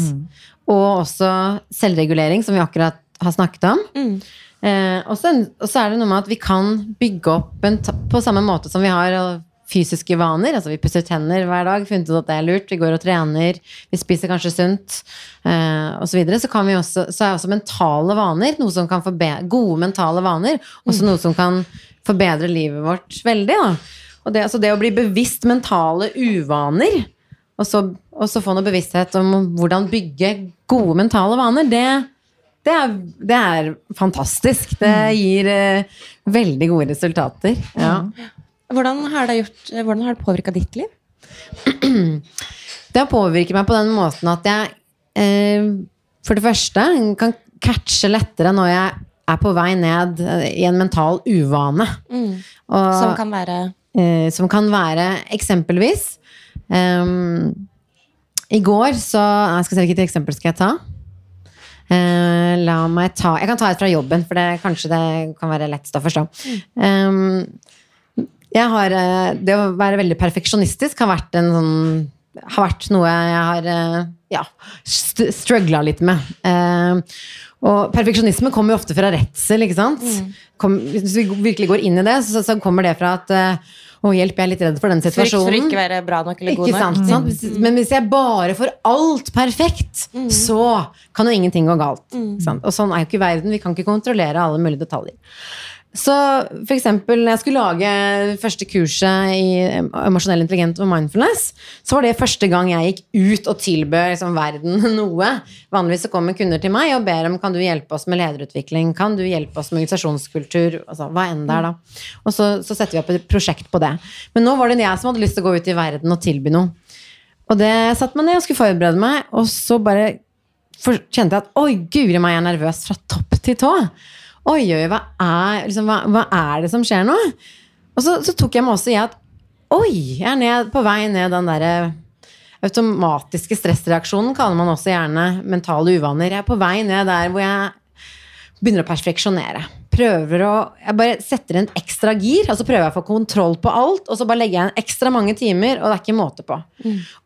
Og også selvregulering, som vi akkurat har snakket om. Eh, og, så, er det noe med at vi kan bygge opp en, på samme måte som vi har fysiske vaner. Altså vi pusser tenner hver dag, funnet ut at det er lurt. Vi går og trener, vi spiser kanskje sunt eh, osv. Så, videre. så, kan vi også, så er også mentale vaner noe som kan forbedre, gode mentale vaner. Også noe som kan forbedre livet vårt veldig. Da. Og det, altså det å bli bevisst mentale uvaner, og så, og så få noe bevissthet om hvordan bygge gode mentale vaner, det, det, er, det er fantastisk. Det gir eh, veldig gode resultater. Ja. Hvordan har det, gjort, hvordan har det påvirka ditt liv? Det har påvirket meg på den måten at jeg eh, for det første kan catche lettere når jeg er på vei ned eh, i en mental uvane. Og, Som kan være eh, som kan være eksempelvis eh, I går så Jeg skal se hvilket eksempel skal jeg ta. Eh, la meg ta Jeg kan ta et fra jobben, for det, kanskje det kan være lettest å forstå. Mm. jeg har, eh, det å være veldig perfeksjonistisk har vært, en sånn, har vært noe jeg har eh, ja, struggla litt med. Eh, og perfeksjonisme kommer jo ofte fra redsel. ikke sant? Kom, hvis vi virkelig går inn i det, så, så kommer det fra at å, hjelp, jeg er litt redd for den frykt for situasjonen. ikke være bra nok eller god Ikke sant, nok. sant? Men hvis jeg bare får alt perfekt, så kan jo ingenting gå galt. Mm. Og sånn er jo ikke verden. Vi kan ikke kontrollere alle mulige detaljer. Så for eksempel, når jeg skulle lage første kurset i emosjonell intelligent og mindfulness, så var det første gang jeg gikk ut og tilbød liksom, verden noe. Vanligvis så kommer kunder til meg og ber om kan du hjelpe oss med lederutvikling, kan du hjelpe oss med organisasjonskultur, altså, hva enn det er da. Og så, så setter vi opp et prosjekt på det. Men nå var det jeg som hadde lyst til å gå ut i verden og tilby noe. Og det satte meg ned og skulle forberede meg, og så bare kjente jeg at oi, guri meg, jeg er nervøs fra topp til tå. Oi, oi, hva er, liksom, hva, hva er det som skjer nå? Og så, så tok jeg meg også i at oi, jeg er ned, på vei ned den derre automatiske stressreaksjonen, kaller man også gjerne mentale uvaner. Jeg er på vei ned der hvor jeg begynner å perfeksjonere. Prøver å, jeg bare setter en ekstra gir, og så prøver jeg å få kontroll på alt. Og så bare legger jeg inn ekstra mange timer, og det er ikke måte på.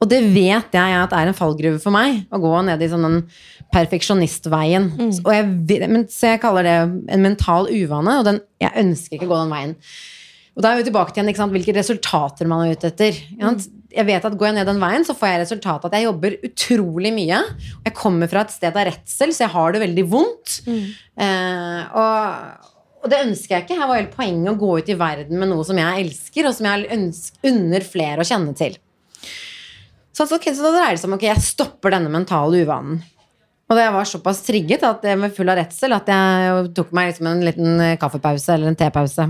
Og det vet jeg at er en fallgruve for meg, å gå ned i sånn den perfeksjonistveien. Og jeg, men, så jeg kaller det en mental uvane, og den, jeg ønsker ikke å gå den veien. Og da er vi tilbake til igjen, hvilke resultater man er ute etter. ikke sant? Jeg vet at Går jeg ned den veien, så får jeg resultatet at jeg jobber utrolig mye. Jeg kommer fra et sted av redsel, så jeg har det veldig vondt. Eh, og, og det ønsker jeg ikke. Her var hele poenget å gå ut i verden med noe som jeg elsker, og som jeg unner flere å kjenne til. Så, altså, okay, så da dreier det seg om ok, jeg stopper denne mentale uvanen. Og jeg var såpass trigget at jeg var full av redsel at jeg tok meg liksom en liten kaffepause eller en tepause.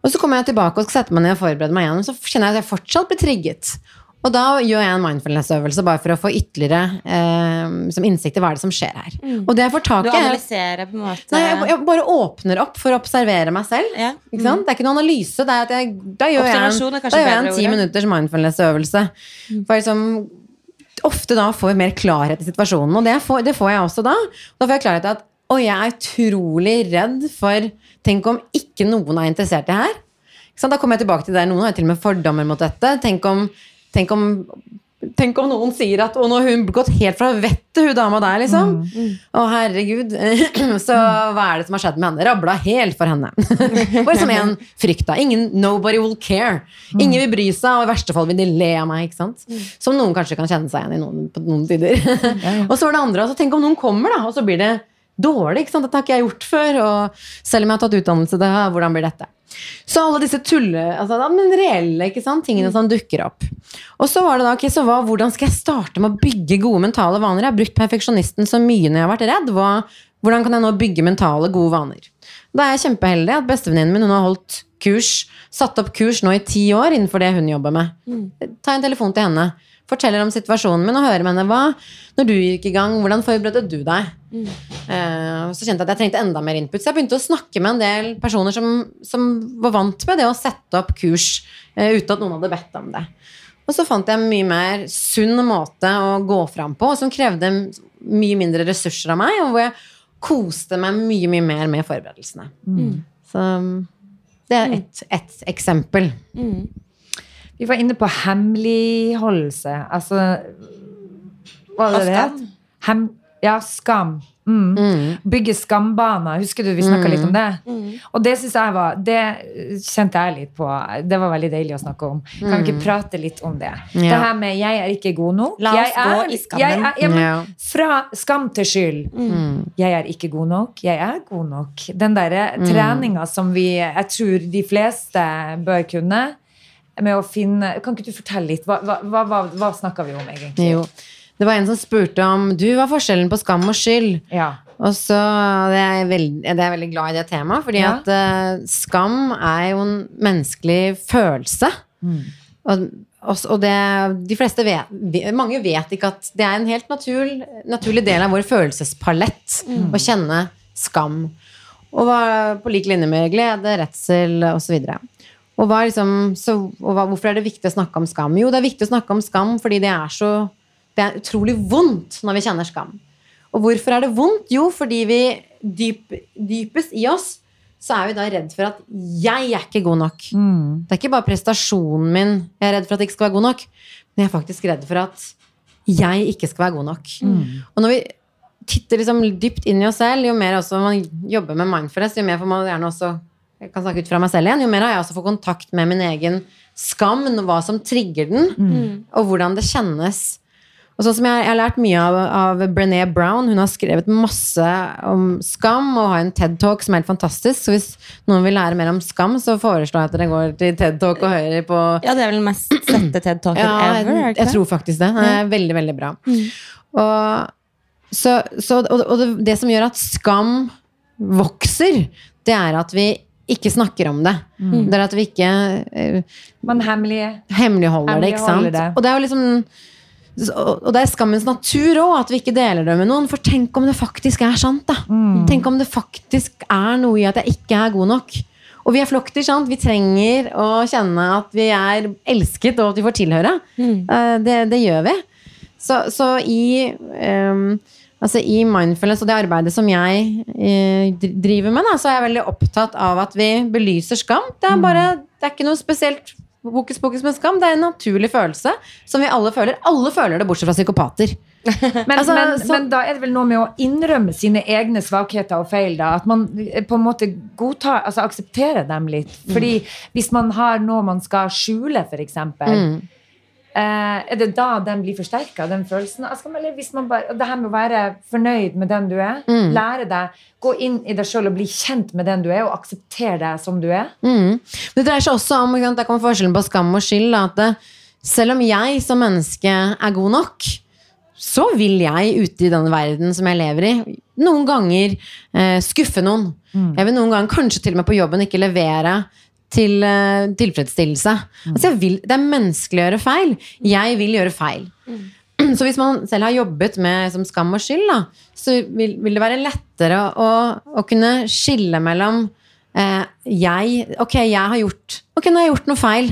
Og så kommer jeg tilbake og skal sette meg ned og forberede meg igjen, så kjenner jeg at jeg fortsatt blir trigget. Og da gjør jeg en mindfulness-øvelse bare for å få ytterligere eh, som innsikt i hva er det som skjer her. Og det jeg får tak i Du analyserer på en måte Nei, jeg, jeg bare åpner opp for å observere meg selv. Ja. Ikke sant? Det er ikke noe analyse. Det er at jeg, da gjør jeg en, da gjør jeg en ti minutters mindfulness-øvelse. For liksom ofte da får jeg mer klarhet i situasjonen, og det får, det får jeg også da. Da får jeg klarhet i at oi, jeg er utrolig redd for Tenk om ikke noen er interessert i det her. Da kommer jeg tilbake til det. Noen har til og med fordommer mot dette. Tenk om, tenk om Tenk om noen sier at 'Å, nå har hun gått helt fra vettet, hun dama der', liksom. Å, herregud. Så hva er det som har skjedd med henne? Rabla helt for henne. Bare som en frykt, da. Ingen Nobody will care. Ingen vil bry seg, og i verste fall vil de le av meg. ikke sant? Som noen kanskje kan kjenne seg igjen i noen, på noen tider. og så var det andre. Altså, tenk om noen kommer, da, og så blir det dårlig. ikke sant? Dette har ikke jeg gjort før. Og selv om jeg har tatt utdannelse, det her, hvordan blir dette? Så alle disse tulle, altså, men reelle ikke sant? tingene som dukker opp. Og så var det da, ok, så hva, hvordan skal jeg starte med å bygge gode mentale vaner? Jeg har brukt perfeksjonisten så mye når jeg har vært redd. Hva, hvordan kan jeg nå bygge mentale, gode vaner? Da er jeg kjempeheldig at bestevenninnen min hun har holdt kurs, satt opp kurs nå i ti år innenfor det hun jobber med. Ta en telefon til henne. Forteller om situasjonen min og hører med henne hva Når du gikk i gang, hvordan forberedte du deg? Eh, Uh, så kjente jeg at jeg trengte enda mer input, så jeg begynte å snakke med en del personer som, som var vant med det å sette opp kurs uh, uten at noen hadde bedt om det. Og så fant jeg en mye mer sunn måte å gå fram på, som krevde mye mindre ressurser av meg, og hvor jeg koste meg mye, mye mer med forberedelsene. Så det er ett et eksempel. Vi var inne på hemmeligholdelse. Altså Hva var det Og det het? Hem, ja, skam. Mm. Bygge skambaner. Husker du vi snakka litt om det? Og det synes jeg var Det kjente jeg litt på. Det var veldig deilig å snakke om. Kan vi ikke prate litt om det? Det her med 'jeg er ikke god nok'. La oss er, gå i skammen. Er, ja, men, Fra skam til skyld. Jeg er ikke god nok. Jeg er god nok. Den derre treninga som vi Jeg tror de fleste bør kunne. Med å finne Kan ikke du fortelle litt? Hva, hva, hva, hva snakka vi om, egentlig? Jo. Det var en som spurte om du, hva er forskjellen på skam og skyld? Ja. Og så det er jeg veld, det er veldig glad i det temaet, fordi Ja. at uh, skam er jo en menneskelig følelse. Og, og, og det, de fleste vet, ve- mange vet ikke at det er en helt naturlig, naturlig del av vår følelsespalett å kjenne skam. Og hva, på lik linje med glede, redsel osv. Og, er liksom, så, og hva, hvorfor er det viktig å snakke om skam? Jo, det er viktig å snakke om skam fordi det er så det er utrolig vondt når vi kjenner skam. Og hvorfor er det vondt? Jo, fordi vi dyp, dypest i oss så er vi da redd for at jeg er ikke god nok. Det er ikke bare prestasjonen min jeg er redd for at jeg ikke skal være god nok, men jeg er faktisk redd for at jeg ikke skal være god nok. Og når vi titter liksom dypt inn i oss selv, jo mer også man jobber med mindfulness, jo mer får man gjerne også jeg kan snakke ut fra meg selv igjen, jo mer har jeg også fått kontakt med min egen skam, hva som trigger den, og hvordan det kjennes. Og sånn som jeg, jeg har lært mye av, av Brené Brown. Hun har skrevet masse om skam og har en TED-talk som er helt fantastisk. Så hvis noen vil lære mer om skam, så foreslår jeg at dere går til TED-talk og hører på Ja, det er vel den mest sette TED-talken ja, ever? er jeg, jeg tror faktisk det. Det er veldig, veldig bra. Og, så, så, og, og det, det som gjør at skam vokser, det er at vi ikke snakker om det. Det er at vi ikke uh, Man hemmelige. hemmeligholder det. ikke sant? Det. Og det er jo liksom og det er skammens natur òg, at vi ikke deler det med noen. For tenk om det faktisk er sant, da. Tenk om det faktisk er noe i at jeg ikke er god nok. Og vi er flokkdyr, sant. Vi trenger å kjenne at vi er elsket, og at vi får tilhøre. Mm. Det, det gjør vi. Så, så i um, Altså I mindfulness og det arbeidet som jeg eh, driver med, da, så er jeg veldig opptatt av at vi belyser skam. Det er bare, det er ikke noe spesielt hokus pokus med skam. Det er en naturlig følelse som vi alle føler. Alle føler det, bortsett fra psykopater. Men, Altså, men, så- men da er det vel noe med å innrømme sine egne svakheter og feil. da, At man eh, på en måte godtar, altså aksepterer dem litt. Fordi hvis man har noe man skal skjule, f.eks., Mm. Eh, er det da den blir forsterka, den følelsen? Altså, eller hvis man bare, det her med å være fornøyd med den du er, Mm. lære deg, gå inn i deg sjøl og bli kjent med den du er, og akseptere deg som du er. Mm. Det dreier seg også om Der kommer forskjellen på skam og skyld. At det, selv om jeg som menneske er god nok, så vil jeg ute i den verden som jeg lever i, noen ganger eh, skuffe noen. Jeg vil noen ganger kanskje til og med på jobben ikke levere til uh, tilfredsstillelse. Altså jeg vil, det er menneskelig å gjøre feil. Jeg vil gjøre feil. Så hvis man selv har jobbet med som skam og skyld, da, så vil, vil det være lettere å, å kunne skille mellom uh, jeg Ok, jeg har gjort Ok, nå har jeg gjort noe feil.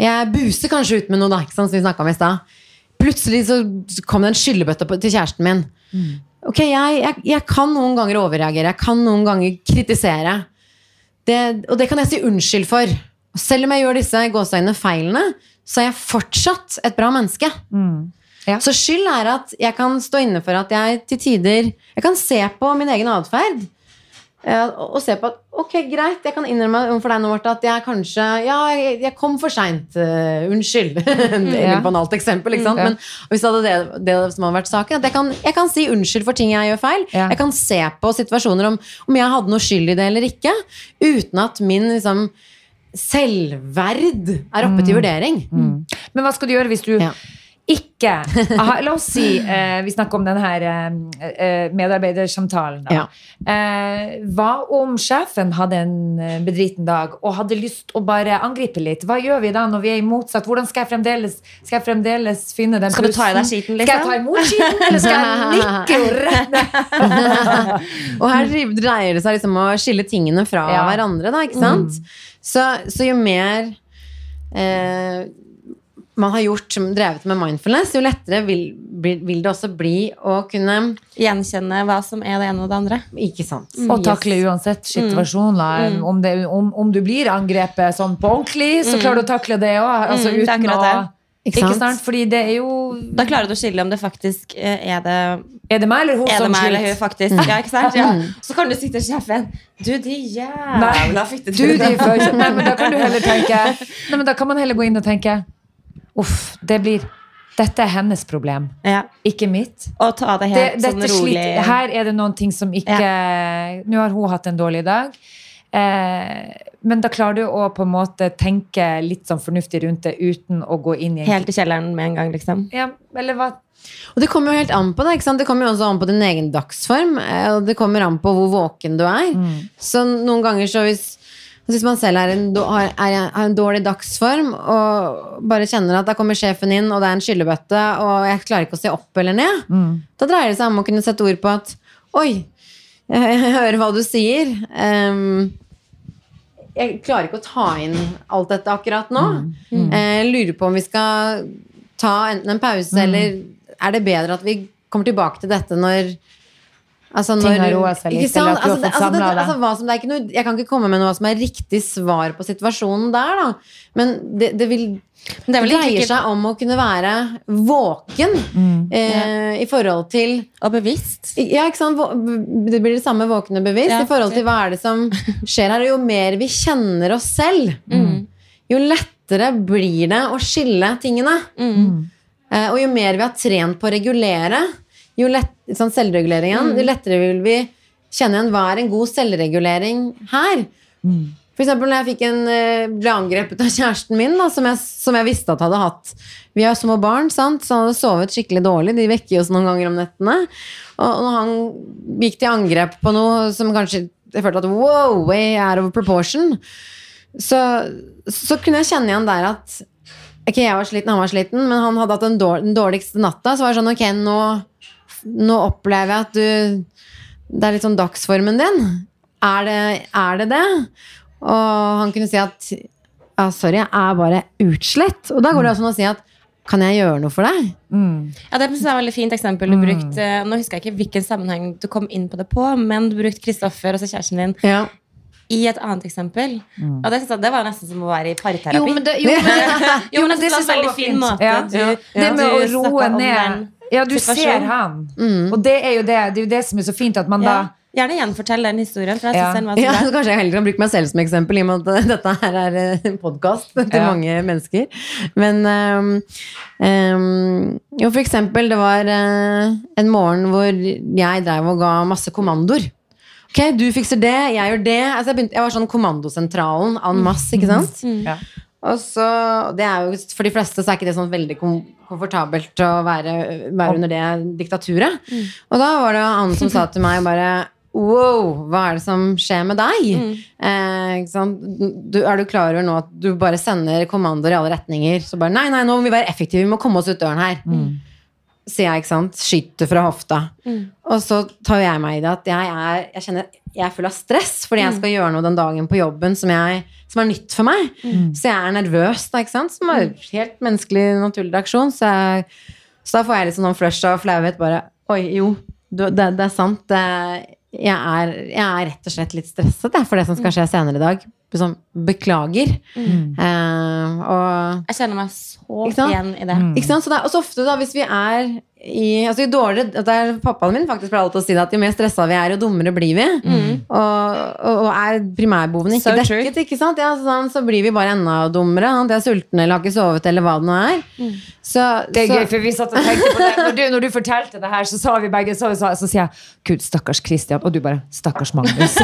Jeg buser kanskje ut med noe, da, ikke sant, som vi snakka om i stad. Plutselig så kom det en skyllebøtte til kjæresten min. Ok, jeg, jeg, jeg kan noen ganger overreagere. Jeg kan noen ganger kritisere. Det, og det kan jeg si unnskyld for. Og selv om jeg gjør disse gåseøynene feilene, så er jeg fortsatt et bra menneske. Ja. Så skyld er at jeg kan stå inne for at jeg til tider Jeg kan se på min egen atferd. Eh, Og se på at ok, greit, jeg kan innrømme overfor deg nå, Martha, at jeg kanskje Ja, jeg, jeg kom for seint. unnskyld. det er et Ja. veldig banalt eksempel. Ikke sant? Ja. Men hvis det hadde det, det som hadde vært saken, at jeg kan, jeg kan si unnskyld for ting jeg gjør feil. Jeg kan se på situasjoner om, om jeg hadde noe skyld i det eller ikke, uten at min liksom, selvverd er oppe til vurdering. Men hva skal du gjøre hvis du Ja. Ikke aha, La oss si eh, vi snakker om denne her eh, eh, medarbeidersamtalen. Da. Ja. Eh, hva om sjefen hadde en eh, bedriten dag og hadde lyst å bare angripe litt? Hva gjør vi da når vi er i motsatt? Hvordan skal jeg fremdeles, skal jeg fremdeles finne den Skal du ta i deg skiten skiten, Skal jeg liksom? ta imot skiten, eller skal jeg nikke og renne? Og her dreier det seg liksom om å skille tingene fra Ja. hverandre, da, ikke sant? Så, så jo mer eh, man har gjort, som drevet med mindfulness, jo lettere vil, vil, det også bli å kunne Gjenkjenne hva som er det ene og det andre. Ikke sant? Og takle uansett situasjoner. Om, det, om, om du blir angrepet sånn på ordentlig, så klarer du å takle det òg. Altså, Mm, uten å det. Ikke Ikke sant? sant? Fordi det er jo Da klarer du å skille om det faktisk eh, er det Er det meg eller hun som meg eller hun sliter? faktisk. Ja, ikke sant? Ja. Så kan du sitte sjefen Du, de jævla Du, de føler Nei, men da kan du heller tenke Nei, men da kan man heller gå inn og tenke Uff, det blir Dette er hennes problem, Ja. ikke mitt. Og ta det Det, sånn rolig. sliter, her er det noen ting som ikke Nå har hun hatt en dårlig dag. Eh, men da klarer du å på en måte tenke litt sånn fornuftig rundt det uten å gå inn i en Helt i kjelleren med en gang, liksom. ja, Eller hva? Og det kommer jo helt an på det. ikke sant? Det kommer jo også an på din egen dagsform. eh, Og det kommer an på hvor våken du er. Så noen ganger så hvis hvis man selv er en, har, har en dårlig dagsform og bare kjenner at da kommer sjefen inn, og det er en skyllebøtte, og jeg klarer ikke å se opp eller ned, da dreier det seg om å kunne sette ord på at Oi, jeg, jeg hører hva du sier. Um, jeg klarer ikke å ta inn alt dette akkurat nå. Mm. Jeg lurer på om vi skal ta enten en pause, eller er det bedre at vi kommer tilbake til dette når Altså Ting har roet seg litt, eller at du Altså, har fått altså, samla altså, er ikke noe, jeg kan ikke komme med noe som er riktig svar på situasjonen der, da. Men det, det vil det det dreier seg om å kunne være våken eh, i forhold til Og bevisst. ja, ikke sant? Det blir det samme våkne bevisst Ja. i forhold til hva er det som skjer her. Og jo mer vi kjenner oss selv, jo lettere blir det å skille tingene. Eh, og jo mer vi har trent på å regulere, jo lett, sånn selvreguleringen, jo lettere vil vi kjenne igjen hva er en god selvregulering her. For eksempel når jeg fikk en, eh, ble angrepet av kjæresten min, da, som, jeg, som jeg visste at hadde hatt Vi har små barn, sant? så han hadde sovet skikkelig dårlig. De vekker oss noen ganger om nettene. Og når han gikk til angrep på noe som kanskje jeg følte at wow, way out of proportion, så, så kunne jeg kjenne igjen der at Ok, jeg var sliten, han var sliten, men han hadde hatt den dårligste natta. Så var det sånn, ok, nå, nå opplever jeg at du Det er litt sånn dagsformen din. Er det er det? det? Og han kunne si at ja, sorry, jeg er bare utslett. Og da går det også an å si at kan jeg gjøre noe for deg? Ja, Det synes jeg er et veldig fint eksempel du brukte. eh, Nå husker jeg ikke hvilken sammenheng du kom inn på det på, men du brukte Kristoffer, altså kjæresten din, Ja. i et annet eksempel. Og det, synes jeg, det var nesten som å være i parterapi. Jo, men det, jo, men, Jo, men det det, synes jeg var jeg veldig fin fint. måte. Ja. Du- Det med du å snakket roe om ned den Ja, du ser han. Og det er jo det, det er jo det som er så fint, at man da Gjerne gjenfortell den historien. For jeg Ja. synes den var så Ja, kanskje jeg heller kan bruke meg selv som eksempel, i og med at dette her er en podkast til Ja. mange mennesker. Men um, um, jo, for eksempel, det var uh, en morgen hvor jeg drev og ga masse kommandoer. Ok, du fikser det, jeg gjør det. Altså, jeg, begynte, jeg var sånn kommandosentralen en masse, ikke sant? Ja. Og så, det er jo, For de fleste så er ikke det sånn veldig kom komfortabelt å være, være under det diktaturet. Og da var det han som sa til meg bare Wow, hva er det som skjer med deg? Eh, ikke sant? Du, er du klar over nå at du bare sender kommandoer i alle retninger? Så bare Nei, nei, nå må vi være effektive, vi må komme oss ut døren her. Sier jeg, ikke sant. Skyter fra hofta. Og så tar jeg meg i det at jeg er, jeg kjenner, jeg er full av stress fordi jeg skal gjøre noe den dagen på jobben som, jeg, som er nytt for meg. Så jeg er nervøs, da, ikke sant? som er helt menneskelig, naturlig reaksjon. Så, jeg, så da får jeg litt sånn flush av flauhet. Bare Oi, jo, det, det er sant. Jeg, er, jeg er rett og slett litt stresset jeg, for det som skal skje senere i dag. Sånn, beklager. Eh, og Jeg kjenner meg så igjen i det. ikke sant? Så det er også ofte da, hvis vi er i altså jo dårligere, det er Pappaen min faktisk pleier alltid å si at jo mer stressa vi er, jo dummere blir vi. Og, og, og er primærbehovene ikke So true. dekket, ikke sant? Ja, sånn, så blir vi bare enda dummere. Sant? Jeg er sulten eller har ikke sovet eller hva det nå er. Så, Det er så, gøy, for vi satt og tenkte på det. Når du, når du fortalte det her, så sa vi begge så, så, så sier jeg Gud, stakkars Christian. Og du bare Stakkars Magnus.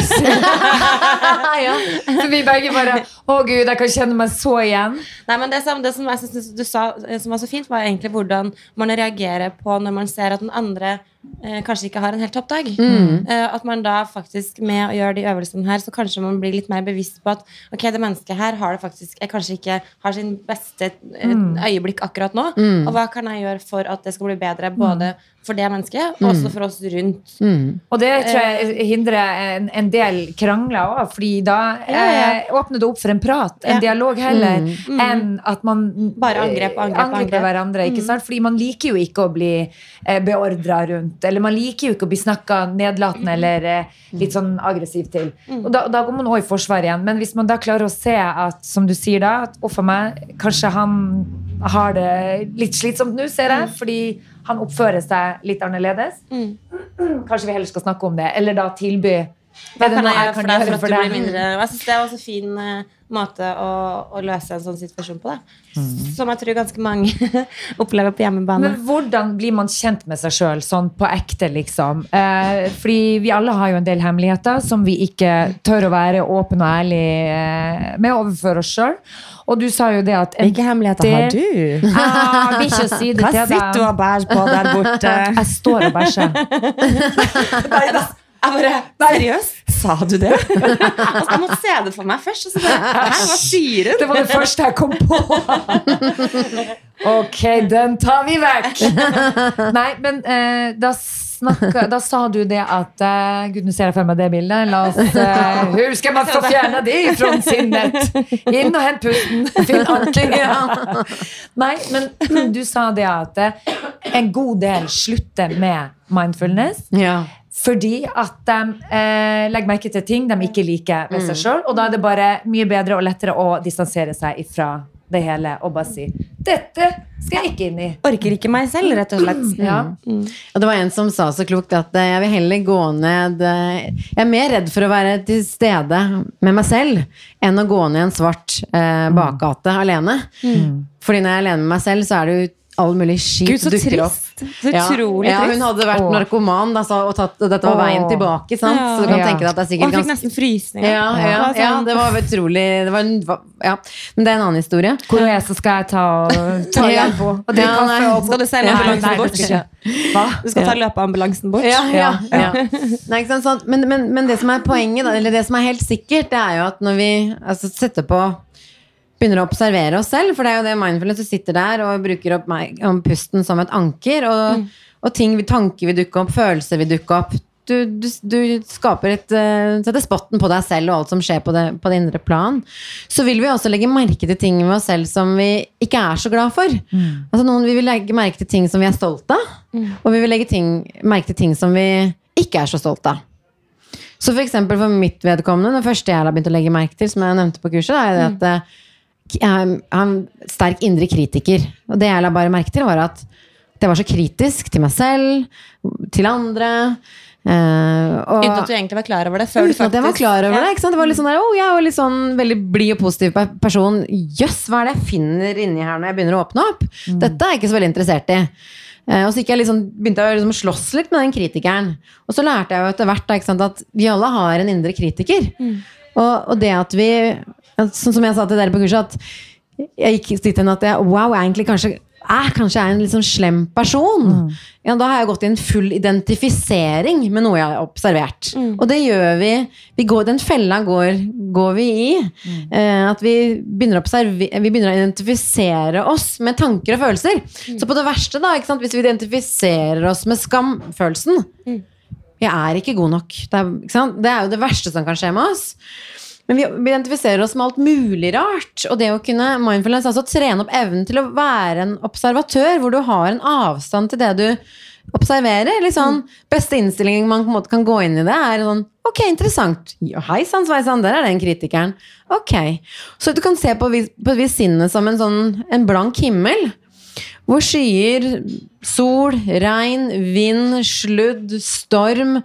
ja. Så vi begge bare Å, Gud, jeg kan kjenne meg så igjen. Nei, men det som, det som jeg synes du sa som var så fint, var egentlig hvordan man reagerer på når man ser at den andre eh, kanskje ikke har en helt topp dag. Eh, at man da faktisk med å gjøre de øvelsene her, så kanskje man blir litt mer bevisst på at ok, det mennesket her har det faktisk jeg kanskje ikke har sin beste eh, øyeblikk akkurat nå. Og hva kan jeg gjøre for at det skal bli bedre både for det mennesket og også for oss rundt. Og det tror jeg hindrer en, en del krangler òg, fordi da Ja, ja. eh, åpner det opp for en prat, en Ja. dialog heller, enn at man Bare angrep, angrep, angriper angrep. hverandre. Ikke sant? Fordi man liker jo ikke å bli eh, beordra rundt, eller man liker jo ikke å bli snakka nedlatende eller eh, litt sånn aggressivt til. Og da, da går man òg i forsvar igjen. Men hvis man da klarer å se at, som du sier da, at å for meg, kanskje han har det litt slitsomt nå, ser jeg, fordi han oppfører seg litt annerledes. Kanskje vi heller skal snakke om det, eller da tilby. Hva kan jeg gjøre for deg for at du blir mindre. Jeg synes det var så fin eh, måte å, å løse en sånn situasjon på, da. Som jeg tror ganske mange opplever på hjemmebane. Men hvordan blir man kjent med seg sjøl, sånn på ekte, liksom? Eh, fordi vi alle har jo en del hemmeligheter som vi ikke tør å være åpne og ærlige eh, med overfor oss sjøl. Og du sa jo det at Hvilke hemmeligheter har du? Ah, vil ikke si det Hva til sitter du og bærer på der borte? Jeg står og bæsjer. Jeg bare Seriøst? Sa du det? altså, jeg måtte se det for meg først. Altså, hva sier hun? Det var det første jeg kom på. Ok, den tar vi vekk. Nei, men eh, da, snakka, da sa du det at eh, Gud, nå ser jeg for meg det bildet. La oss eh, Hvor skal man få fjerna det fra sinnet? Inn og hent pusten. Finn ordentlig. Nei, men du sa det at eh, en god del slutter med mindfulness. Ja. Fordi at de eh, legger merke til ting de ikke liker ved seg sjøl. Og da er det bare mye bedre og lettere å distansere seg ifra det hele og bare si 'Dette skal jeg ikke inn i'. Orker ikke meg selv, rett og slett. Ja. Og det var en som sa så klokt at eh, jeg vil heller gå ned eh, Jeg er mer redd for å være til stede med meg selv enn å gå ned en svart eh, bakgate alene. Fordi når jeg er alene med meg selv, så er det jo all mulig skit Gud, så dukker opp. trist. Så utrolig ja, trist. Hun hadde vært Åh. narkoman da, så, og, tatt, og dette var veien tilbake. Sant? Ja. Så du kan Ja. tenke deg at det er Og sikkert han fikk ganske nesten frysninger. ja, ja, Det var ja, sånn- det var utrolig det var, en- ja. Men det er en annen historie. Hvor er jeg, så skal jeg ta, og- ta Ja. på. og og drikke kaffe. Og, Skal du sende ambulansen bort? Hva? Du skal ta løpeambulansen bort. Ja, ja, Ja. ja. Nei, ikke sant, sant? Men, men, men det som er poenget, da, eller det som er helt sikkert, det er jo at når vi altså, setter på Begynner å observere oss selv, for det er jo det mindfulness du sitter der og bruker opp pusten som et anker, og, og ting, tanker vil dukke opp, følelser vil dukke opp. Du, du, du skaper et, eh, setter spotten på deg selv og alt som skjer på det, på det indre plan. Så vil vi også legge merke til ting ved oss selv som vi ikke er så glad for. Altså noen, vi vil legge merke til ting som vi er stolt av, og vi vil legge ting, merke til ting som vi ikke er så stolt av. Så for for mitt vedkommende, det første jeg har begynt å legge merke til, som jeg nevnte på kurset, er det at eh, en sterk indre kritiker. Og det jeg la bare merke til, var at det var så kritisk til meg selv, til andre. Uh, og, Uten at du egentlig var klar over det. Før du Uten at jeg var klar over Ja. det. Det var litt sånn der, oh, jeg er jo litt sånn veldig blid og positiv person. Jøss, hva er det jeg finner inni her når jeg begynner å åpne opp? Dette er jeg ikke så veldig interessert i. Uh, og så jeg liksom, begynte jeg å liksom slåss litt med den kritikeren. Og så lærte jeg jo etter hvert da, at vi alle har en indre kritiker. Og, og det at vi Sånn som jeg sa til dere på kurset, at jeg gikk dit hen at jeg wow, jeg egentlig kanskje er kanskje jeg er en litt sånn slem person. Ja, da har jeg gått i en full identifisering med noe jeg har observert. Og det gjør vi. vi går, den fella går, går vi i. Eh, at vi begynner, vi begynner å identifisere oss med tanker og følelser. Så på det verste, da, hvis vi identifiserer oss med skamfølelsen Jeg er ikke god nok. Det er, det er jo det verste som kan skje med oss. Men vi, identifiserer oss med alt mulig rart. Og det å kunne mindfulness, altså trene opp evnen til å være en observatør, hvor du har en avstand til det du observerer. Sånn, Beste innstillingen man på en måte kan gå inn i det, er sånn Ok, interessant. Hei sann, sveisann, der er den kritikeren. Ok. Så du kan se på, på vis sinnet som en sånn en blank himmel. Hvor skyer, sol, regn, vind, sludd, storm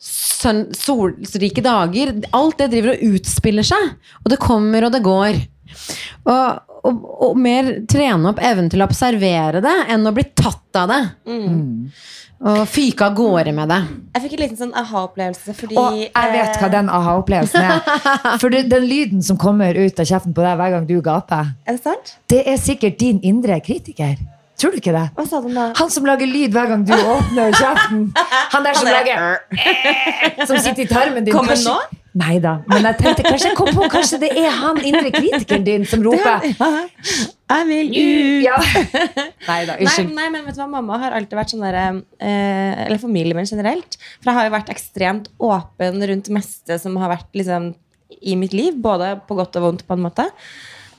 sønn- solrike dager. Alt det driver og utspiller seg. Og det kommer og det går. Og, og, og mer trene opp evnen til å observere det enn å bli tatt av det. Og fyke av gårde med det. Jeg fikk en liten sånn aha-opplevelse Og jeg vet hva den aha-opplevelsen er. For det, den lyden som kommer ut av kjeften på deg hver gang du gaper, eh, Er det sant? det er sikkert din indre kritiker. Tror du ikke det? Hva sa den da? Han som lager lyd hver gang du åpner kjeften. Han der som lager eh, Som sitter i tarmen din. Kommer Kanskje- nå? Nei da. Men jeg tenkte kanskje jeg kom på Kanskje det er han indre kritikeren din som roper Jeg vil ut! ja. Nei da, Nei, unnskyld. nei, men vet du hva, mamma har alltid vært sånn der eh, Eller familien min generelt. For jeg har jo vært ekstremt åpen rundt det meste som har vært liksom i mitt liv. Både på godt og vondt, på en måte.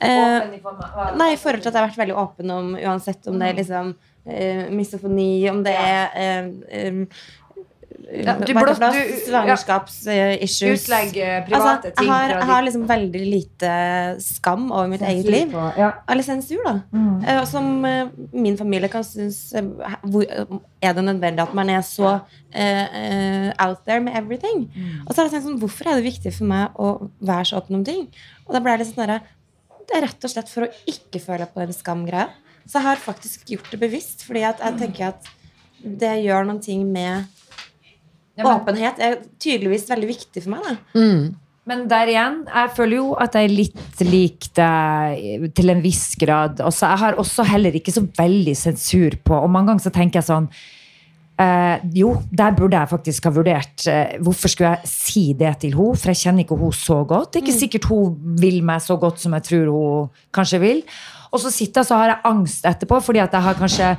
Eh, Nei, i forhold til at jeg har vært veldig åpen om uansett om det er liksom eh, misofoni, om det er eh, eh, Ja, du hva heter blott- det, du- svangerskapsissues. Utlegge private ting jeg har, jeg har liksom veldig lite skam over mitt eget liv. Ja. Eller sensur, da. Mm. Som min familie kan synes hvor, Er det nødvendig at man er så out there med everything? Mm. Og så har jeg tenkt sånn, hvorfor er det viktig for meg å være så åpen om ting? Og da ble jeg litt sånn derre Det er rett og slett for å ikke føle på den skamgreia. Så jeg har faktisk gjort det bevisst, fordi at jeg tenker at det gjør noen ting med Ja, men- Åpenhet er tydeligvis veldig viktig for meg. da Mm. Men der igjen, jeg føler jo at jeg er litt lik deg til en viss grad. Også, jeg har også heller ikke så veldig sensur på, og mange ganger så tenker jeg sånn eh, jo, der burde jeg faktisk ha vurdert eh, hvorfor skulle jeg si det til henne, for jeg kjenner ikke henne så godt. Det er ikke sikkert hun vil meg så godt som jeg tror hun kanskje vil. Og så sitter jeg så har jeg angst etterpå, fordi at jeg har kanskje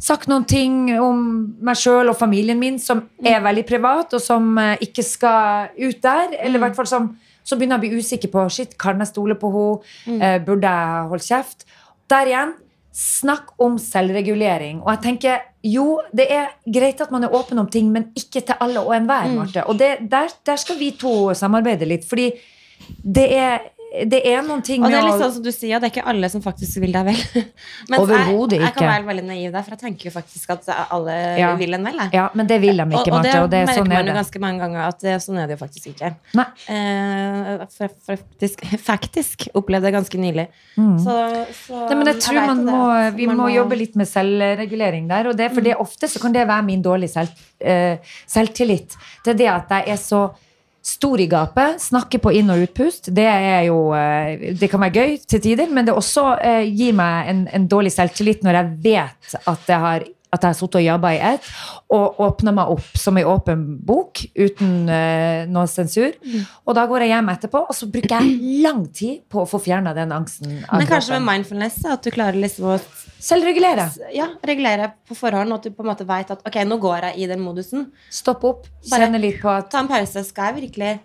sagt noen ting om meg sjøl og familien min som er veldig privat, og som eh, ikke skal ut der. Eller i hvert fall som så begynner jeg å bli usikker på shit, kan jeg stole på henne. Eh, burde jeg holde kjeft? Der igjen, snakk om selvregulering. Og jeg tenker, jo, det er greit at man er åpen om ting, men ikke til alle og enhver, Marte. Og det, der, der skal vi to samarbeide litt, fordi det er, det er noen ting med å Og det er litt sånn som du sier, det er ikke alle som faktisk vil deg vel. Mens Overhodet jeg, jeg kan være veldig naiv der, for jeg tenker jo faktisk at alle Ja. vil en vel. jeg. Ja, men det vil de Og, ikke, og det, Marte. Og det, merker sånn man jo ganske mange ganger at det, sånn er det jo faktisk ikke. Nei. Eh, for, faktisk, faktisk opplevde jeg ganske nylig. Så, så Mm. Nei, men jeg tror jeg man det, må, vi man må jobbe litt med selvregulering der. Og det, for det ofte så kan det være min dårlige selv, uh, selvtillit. Det er det at jeg er så stor i gapet, snakke på inn- og utpust. Det er jo eh, Det kan være gøy til tider, men det også eh, gir meg en, en dårlig selvtillit når jeg vet at jeg har at jeg har sittet og jobba i ett, og åpna meg opp som ei åpen bok uten eh, noe sensur. Og da går jeg hjem etterpå, og så bruker jeg lang tid på å få fjerna den angsten. Men kanskje med mindfulness, at du klarer liksom å Selvregulere. ja, regulere på forhånd, og at du på en måte vet at ok, nå går jeg i den modusen. Stopp opp, Bare- kjenne litt på at Ta en pause. Skal jeg virkelig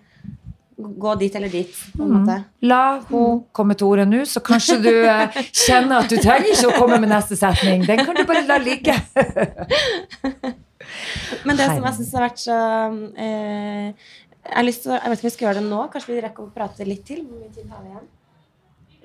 gå dit eller dit? På en Mm. måte. La hun komme til ordet nå, så kanskje du eh, kjenner at du trenger ikke å komme med neste setning. Den kan du bare la ligge. Men det som jeg syns har vært så eh, Jeg har lyst til Jeg vet ikke om vi skal gjøre det nå. Kanskje vi rekker å prate litt til. Hvor mye tid har vi igjen?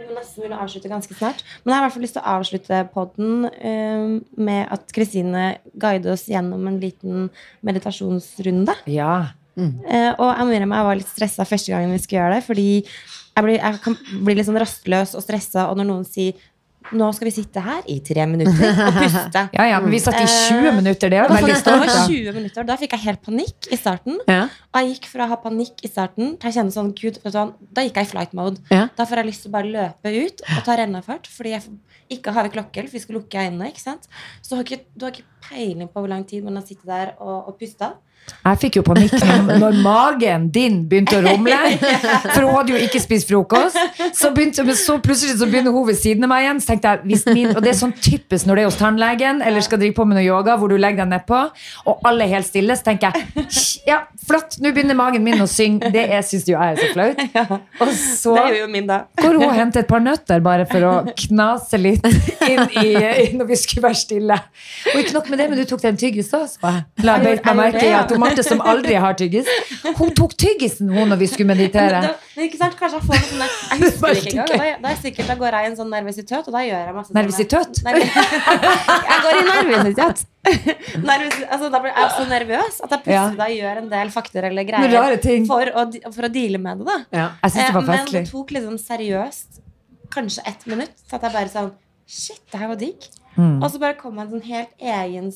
Vi må nesten begynne å avslutte ganske snart. Men jeg har i hvert fall lyst til å avslutte podden eh, med at Kristine guider oss gjennom en liten meditasjonsrunde. Ja. Eh, og jeg må innrømme jeg var litt stressa første gangen vi skulle gjøre det. Fordi jeg, blir, jeg kan bli litt sånn rastløs og stressa, og når noen sier nå skal vi sitte her i tre minutter og puste. ja, ja, men vi satt i 20 minutter, det er veldig det var 20 minutter. Da fikk jeg helt panikk i starten. Ja. Og jeg gikk fra å ha panikk i starten til jeg kjenne sånn Gud, Da gikk jeg i flight mode. Ja. Da får jeg lyst til å bare løpe ut og ta rennafart. Fordi jeg ikke har klokke, for vi skal lukke øynene. ikke sant? Så du har ikke, du har ikke peiling på hvor lang tid man har sittet der og, og pusta. Jeg fikk jo panikk når, magen din begynte å rumle. For hun hadde jo ikke spist frokost. Så, begynte, så plutselig så begynner hun ved siden av meg igjen. Så tenkte jeg, min, Og det er sånn typisk når det er hos tannlegen eller skal drive på med noe yoga, hvor du legger deg nedpå, og alle er helt stille, så tenker jeg ja, flott, nå begynner magen min å synge. Det syns jo jeg er så flaut. Og så går hun og henter et par nøtter bare for å knase litt inn i, når vi skulle være stille. Og ikke nok med det, men du tok deg en tyggis da, så jeg la beit meg merke i at hun Marte som aldri har tyggis, hun tok tyggisen hun når vi skulle meditere. men ikke sant, Kanskje jeg får noe sånn Jeg husker det ikke engang. Da, da, er sikkert, da går jeg i en sånn nervøsitet, og da gjør jeg masse Nervøsitet? Jeg går i nervøsitet. Nervøs, altså, da blir jeg så nervøs at jeg plutselig da gjør en del fakter eller greier for å, for å deale med det. da Ja. Jeg synes det var Eh, Men det tok liksom seriøst kanskje ett minutt. Så at jeg bare sånn Shit, det her var digg. Mm. Og så bare kom jeg i en sånn helt egen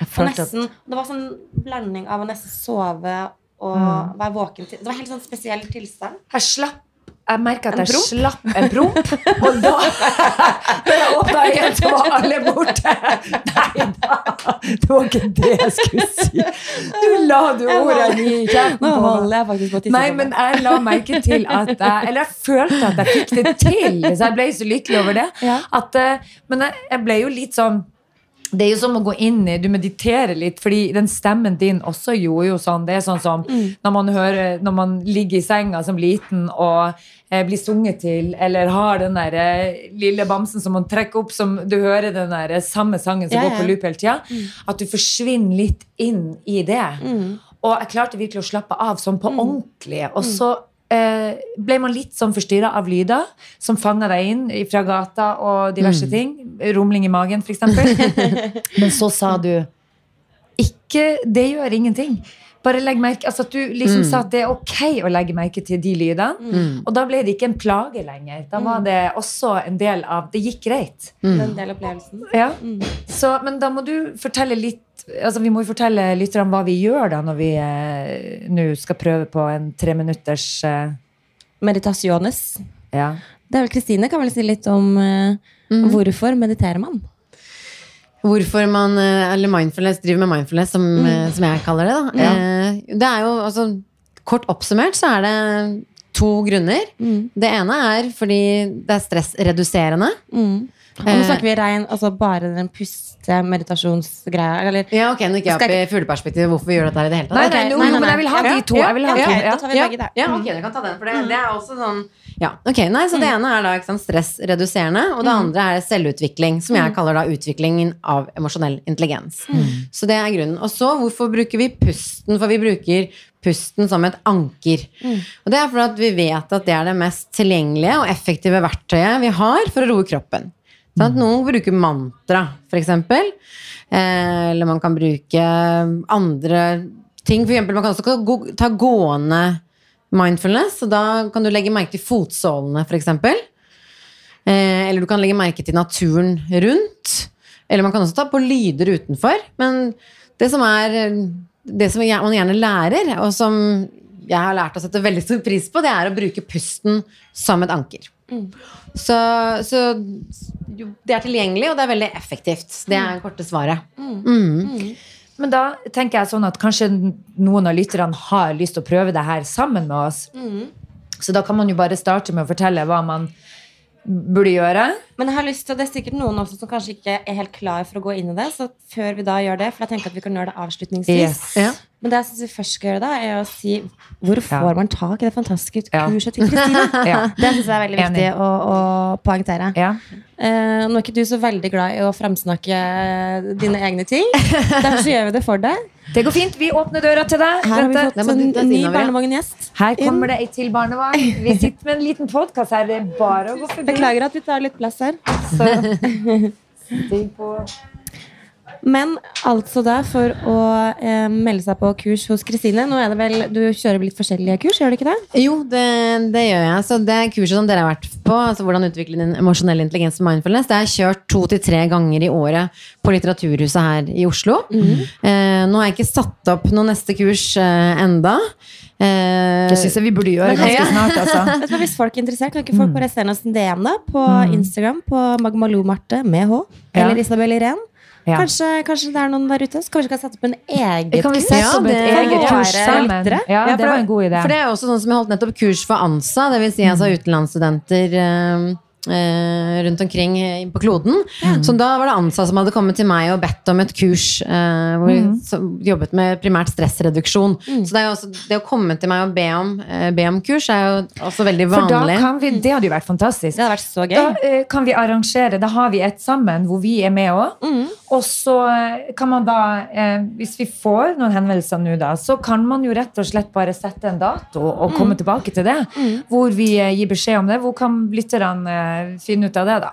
at nesten, det var sånn blanding av å nesten sove og Mm. være våken til Det var helt sånn spesiell tilstand. jeg slapp jeg merka at jeg promp? slapp en promp, og da Da jeg åpna så var alle borte. Nei da, det var ikke det jeg skulle si. Du la du ordene i kjeften på meg. Nei, men jeg la merke til at jeg Eller jeg følte at jeg fikk det til, så jeg ble så lykkelig over det. At, eh, men jeg, jeg ble jo litt sånn det er jo som å gå inn i Du mediterer litt, fordi den stemmen din også gjorde jo sånn. Det er sånn som når man hører Når man ligger i senga som liten og eh, blir sunget til, eller har den der eh, lille bamsen som man trekker opp, som du hører den der eh, samme sangen som Ja, går på loop hele tida, at du forsvinner litt inn i det. Og jeg klarte virkelig å slappe av sånn på ordentlig. Og så ble man litt sånn forstyrra av lyder som fanga deg inn fra gata og diverse ting. Rumling i magen, f.eks. Men så sa du ikke Det gjør ingenting. Bare legg merke Altså at du liksom sa at det er ok å legge merke til de lydene. Og da ble det ikke en plage lenger. Da var det også en del av Det gikk greit. Den del av opplevelsen. Ja. Så, men da må du fortelle litt altså Vi må jo fortelle lytterne hva vi gjør da når vi eh, nå skal prøve på en treminutters eh, Meditasjones. ja. Det er vel Kristine kan vel si litt om eh, hvorfor mediterer man? Hvorfor man eh, eller mindfulness, driver med mindfulness, som, mm. som jeg kaller det. Da. Ja. Det er jo, altså, Kort oppsummert så er det to grunner. Det ene er fordi det er stressreduserende. Og nå snakker vi rein, altså bare den puste-meditasjonsgreia. Eller Ja, ok, Nå gikk jeg opp i fugleperspektivet. Hvorfor vi gjør dette her i det hele tatt? Nei, nei, nei, nei, men jeg vil ha de to. Jeg vil ha Ja, to. Ja. da tar vi begge der. Ja, ok, jeg kan ta den, for det, det er også sånn Ja, ok, nei, så Det ene er da ikke sant, stressreduserende, og det andre er selvutvikling, som jeg kaller da utviklingen av emosjonell intelligens. Så det er grunnen. Og så hvorfor bruker vi pusten? For vi bruker pusten som et anker. Og det er fordi vi vet at det er det mest tilgjengelige og effektive verktøyet vi har for å roe kroppen. Sant? Noen bruker mantra, f.eks. Eh, eller man kan bruke andre ting. For eksempel, man kan også ta gående mindfulness, og da kan du legge merke til fotsålene, f.eks. Eh, eller du kan legge merke til naturen rundt. Eller man kan også ta på lyder utenfor. Men det som er Det som man gjerne lærer, og som jeg har lært å sette veldig stor pris på, det er å bruke pusten som et anker. Så, så jo, det er tilgjengelig, og det er veldig effektivt. Det er det korte svaret. Mm. Men da tenker jeg sånn at kanskje noen av lytterne har lyst til å prøve det her sammen med oss. Så da kan man jo bare starte med å fortelle hva man burde gjøre. Men jeg har lyst til, og det er sikkert noen også som kanskje ikke er helt klar for å gå inn i det. Så før vi da gjør det, for jeg tenker at vi kan gjøre det avslutningsvis. Yes. Ja. Men det jeg synes vi først skal gjøre da, er å si hvor får Ja. man tak i det fantastiske kurset til Kristine? Ja. Det syns jeg er veldig viktig å, å poengtere. Ja. Eh, nå er ikke du så veldig glad i å fremsnakke dine egne ting. Derfor så gjør vi det for deg. Det går fint. Vi åpner døra til deg. Her har vi fått en, en ny barnevogngjest. Her kommer det ei til barnevogn. Vi sitter med en liten podkast her. Det er bare å gå forbi. Beklager at vi tar litt plass her. Så stig på Men altså da, for å eh, melde seg på kurs hos Kristine Nå er det vel, Du kjører litt forskjellige kurs, gjør du ikke det? Jo, det, det gjør jeg. Så det kurset som dere har vært på, altså hvordan utvikle din emosjonelle intelligens og mindfulness, det er kjørt to til tre ganger i året på Litteraturhuset her i Oslo. Eh, nå har jeg ikke satt opp noe neste kurs eh, enda. Eh, Det syns jeg vi burde gjøre ganske snart, altså. Vet du Hvis folk er interessert, kan ikke folk bare sende oss en DM da på Instagram på Magmalomarte med H Ja. eller Isabel Irén? Ja. Kanskje, kanskje det er noen der ute som kanskje kan sette opp en eget Kan vi kurs? sette Ja, opp et det- eget kurs sammen? Ja, Ja, det var en god idé. For det er også sånn som jeg holdt nettopp kurs for ANSA, dvs. Si, altså utenlandsstudenter eh, eh, rundt omkring eh, på kloden. Så da var det ansatte som hadde kommet til meg og bedt om et kurs eh, hvor vi som jobbet med primært stressreduksjon. Så det, også, det å komme til meg og be om, eh, be om kurs er jo også veldig For da vanlig. kan vi, det hadde jo vært fantastisk. Det hadde vært så Da gøy. eh, kan vi arrangere, da har vi et sammen hvor vi er med òg. Og så eh, kan man da, eh, hvis vi får noen henvendelser nå, da, så kan man jo rett og slett bare sette en dato og komme tilbake til det. Hvor vi eh, gir beskjed om det. Hvor kan lytterne eh, finne ut av det, da?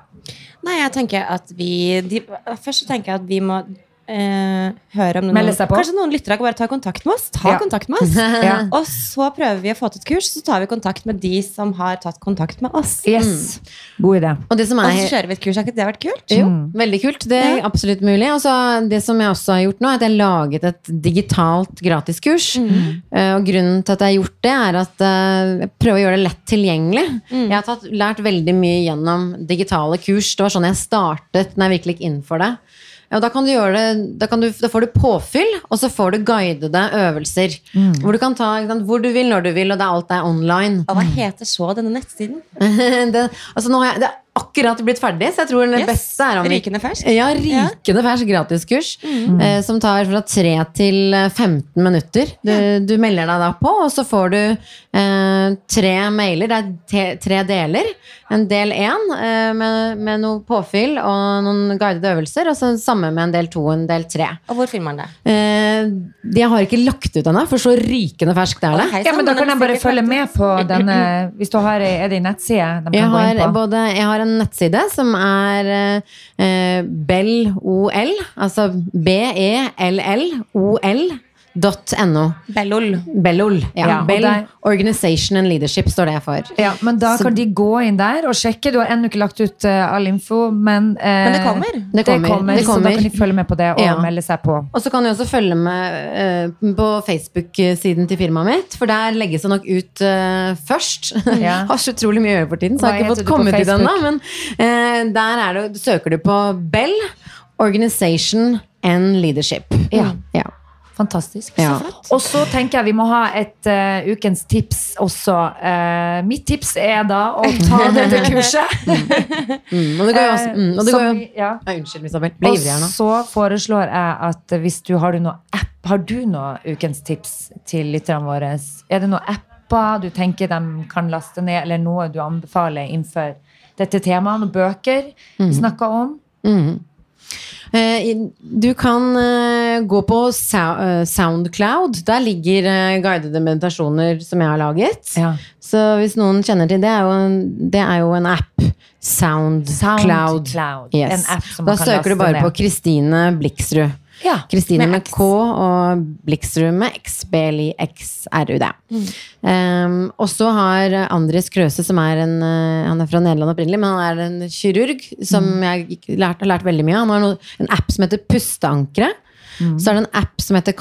Nei, jeg tenker at vi de, Først tenker jeg at vi må eh, høre om noen, seg på. Kanskje noen lyttere kan bare ta kontakt med oss. Ta Ja. kontakt med oss. Ja. Og så prøver vi å få til et kurs, så tar vi kontakt med de som har tatt kontakt med oss. Yes. God idé. Og det som Og er så kjører vi et kurs. Har ikke det vært kult? Jo, veldig kult. Det er absolutt mulig. Og så det som jeg også har gjort nå, er at jeg har laget et digitalt gratiskurs. Mm. og grunnen til at jeg har gjort det, er at eh, jeg prøver å gjøre det lett tilgjengelig. Jeg har tatt, lært veldig mye gjennom digitale kurs. Det var sånn jeg startet når jeg virkelig gikk inn for det. Ja, da, kan du gjøre det, da, kan du, da får du påfyll, og så får du guidede øvelser. Hvor du kan ta sant, hvor du vil, når du vil, og det er alt er online. Hva heter så denne nettsiden? det, altså nå har jeg, det akkurat blitt ferdig, så jeg tror den Yes. beste er om vi Rykende fersk. Ja, rykende fersk gratiskurs. Eh, som tar fra 3 til eh, 15 minutter. Du, du melder deg da på, og så får du eh, tre mailer. Det er te, tre deler. En del én eh, med, med noe påfyll og noen guidede øvelser, og så samme med en del to og en del tre. Og hvor filmer man det? Eh, de har ikke lagt ut ennå, for så rykende ferskt er det. Hei Ja, men da kan jeg bare følge med på denne Hvis du har Er det i nettside de Jeg har, både, jeg har en nettside som er eh, bellol, altså B-E-L-L-O-L.no. Bellol. Bellol. Ja. Ja, Bell der- Organization and Leadership står det for. Ja, men da kan de gå inn der og sjekke. Du har ennå ikke lagt ut uh, all info, men uh, Men det kommer. Det kommer, det Så da kan de følge med på det og Ja. melde seg på. Og så kan du også følge med uh, på Facebook-siden til firmaet mitt, for der legges det nok ut først. Ja. har så utrolig mye å gjøre for tiden, så Hva jeg har ikke fått kommet dit ennå. Men eh, der er det, søker du på Bell Organization and Leadership. Ja. ja. Fantastisk. Så Ja. Og så tenker jeg vi må ha et uh, ukens tips også. Uh, mitt tips er da å ta dette kurset. Mm, og det går jo også mm, og det går vi- ja. ja, Unnskyld, Isabel. Bli ivrig her Og så foreslår jeg at hvis du har du noe app Har du noe ukens tips til lytterne våre? Er det noen apper du tenker de kan laste ned, eller noe du anbefaler innenfor dette temaet? Noen bøker vi snakker om? Eh, i- Du kan eh, gå på eh, Soundcloud. Der ligger eh, guidede meditasjoner som jeg har laget. Ja. Så hvis noen kjenner til det, er jo en, det er jo en app. Soundcloud. Soundcloud. Yes. En app da søker du bare ned. på Kristine Bliksrud. Ja. Kristine Med med K og Bliksrud med X. B-L-I-X-R-U-D. Mm. Um, og så har Andres Krøse, som er en eh, Han er fra Nederland opprinnelig, men han er en kirurg som Mm. jeg lært, har lært veldig mye av. Han har noe, en app som heter Pusteankeret. Mm. Så er det en app som heter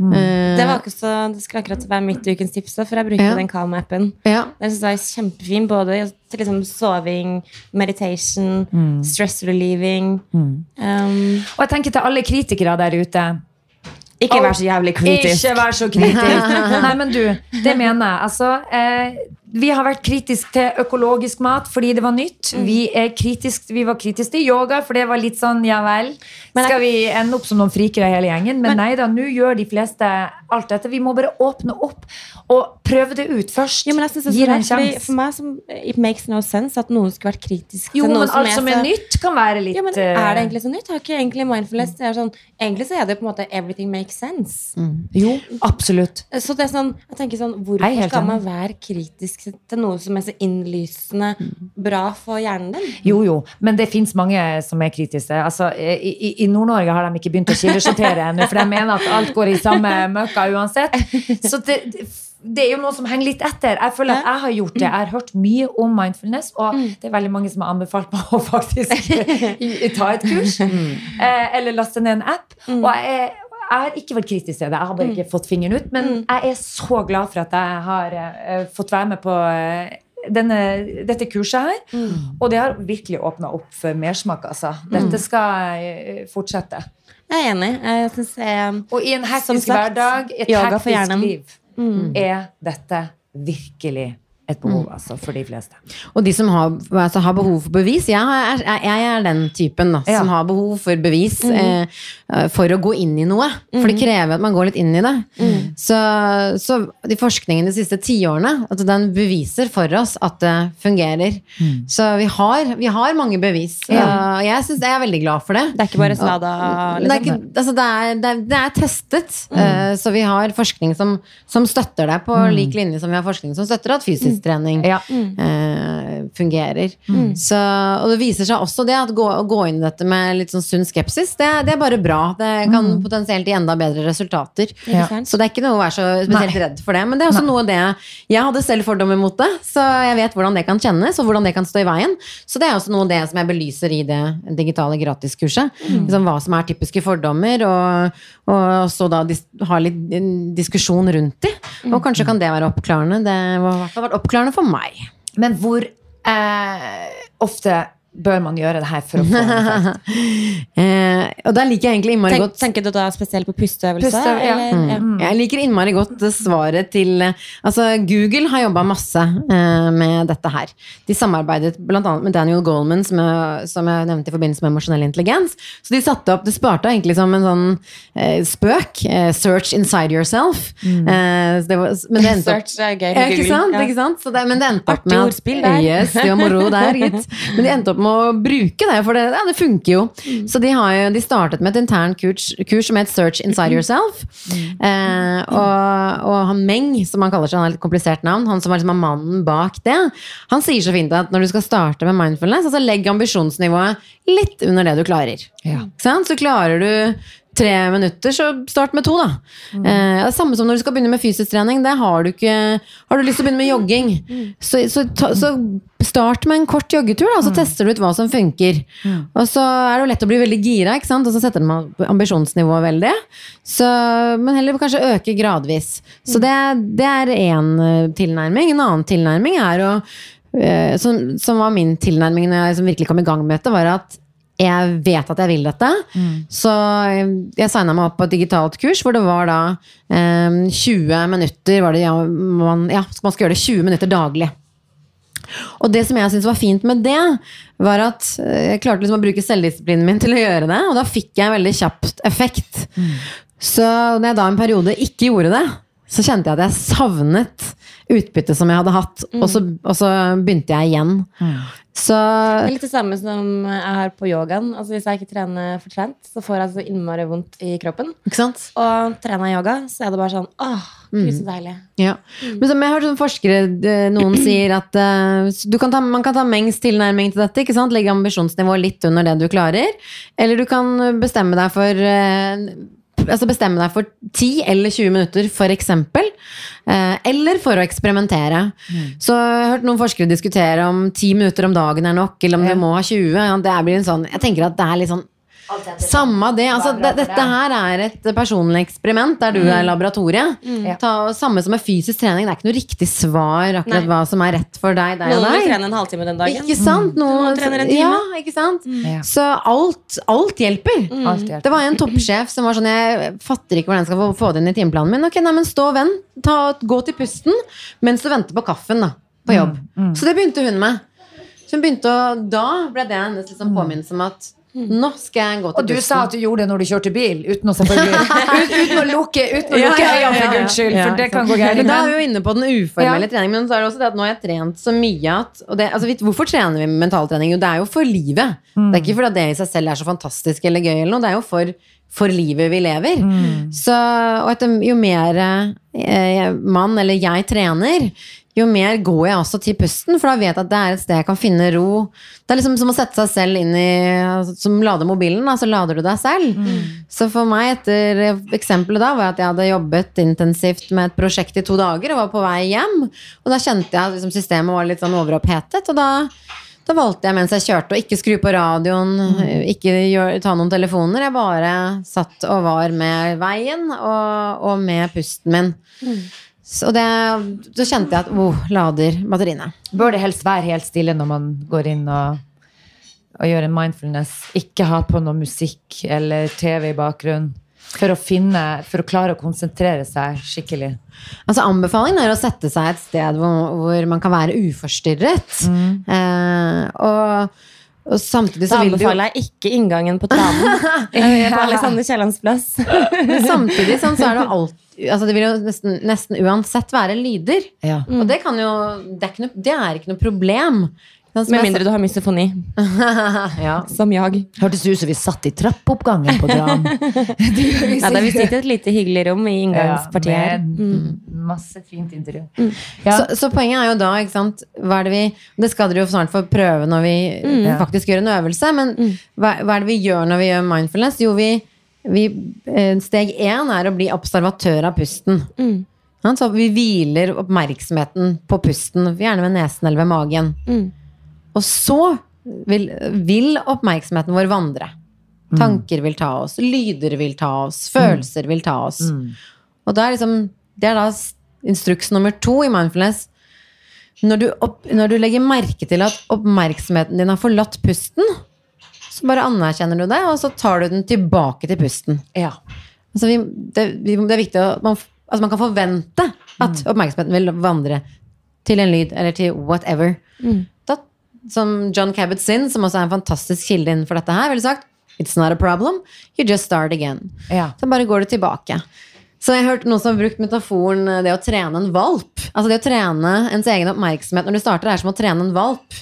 Calm. Eh, Det, var ikke så, det skulle akkurat være mitt ukens tips, da, for jeg bruker Ja. den Calm-appen. ja. Den synes jeg er kjempefin, både til liksom soving, meditation, stress relieving. Um, Og jeg tenker til alle kritikere der ute ikke vær så jævlig kritisk. Ikke vær så kritisk. Nei, men du, det mener jeg. Altså, eh, vi har vært kritiske til økologisk mat fordi det var nytt. Vi, er kritisk, vi var kritiske til yoga, for det var litt sånn ja vel. Jeg- Skal vi ende opp som noen frikere hele gjengen? Men nei da, nå gjør de fleste alt dette. Vi må bare åpne opp og prøve det ut først. Ja, men jeg synes det Gi det en sjanse. For meg som, it makes no sense at noen skulle vært kritisk Jo, til noe men alt som er nytt, kan være litt Ja, men eh, Er det egentlig så nytt? Har ikke egentlig mindfulness det er sånn, Egentlig så er det på en måte everything makes sense. Jo, absolutt. Så det er sånn, jeg tenker sånn, Hvorfor skal man være kritisk til noe som er så innlysende bra for hjernen din? Jo, jo, men det fins mange som er kritiske. Altså, I i, Nord-Norge har de ikke begynt å kildesortere ennå, for de mener at alt går i samme møkka uansett. Så det, det, er jo noe som henger litt etter. Jeg føler at jeg har gjort det. Jeg har hørt mye om mindfulness, og det er veldig mange som har anbefalt meg å faktisk ta et kurs. Eh, eller laste ned en app. Og jeg er har ikke vært kritisk til det. Jeg har bare ikke fått fingeren ut. Men jeg er så glad for at jeg har uh, fått være med på uh, denne, dette kurset her. Og det har virkelig åpna opp for mersmak, altså. Dette skal eh, fortsette. Jeg er enig. Jeg synes jeg, Og i en hektisk hverdag, et hektisk liv, liv, er dette virkelig et behov, altså, for de fleste. Og de som har, altså, har behov for bevis Jeg, er, jeg er den typen da, Ja. som har behov for bevis mm. eh, for å gå inn i noe. For det krever at man går litt inn i det. Så, så de forskningen de siste tiårene altså, den beviser for oss at det fungerer. Så vi har, vi har mange bevis. Og jeg, synes, jeg er veldig glad for det. det er ikke bare svada. Det er, ikke, altså det, er, det, er, det er testet, Uh, så vi har forskning som, som støtter det, på lik linje som vi har forskning som støtter at fysisk trening Ja. eh, fungerer. Så, og det viser seg også det at gå, gå inn i dette med litt sånn sunn skepsis, det, det er bare bra. Det kan potensielt gi enda bedre resultater. Ja. Så det er ikke noe å være så spesielt Nei. redd for det. Men det er også noe av det Jeg hadde selv fordommer mot det, så jeg vet hvordan det kan kjennes, og hvordan det kan stå i veien. Så det er også noe av det som jeg belyser i det digitale gratiskurset. Liksom hva som er typiske fordommer, og, og så da dis ha litt diskusjon rundt de. Og kanskje kan det være oppklarende. Det har vært oppklarende for meg. Men hvor eh, ofte bør man gjøre det her for å få en effekt? Eh, og der liker jeg egentlig innmari Tenk, godt tenker du da spesielt på pusteøvelse? Puste, ja. mm. ja. Jeg liker innmari godt svaret til eh, Altså, Google har jobba masse eh, med dette her. De samarbeidet bl.a. med Daniel Goleman, som jeg, som jeg nevnte i forbindelse med emosjonell intelligens. Så de satte opp Det sparte egentlig som en sånn eh, spøk. Eh, search inside yourself. Eh, det var, men det endte opp Search er gøy. ja, ikke sant? Ja. Ikke sant? Så det, men det endte opp Artig med ordspill der. Yes, det var moro der, gitt. Men de endte opp å bruke det, for det, ja, det funker jo. Mm. Så de, har jo, de startet med et internt kurs, kurs som het Search Inside Yourself. Mm. Eh, og, og han Meng, som han kaller seg, han har et litt komplisert navn, han som er liksom mannen bak det, han sier så fint at når du skal starte med mindfulness, altså legg ambisjonsnivået litt under det du klarer. Ja. Så klarer du tre minutter, så start med to, da. Mm. Eh, det er samme som når du skal begynne med fysisk trening. Det har du ikke Har du lyst til å begynne med jogging, Mm. så, så, ta, så start med en kort joggetur, da, Mm. så tester du ut hva som funker. Og så er det jo lett å bli veldig gira, ikke sant? og så setter man ambisjonsnivået veldig. Så, men heller kanskje øke gradvis. Så Mm. det, det er én tilnærming. En annen tilnærming er å eh, som, som var min tilnærming når jeg som virkelig kom i gang med dette, var at jeg vet at jeg vil dette. Så eh, jeg signa meg opp på et digitalt kurs hvor det var da um, 20 minutter var det, ja, man, ja, man skal gjøre det 20 minutter daglig. Og det som jeg syntes var fint med det, var at eh, jeg klarte liksom å bruke selvdisiplinen min til å gjøre det, og da fikk jeg en veldig kjapt effekt. Så når jeg da en periode ikke gjorde det, så kjente jeg at jeg savnet utbyttet som jeg hadde hatt, og, så, og så begynte jeg igjen. Så Det er litt det samme som jeg har på yogaen. Altså Hvis jeg ikke trener for trent, så får jeg så innmari vondt i kroppen. Og trener jeg yoga, så er det bare sånn åh, gud så deilig. Ja. Men som jeg har hørt sånn forskere, eh, noen sier at uh, du kan ta, man kan ta Mengs tilnærming til dette. ikke sant? Legge ambisjonsnivået litt under det du klarer. Eller du kan bestemme deg for eh, Altså bestemme deg for 10 eller 20 minutter, eksempel. Eh, eller for å eksperimentere. Så jeg har hørt noen forskere diskutere om 10 minutter om dagen er nok, eller om Ja. du må ha 20. Ja, det blir en sånn, jeg tenker at det er litt sånn samme det. Altså, det, dette her er et personlig eksperiment der du er laboratoriet. Mm. Ta, samme som med fysisk trening. Det er ikke noe riktig svar akkurat Nei. hva som er rett for deg. deg og Noen vil trene en halvtime den dagen. Ikke sant? Noen, Noen trener en time. Ja, ikke sant? Mm. Så alt, alt hjelper. Alt hjelper. Det var en toppsjef som var sånn Jeg fatter ikke hvordan jeg skal få, få det inn i timeplanen min. Ok, nei, men Stå og vent. Ta, gå til pusten mens du venter på kaffen da, på jobb. Så det begynte hun med. Så hun begynte å, Da ble det hennes liksom påminnelse om at nå skal jeg gå til Og du bussen. sa at du gjorde det når du kjørte bil, uten å ut, Uten å lukke, uten å lukke øynene, for guds skyld, for det kan gå gærent. Men da er vi jo inne på den uformelle treningen. Men så er det også det at nå har jeg trent så mye at det, altså, Hvorfor trener vi mentaltrening? Jo, det er jo for livet. Det er ikke fordi det i seg selv er så fantastisk eller gøy, eller noe. Det er jo for, for livet vi lever. Så, og etter, jo mer eh, mann eller jeg trener, jo mer går jeg også til pusten, for da vet jeg at det er et sted jeg kan finne ro. Det er liksom som å sette seg selv inn i altså, Som lader mobilen, da, så lader du deg selv. Så for meg, etter eksempelet da, var at jeg hadde jobbet intensivt med et prosjekt i to dager og var på vei hjem. Og da kjente jeg at liksom, systemet var litt sånn overopphetet, og da da valgte jeg mens jeg kjørte å ikke skru på radioen, ikke gjør, ta noen telefoner. Jeg bare satt og var med veien og, og med pusten min. Så det, da kjente jeg at oh, lader batteriene. Bør det helst være helt stille når man går inn og, og gjør en mindfulness? Ikke ha på noe musikk eller TV i bakgrunnen? For å finne, for å klare å konsentrere seg skikkelig. Altså Anbefalingen er å sette seg et sted hvor, hvor man kan være uforstyrret. Eh, og, og samtidig så Da vil du anbefaler jeg ikke inngangen på Tranen. Jeg er på Alexander Kiellands plass. Men samtidig sånn, så er det alt altså Det vil jo nesten, nesten uansett være lyder. Ja. Og det kan jo Det er ikke noe, det er ikke noe problem. Med mindre du har misofoni. ja. som jeg. Hørtes ut som vi satt i trappeoppgangen på Dram. Nei, da vi sitter i et lite hyggelig rom i inngangspartiet her. med masse fint interiør. Ja. Så, så poenget er jo da, ikke sant hva er det, vi, det skal dere jo snart få prøve når vi mm. faktisk gjør en øvelse. Men hva, hva er det vi gjør når vi gjør mindfulness? Jo, vi, vi eh, Steg én er å bli observatør av pusten. Ja, Så vi hviler oppmerksomheten på pusten, gjerne ved nesen eller ved magen. Mm. Og så vil, vil oppmerksomheten vår vandre. Tanker vil ta oss, lyder vil ta oss, følelser vil ta oss. Og da er liksom, det er da instruks nummer to i mindfulness. når du, opp, når du legger merke til at oppmerksomheten din har forlatt pusten, så bare anerkjenner du det, og så tar du den tilbake til pusten. Ja. Altså vi, det, det er viktig at man, altså man kan forvente at oppmerksomheten vil vandre til en lyd eller til whatever. Da, som John Cabot-Zinn, som også er en fantastisk kilde innenfor dette her, ville sagt It's not a problem. You just start again. Ja. Så bare går det tilbake. Så jeg har hørt noen som har brukt metaforen eh, det å trene en valp. Altså det å trene ens egen oppmerksomhet når du starter, er som å trene en valp.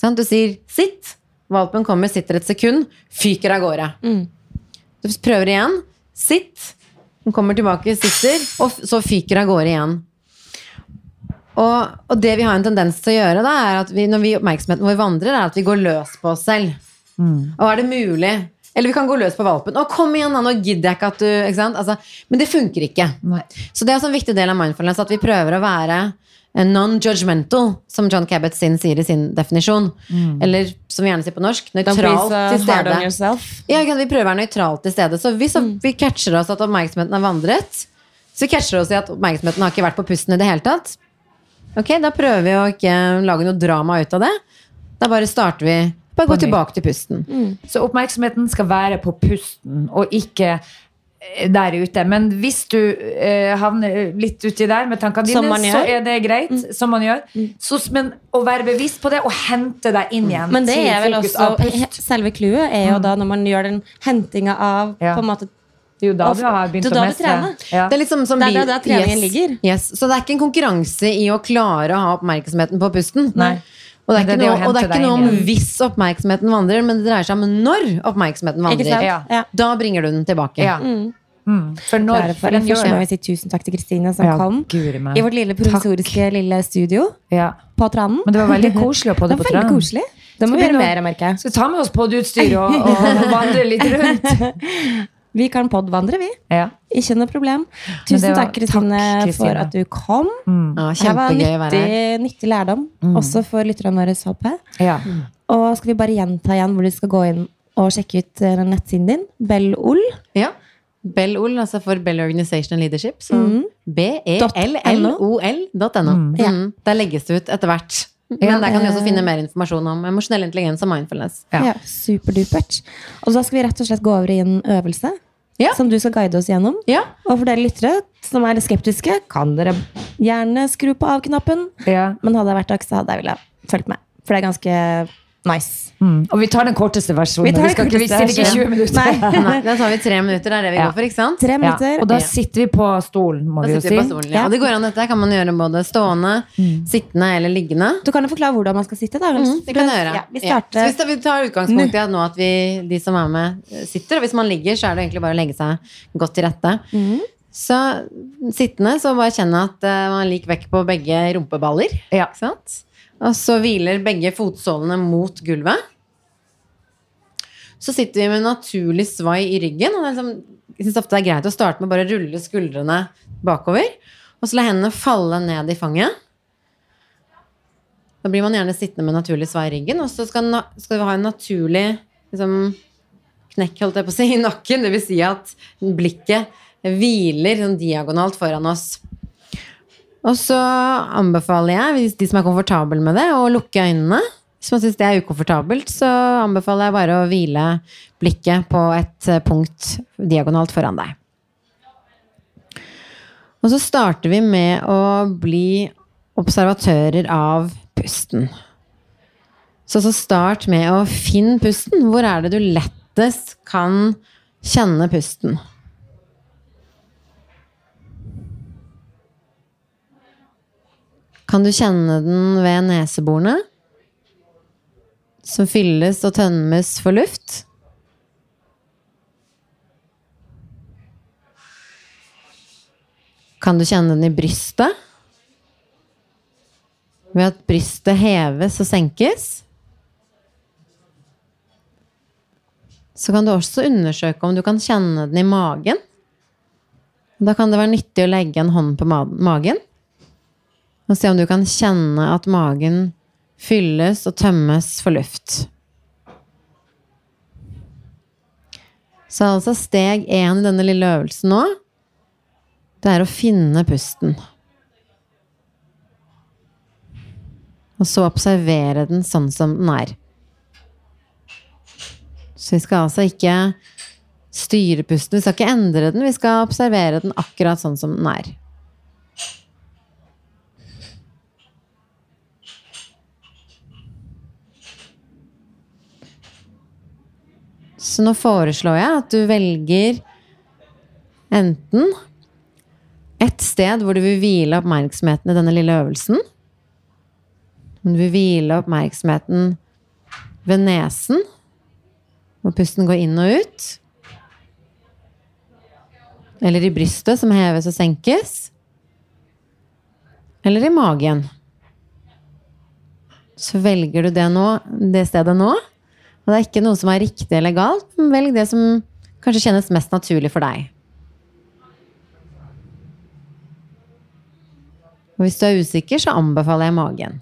Sant? Du sier 'sitt'. Valpen kommer, sitter et sekund, fyker av gårde. Du prøver igjen. Sitt. Den kommer tilbake, sitter, og så fyker av gårde igjen. Og, og det vi har en tendens til å gjøre, da, er at vi, når vi, oppmerksomheten vår vandrer, er at vi går løs på oss selv. Og er det mulig? Eller vi kan gå løs på valpen. Å, kom igjen, da, nå gidder jeg ikke at du ikke? Altså, Men det funker ikke. Nei. Så det er en viktig del av mindfulness at vi prøver å være eh, non-judgmental, som John Cabot-Zinn sier i sin definisjon. Eller som vi gjerne sier på norsk, nøytralt til stede. Ja, vi prøver å være nøytralt til stede. Så hvis vi catcher oss at oppmerksomheten har vandret, så catcher vi oss i at oppmerksomheten har ikke vært på pusten i det hele tatt, ok, da prøver vi å ikke lage noe drama ut av det. Da bare starter vi Bare gå tilbake til pusten. Så oppmerksomheten skal være på pusten, og ikke eh, der ute. Men hvis du eh, havner litt uti der med tankene dine, så er det greit. Som man gjør. Så, men å være bevisst på det, og hente deg inn igjen Men det til er vel fokus også av pust. Selve clouet er jo da når man gjør den hentinga av Ja. på en måte Det er jo da du har begynt å da du mestre. Ja. Det er liksom som Det er bil- der treningen ligger. Yes. Så det er ikke en konkurranse i å klare å ha oppmerksomheten på pusten. Nei. Og det er det er ikke det noe, og det er ikke noe om hvis oppmerksomheten vandrer, men det dreier seg om når oppmerksomheten vandrer. Ja. Ja. Da bringer du den tilbake. Ja. Mm. For når for den Først gjør må vi det. si tusen takk til Kristine som Ja, kom i vårt lille provisoriske lille studio Ja. på Tranen. Men det var veldig koselig å Det podde på Tranen. Det må vi gjøre mer, merker jeg. Skal vi ta med oss podutstyr og, og vandre litt rundt? Vi kan podvandre, vi. Ja. Ikke noe problem. Tusen var- takk, Kristine, for at du kom. Ja, her var kjempegøy å være nyttig, nyttig lærdom, også for lytterne våre. Håper. jeg. ja. Og skal vi bare gjenta igjen hvor du skal gå inn og sjekke ut eh, nettsiden din? Bell-Ol. Ja. Bell-OL, altså for Bell Organization and Leadership. Så mm. B-E-L-L-O-L.no. Ja. Mm. Der legges det ut etter hvert. Men der kan vi også finne mer informasjon om emosjonell intelligens og mindfulness. Ja. Ja, superdupert. Og da skal vi rett og slett gå over i en øvelse Ja. som du skal guide oss gjennom. Ja. Og for dere lyttere som er skeptiske, kan dere gjerne skru på av-knappen. Ja. Men hadde jeg vært dere, så hadde jeg villet fulgt med. For det er ganske nice. Mm. Og vi tar den korteste versjonen. Vi tar Vi, skal ikke, vi korteste stiller ikke 20 minutter. Nei. Nei, da tar vi tre minutter. Det er det vi Ja. går for, ikke sant? Tre Ja. Og da sitter vi på stolen, må Da vi jo si. stolen. Ja. Og det går an, dette kan man gjøre både stående, sittende eller liggende. Du kan jo forklare hvordan man skal sitte. Da. Mm, det kan jeg gjøre. Ja, vi starter. Så hvis da vi tar utgangspunkt i at nå at vi, de som er med, sitter, og hvis man ligger, så er det egentlig bare å legge seg godt til rette. Mhm. Så sittende, så bare kjenne at uh, man er lik vekk på begge rumpeballer. Ja. Ikke sant? Og så hviler begge fotsålene mot gulvet. Så sitter vi med naturlig svai i ryggen. Og liksom, jeg synes ofte det er greit å starte med bare å rulle skuldrene bakover. Og så la hendene falle ned i fanget. Da blir man gjerne sittende med naturlig svai i ryggen. Og så skal, skal vi ha en naturlig liksom, knekk holdt jeg på å si, i nakken. Vil si at blikket hviler sånn diagonalt foran oss. Og så anbefaler jeg, hvis de som er komfortable med det, å lukke øynene. Hvis man syns det er ukomfortabelt, så anbefaler jeg bare å hvile blikket på et eh, punkt diagonalt foran deg. Og så starter vi med å bli observatører av pusten. Så, så start med å finne pusten. Hvor er det du lettest kan kjenne pusten? Kan du kjenne den ved neseborene? Som fylles og tømmes for luft? Kan du kjenne den i brystet? Ved at brystet heves og senkes? Så kan du også undersøke om du kan kjenne den i magen. Da kan det være nyttig å legge en hånd på magen og se om du kan kjenne at magen fylles og tømmes for luft. Så altså steg én i denne lille øvelsen nå, det er å finne pusten. Og så observere den sånn som den er. Så vi skal altså ikke styre pusten, vi skal ikke endre den, vi skal observere den akkurat sånn som den er. Så nå foreslår jeg at du velger enten et sted hvor du vil hvile oppmerksomheten i denne lille øvelsen. Du vil hvile oppmerksomheten ved nesen, hvor pusten går inn og ut. Eller i brystet, som heves og senkes. Eller i magen. Så velger du det, nå, det stedet nå. Og det er ikke noe som er riktig eller galt, velg det som kanskje kjennes mest naturlig for deg. Og hvis du er usikker, så anbefaler jeg magen.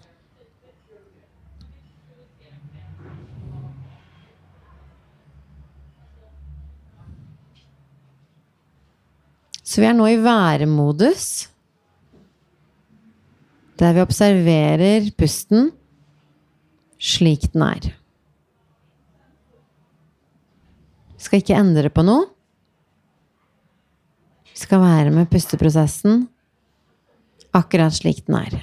Så vi er nå i væremodus, der vi observerer pusten slik den er. Vi skal ikke endre på noe. Vi skal være med pusteprosessen akkurat slik den er.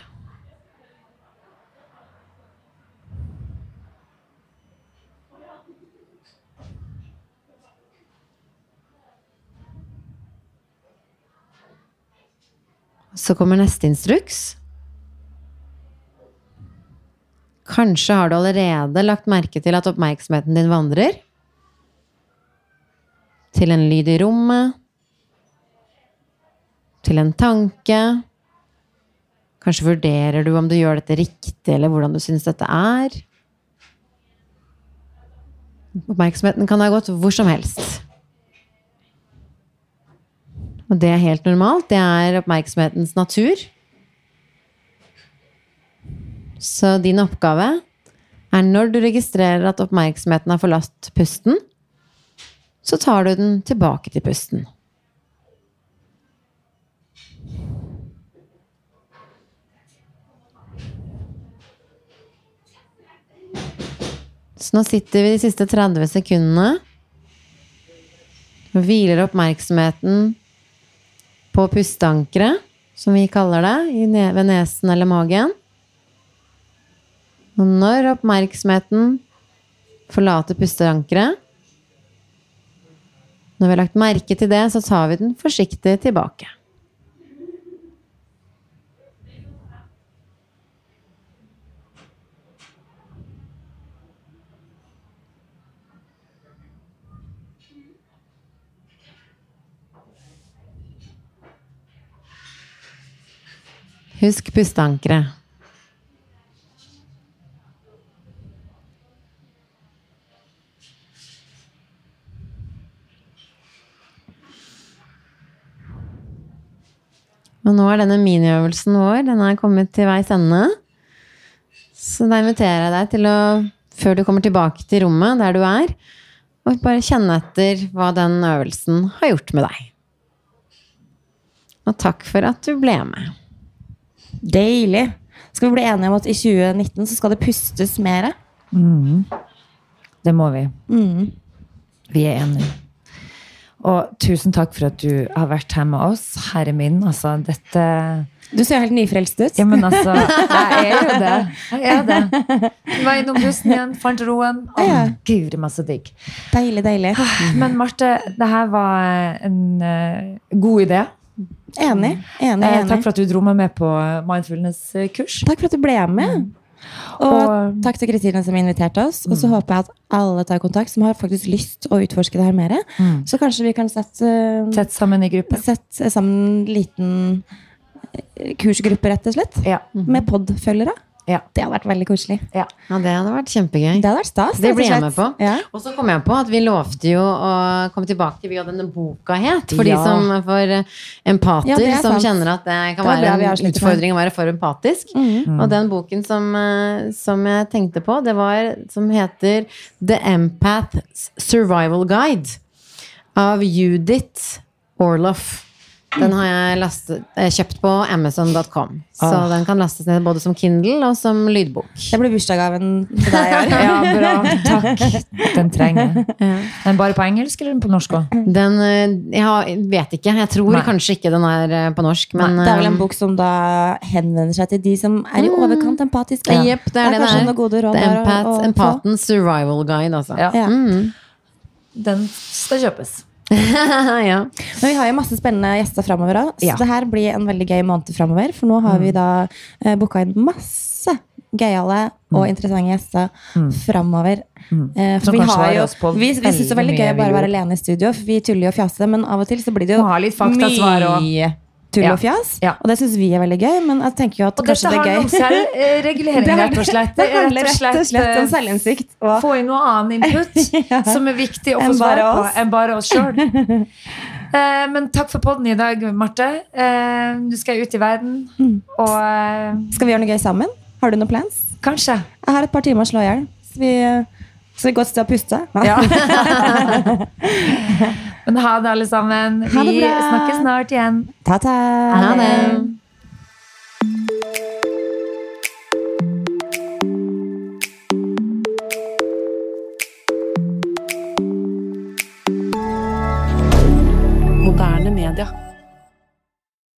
Så kommer neste instruks. Kanskje har du allerede lagt merke til at oppmerksomheten din vandrer til en lyd i rommet, til en tanke. Kanskje vurderer du om du gjør dette riktig, eller hvordan du syns dette er. Oppmerksomheten kan ha gått hvor som helst. Og det er helt normalt. Det er oppmerksomhetens natur. Så din oppgave er når du registrerer at oppmerksomheten har forlatt pusten, så tar du den tilbake til pusten. Så nå sitter vi de siste 30 sekundene og hviler oppmerksomheten på pusteankeret, som vi kaller det, ved nesen eller magen. Og når oppmerksomheten forlater pusteankeret, når vi har lagt merke til det, så tar vi den forsiktig tilbake. Husk pusteankeret. Og nå er denne miniøvelsen vår den er kommet til veis ende. Så da inviterer jeg deg til å, før du kommer tilbake til rommet der du er, og bare kjenne etter hva den øvelsen har gjort med deg. Og takk for at du ble med. Deilig. Skal vi bli enige om at i 2019 så skal det pustes mer? Det må vi. Mm. Vi er enige. Og tusen takk for at du har vært her med oss, herre min. Altså, dette Du ser helt nyfrelst ut. Ja, men altså, jeg er jo det. Jeg er det. Var innom bussen igjen, fant roen. Å, Ja. guri masse digg. Deilig, deilig. Men Marte, det her var en uh, god idé. Enig. Enig, Eh, enig. takk for at du dro meg med på mindfulness-kurs. Takk for at du ble med. Og, Og- takk til Kristine som inviterte oss. Og så håper jeg at alle tar kontakt som har faktisk lyst å utforske det her mer. Så kanskje vi kan sette, Sett sammen i gruppe. sette sammen en liten eh, kursgruppe, rett og slett. Ja. Med pod-følgere. Ja. Det hadde vært veldig koselig. ja. Ja, det hadde vært kjempegøy. Det hadde vært stas. Det blir jeg med på. Ja. Og så kom jeg på at vi lovte jo å komme tilbake til hva denne boka het. For Ja. de som for empater, Ja, er som kjenner at det kan Det være en utfordring å være for empatisk. Mhm. Og den boken som, eh, som jeg tenkte på, det var som heter The Empath's Survival Guide av Judith Orloff. Den har jeg lastet, eh, kjøpt på amazon.com. Så Ah. den kan lastes ned både som Kindle og som lydbok. Det blir bursdagsgaven til deg i år. Ja, bra. Takk. Den trenger jeg. Den bare på engelsk eller på norsk òg? Den eh, Jeg har- vet ikke. Jeg tror Nei. kanskje ikke den er eh, på norsk, men Det er vel en bok som da henvender seg til de som er i overkant empatiske. Ja. Jepp, det er det det er. The Empath. Empatens survival guide, altså. Ja. Ja. Mm. Den skal kjøpes. ja. Men vi har jo masse spennende gjester framover òg, så Ja. det her blir en veldig gøy måned framover. For nå har vi da eh, booka inn masse gøyale og interessante gjester framover. Mm. for vi har jo Vi, vi syns det er veldig gøy å bare være alene i studio, for vi tuller jo og fjaser, men av og til så blir det jo mye tull Ja. og fjas. Ja. Og det syns vi er veldig gøy, men jeg tenker jo at Og kanskje det er handler om gøy. selvregulering, rett og slett. Det handler rett og slett om eh, selvinnsikt. Og få inn noe annen input Ja. som er viktig å få svar på enn bare oss sjøl. Eh, men takk for podden i dag, Marte. Eh, Nå skal ut i verden, Mm. og eh, skal vi gjøre noe gøy sammen? Har du noen plans? kanskje. Jeg har et par timer å slå i hjel. Vi skal det er godt sted å puste? Ja. men ha det, alle sammen. Ha det Vi bra. snakkes snart igjen. Ta-ta! Ha det.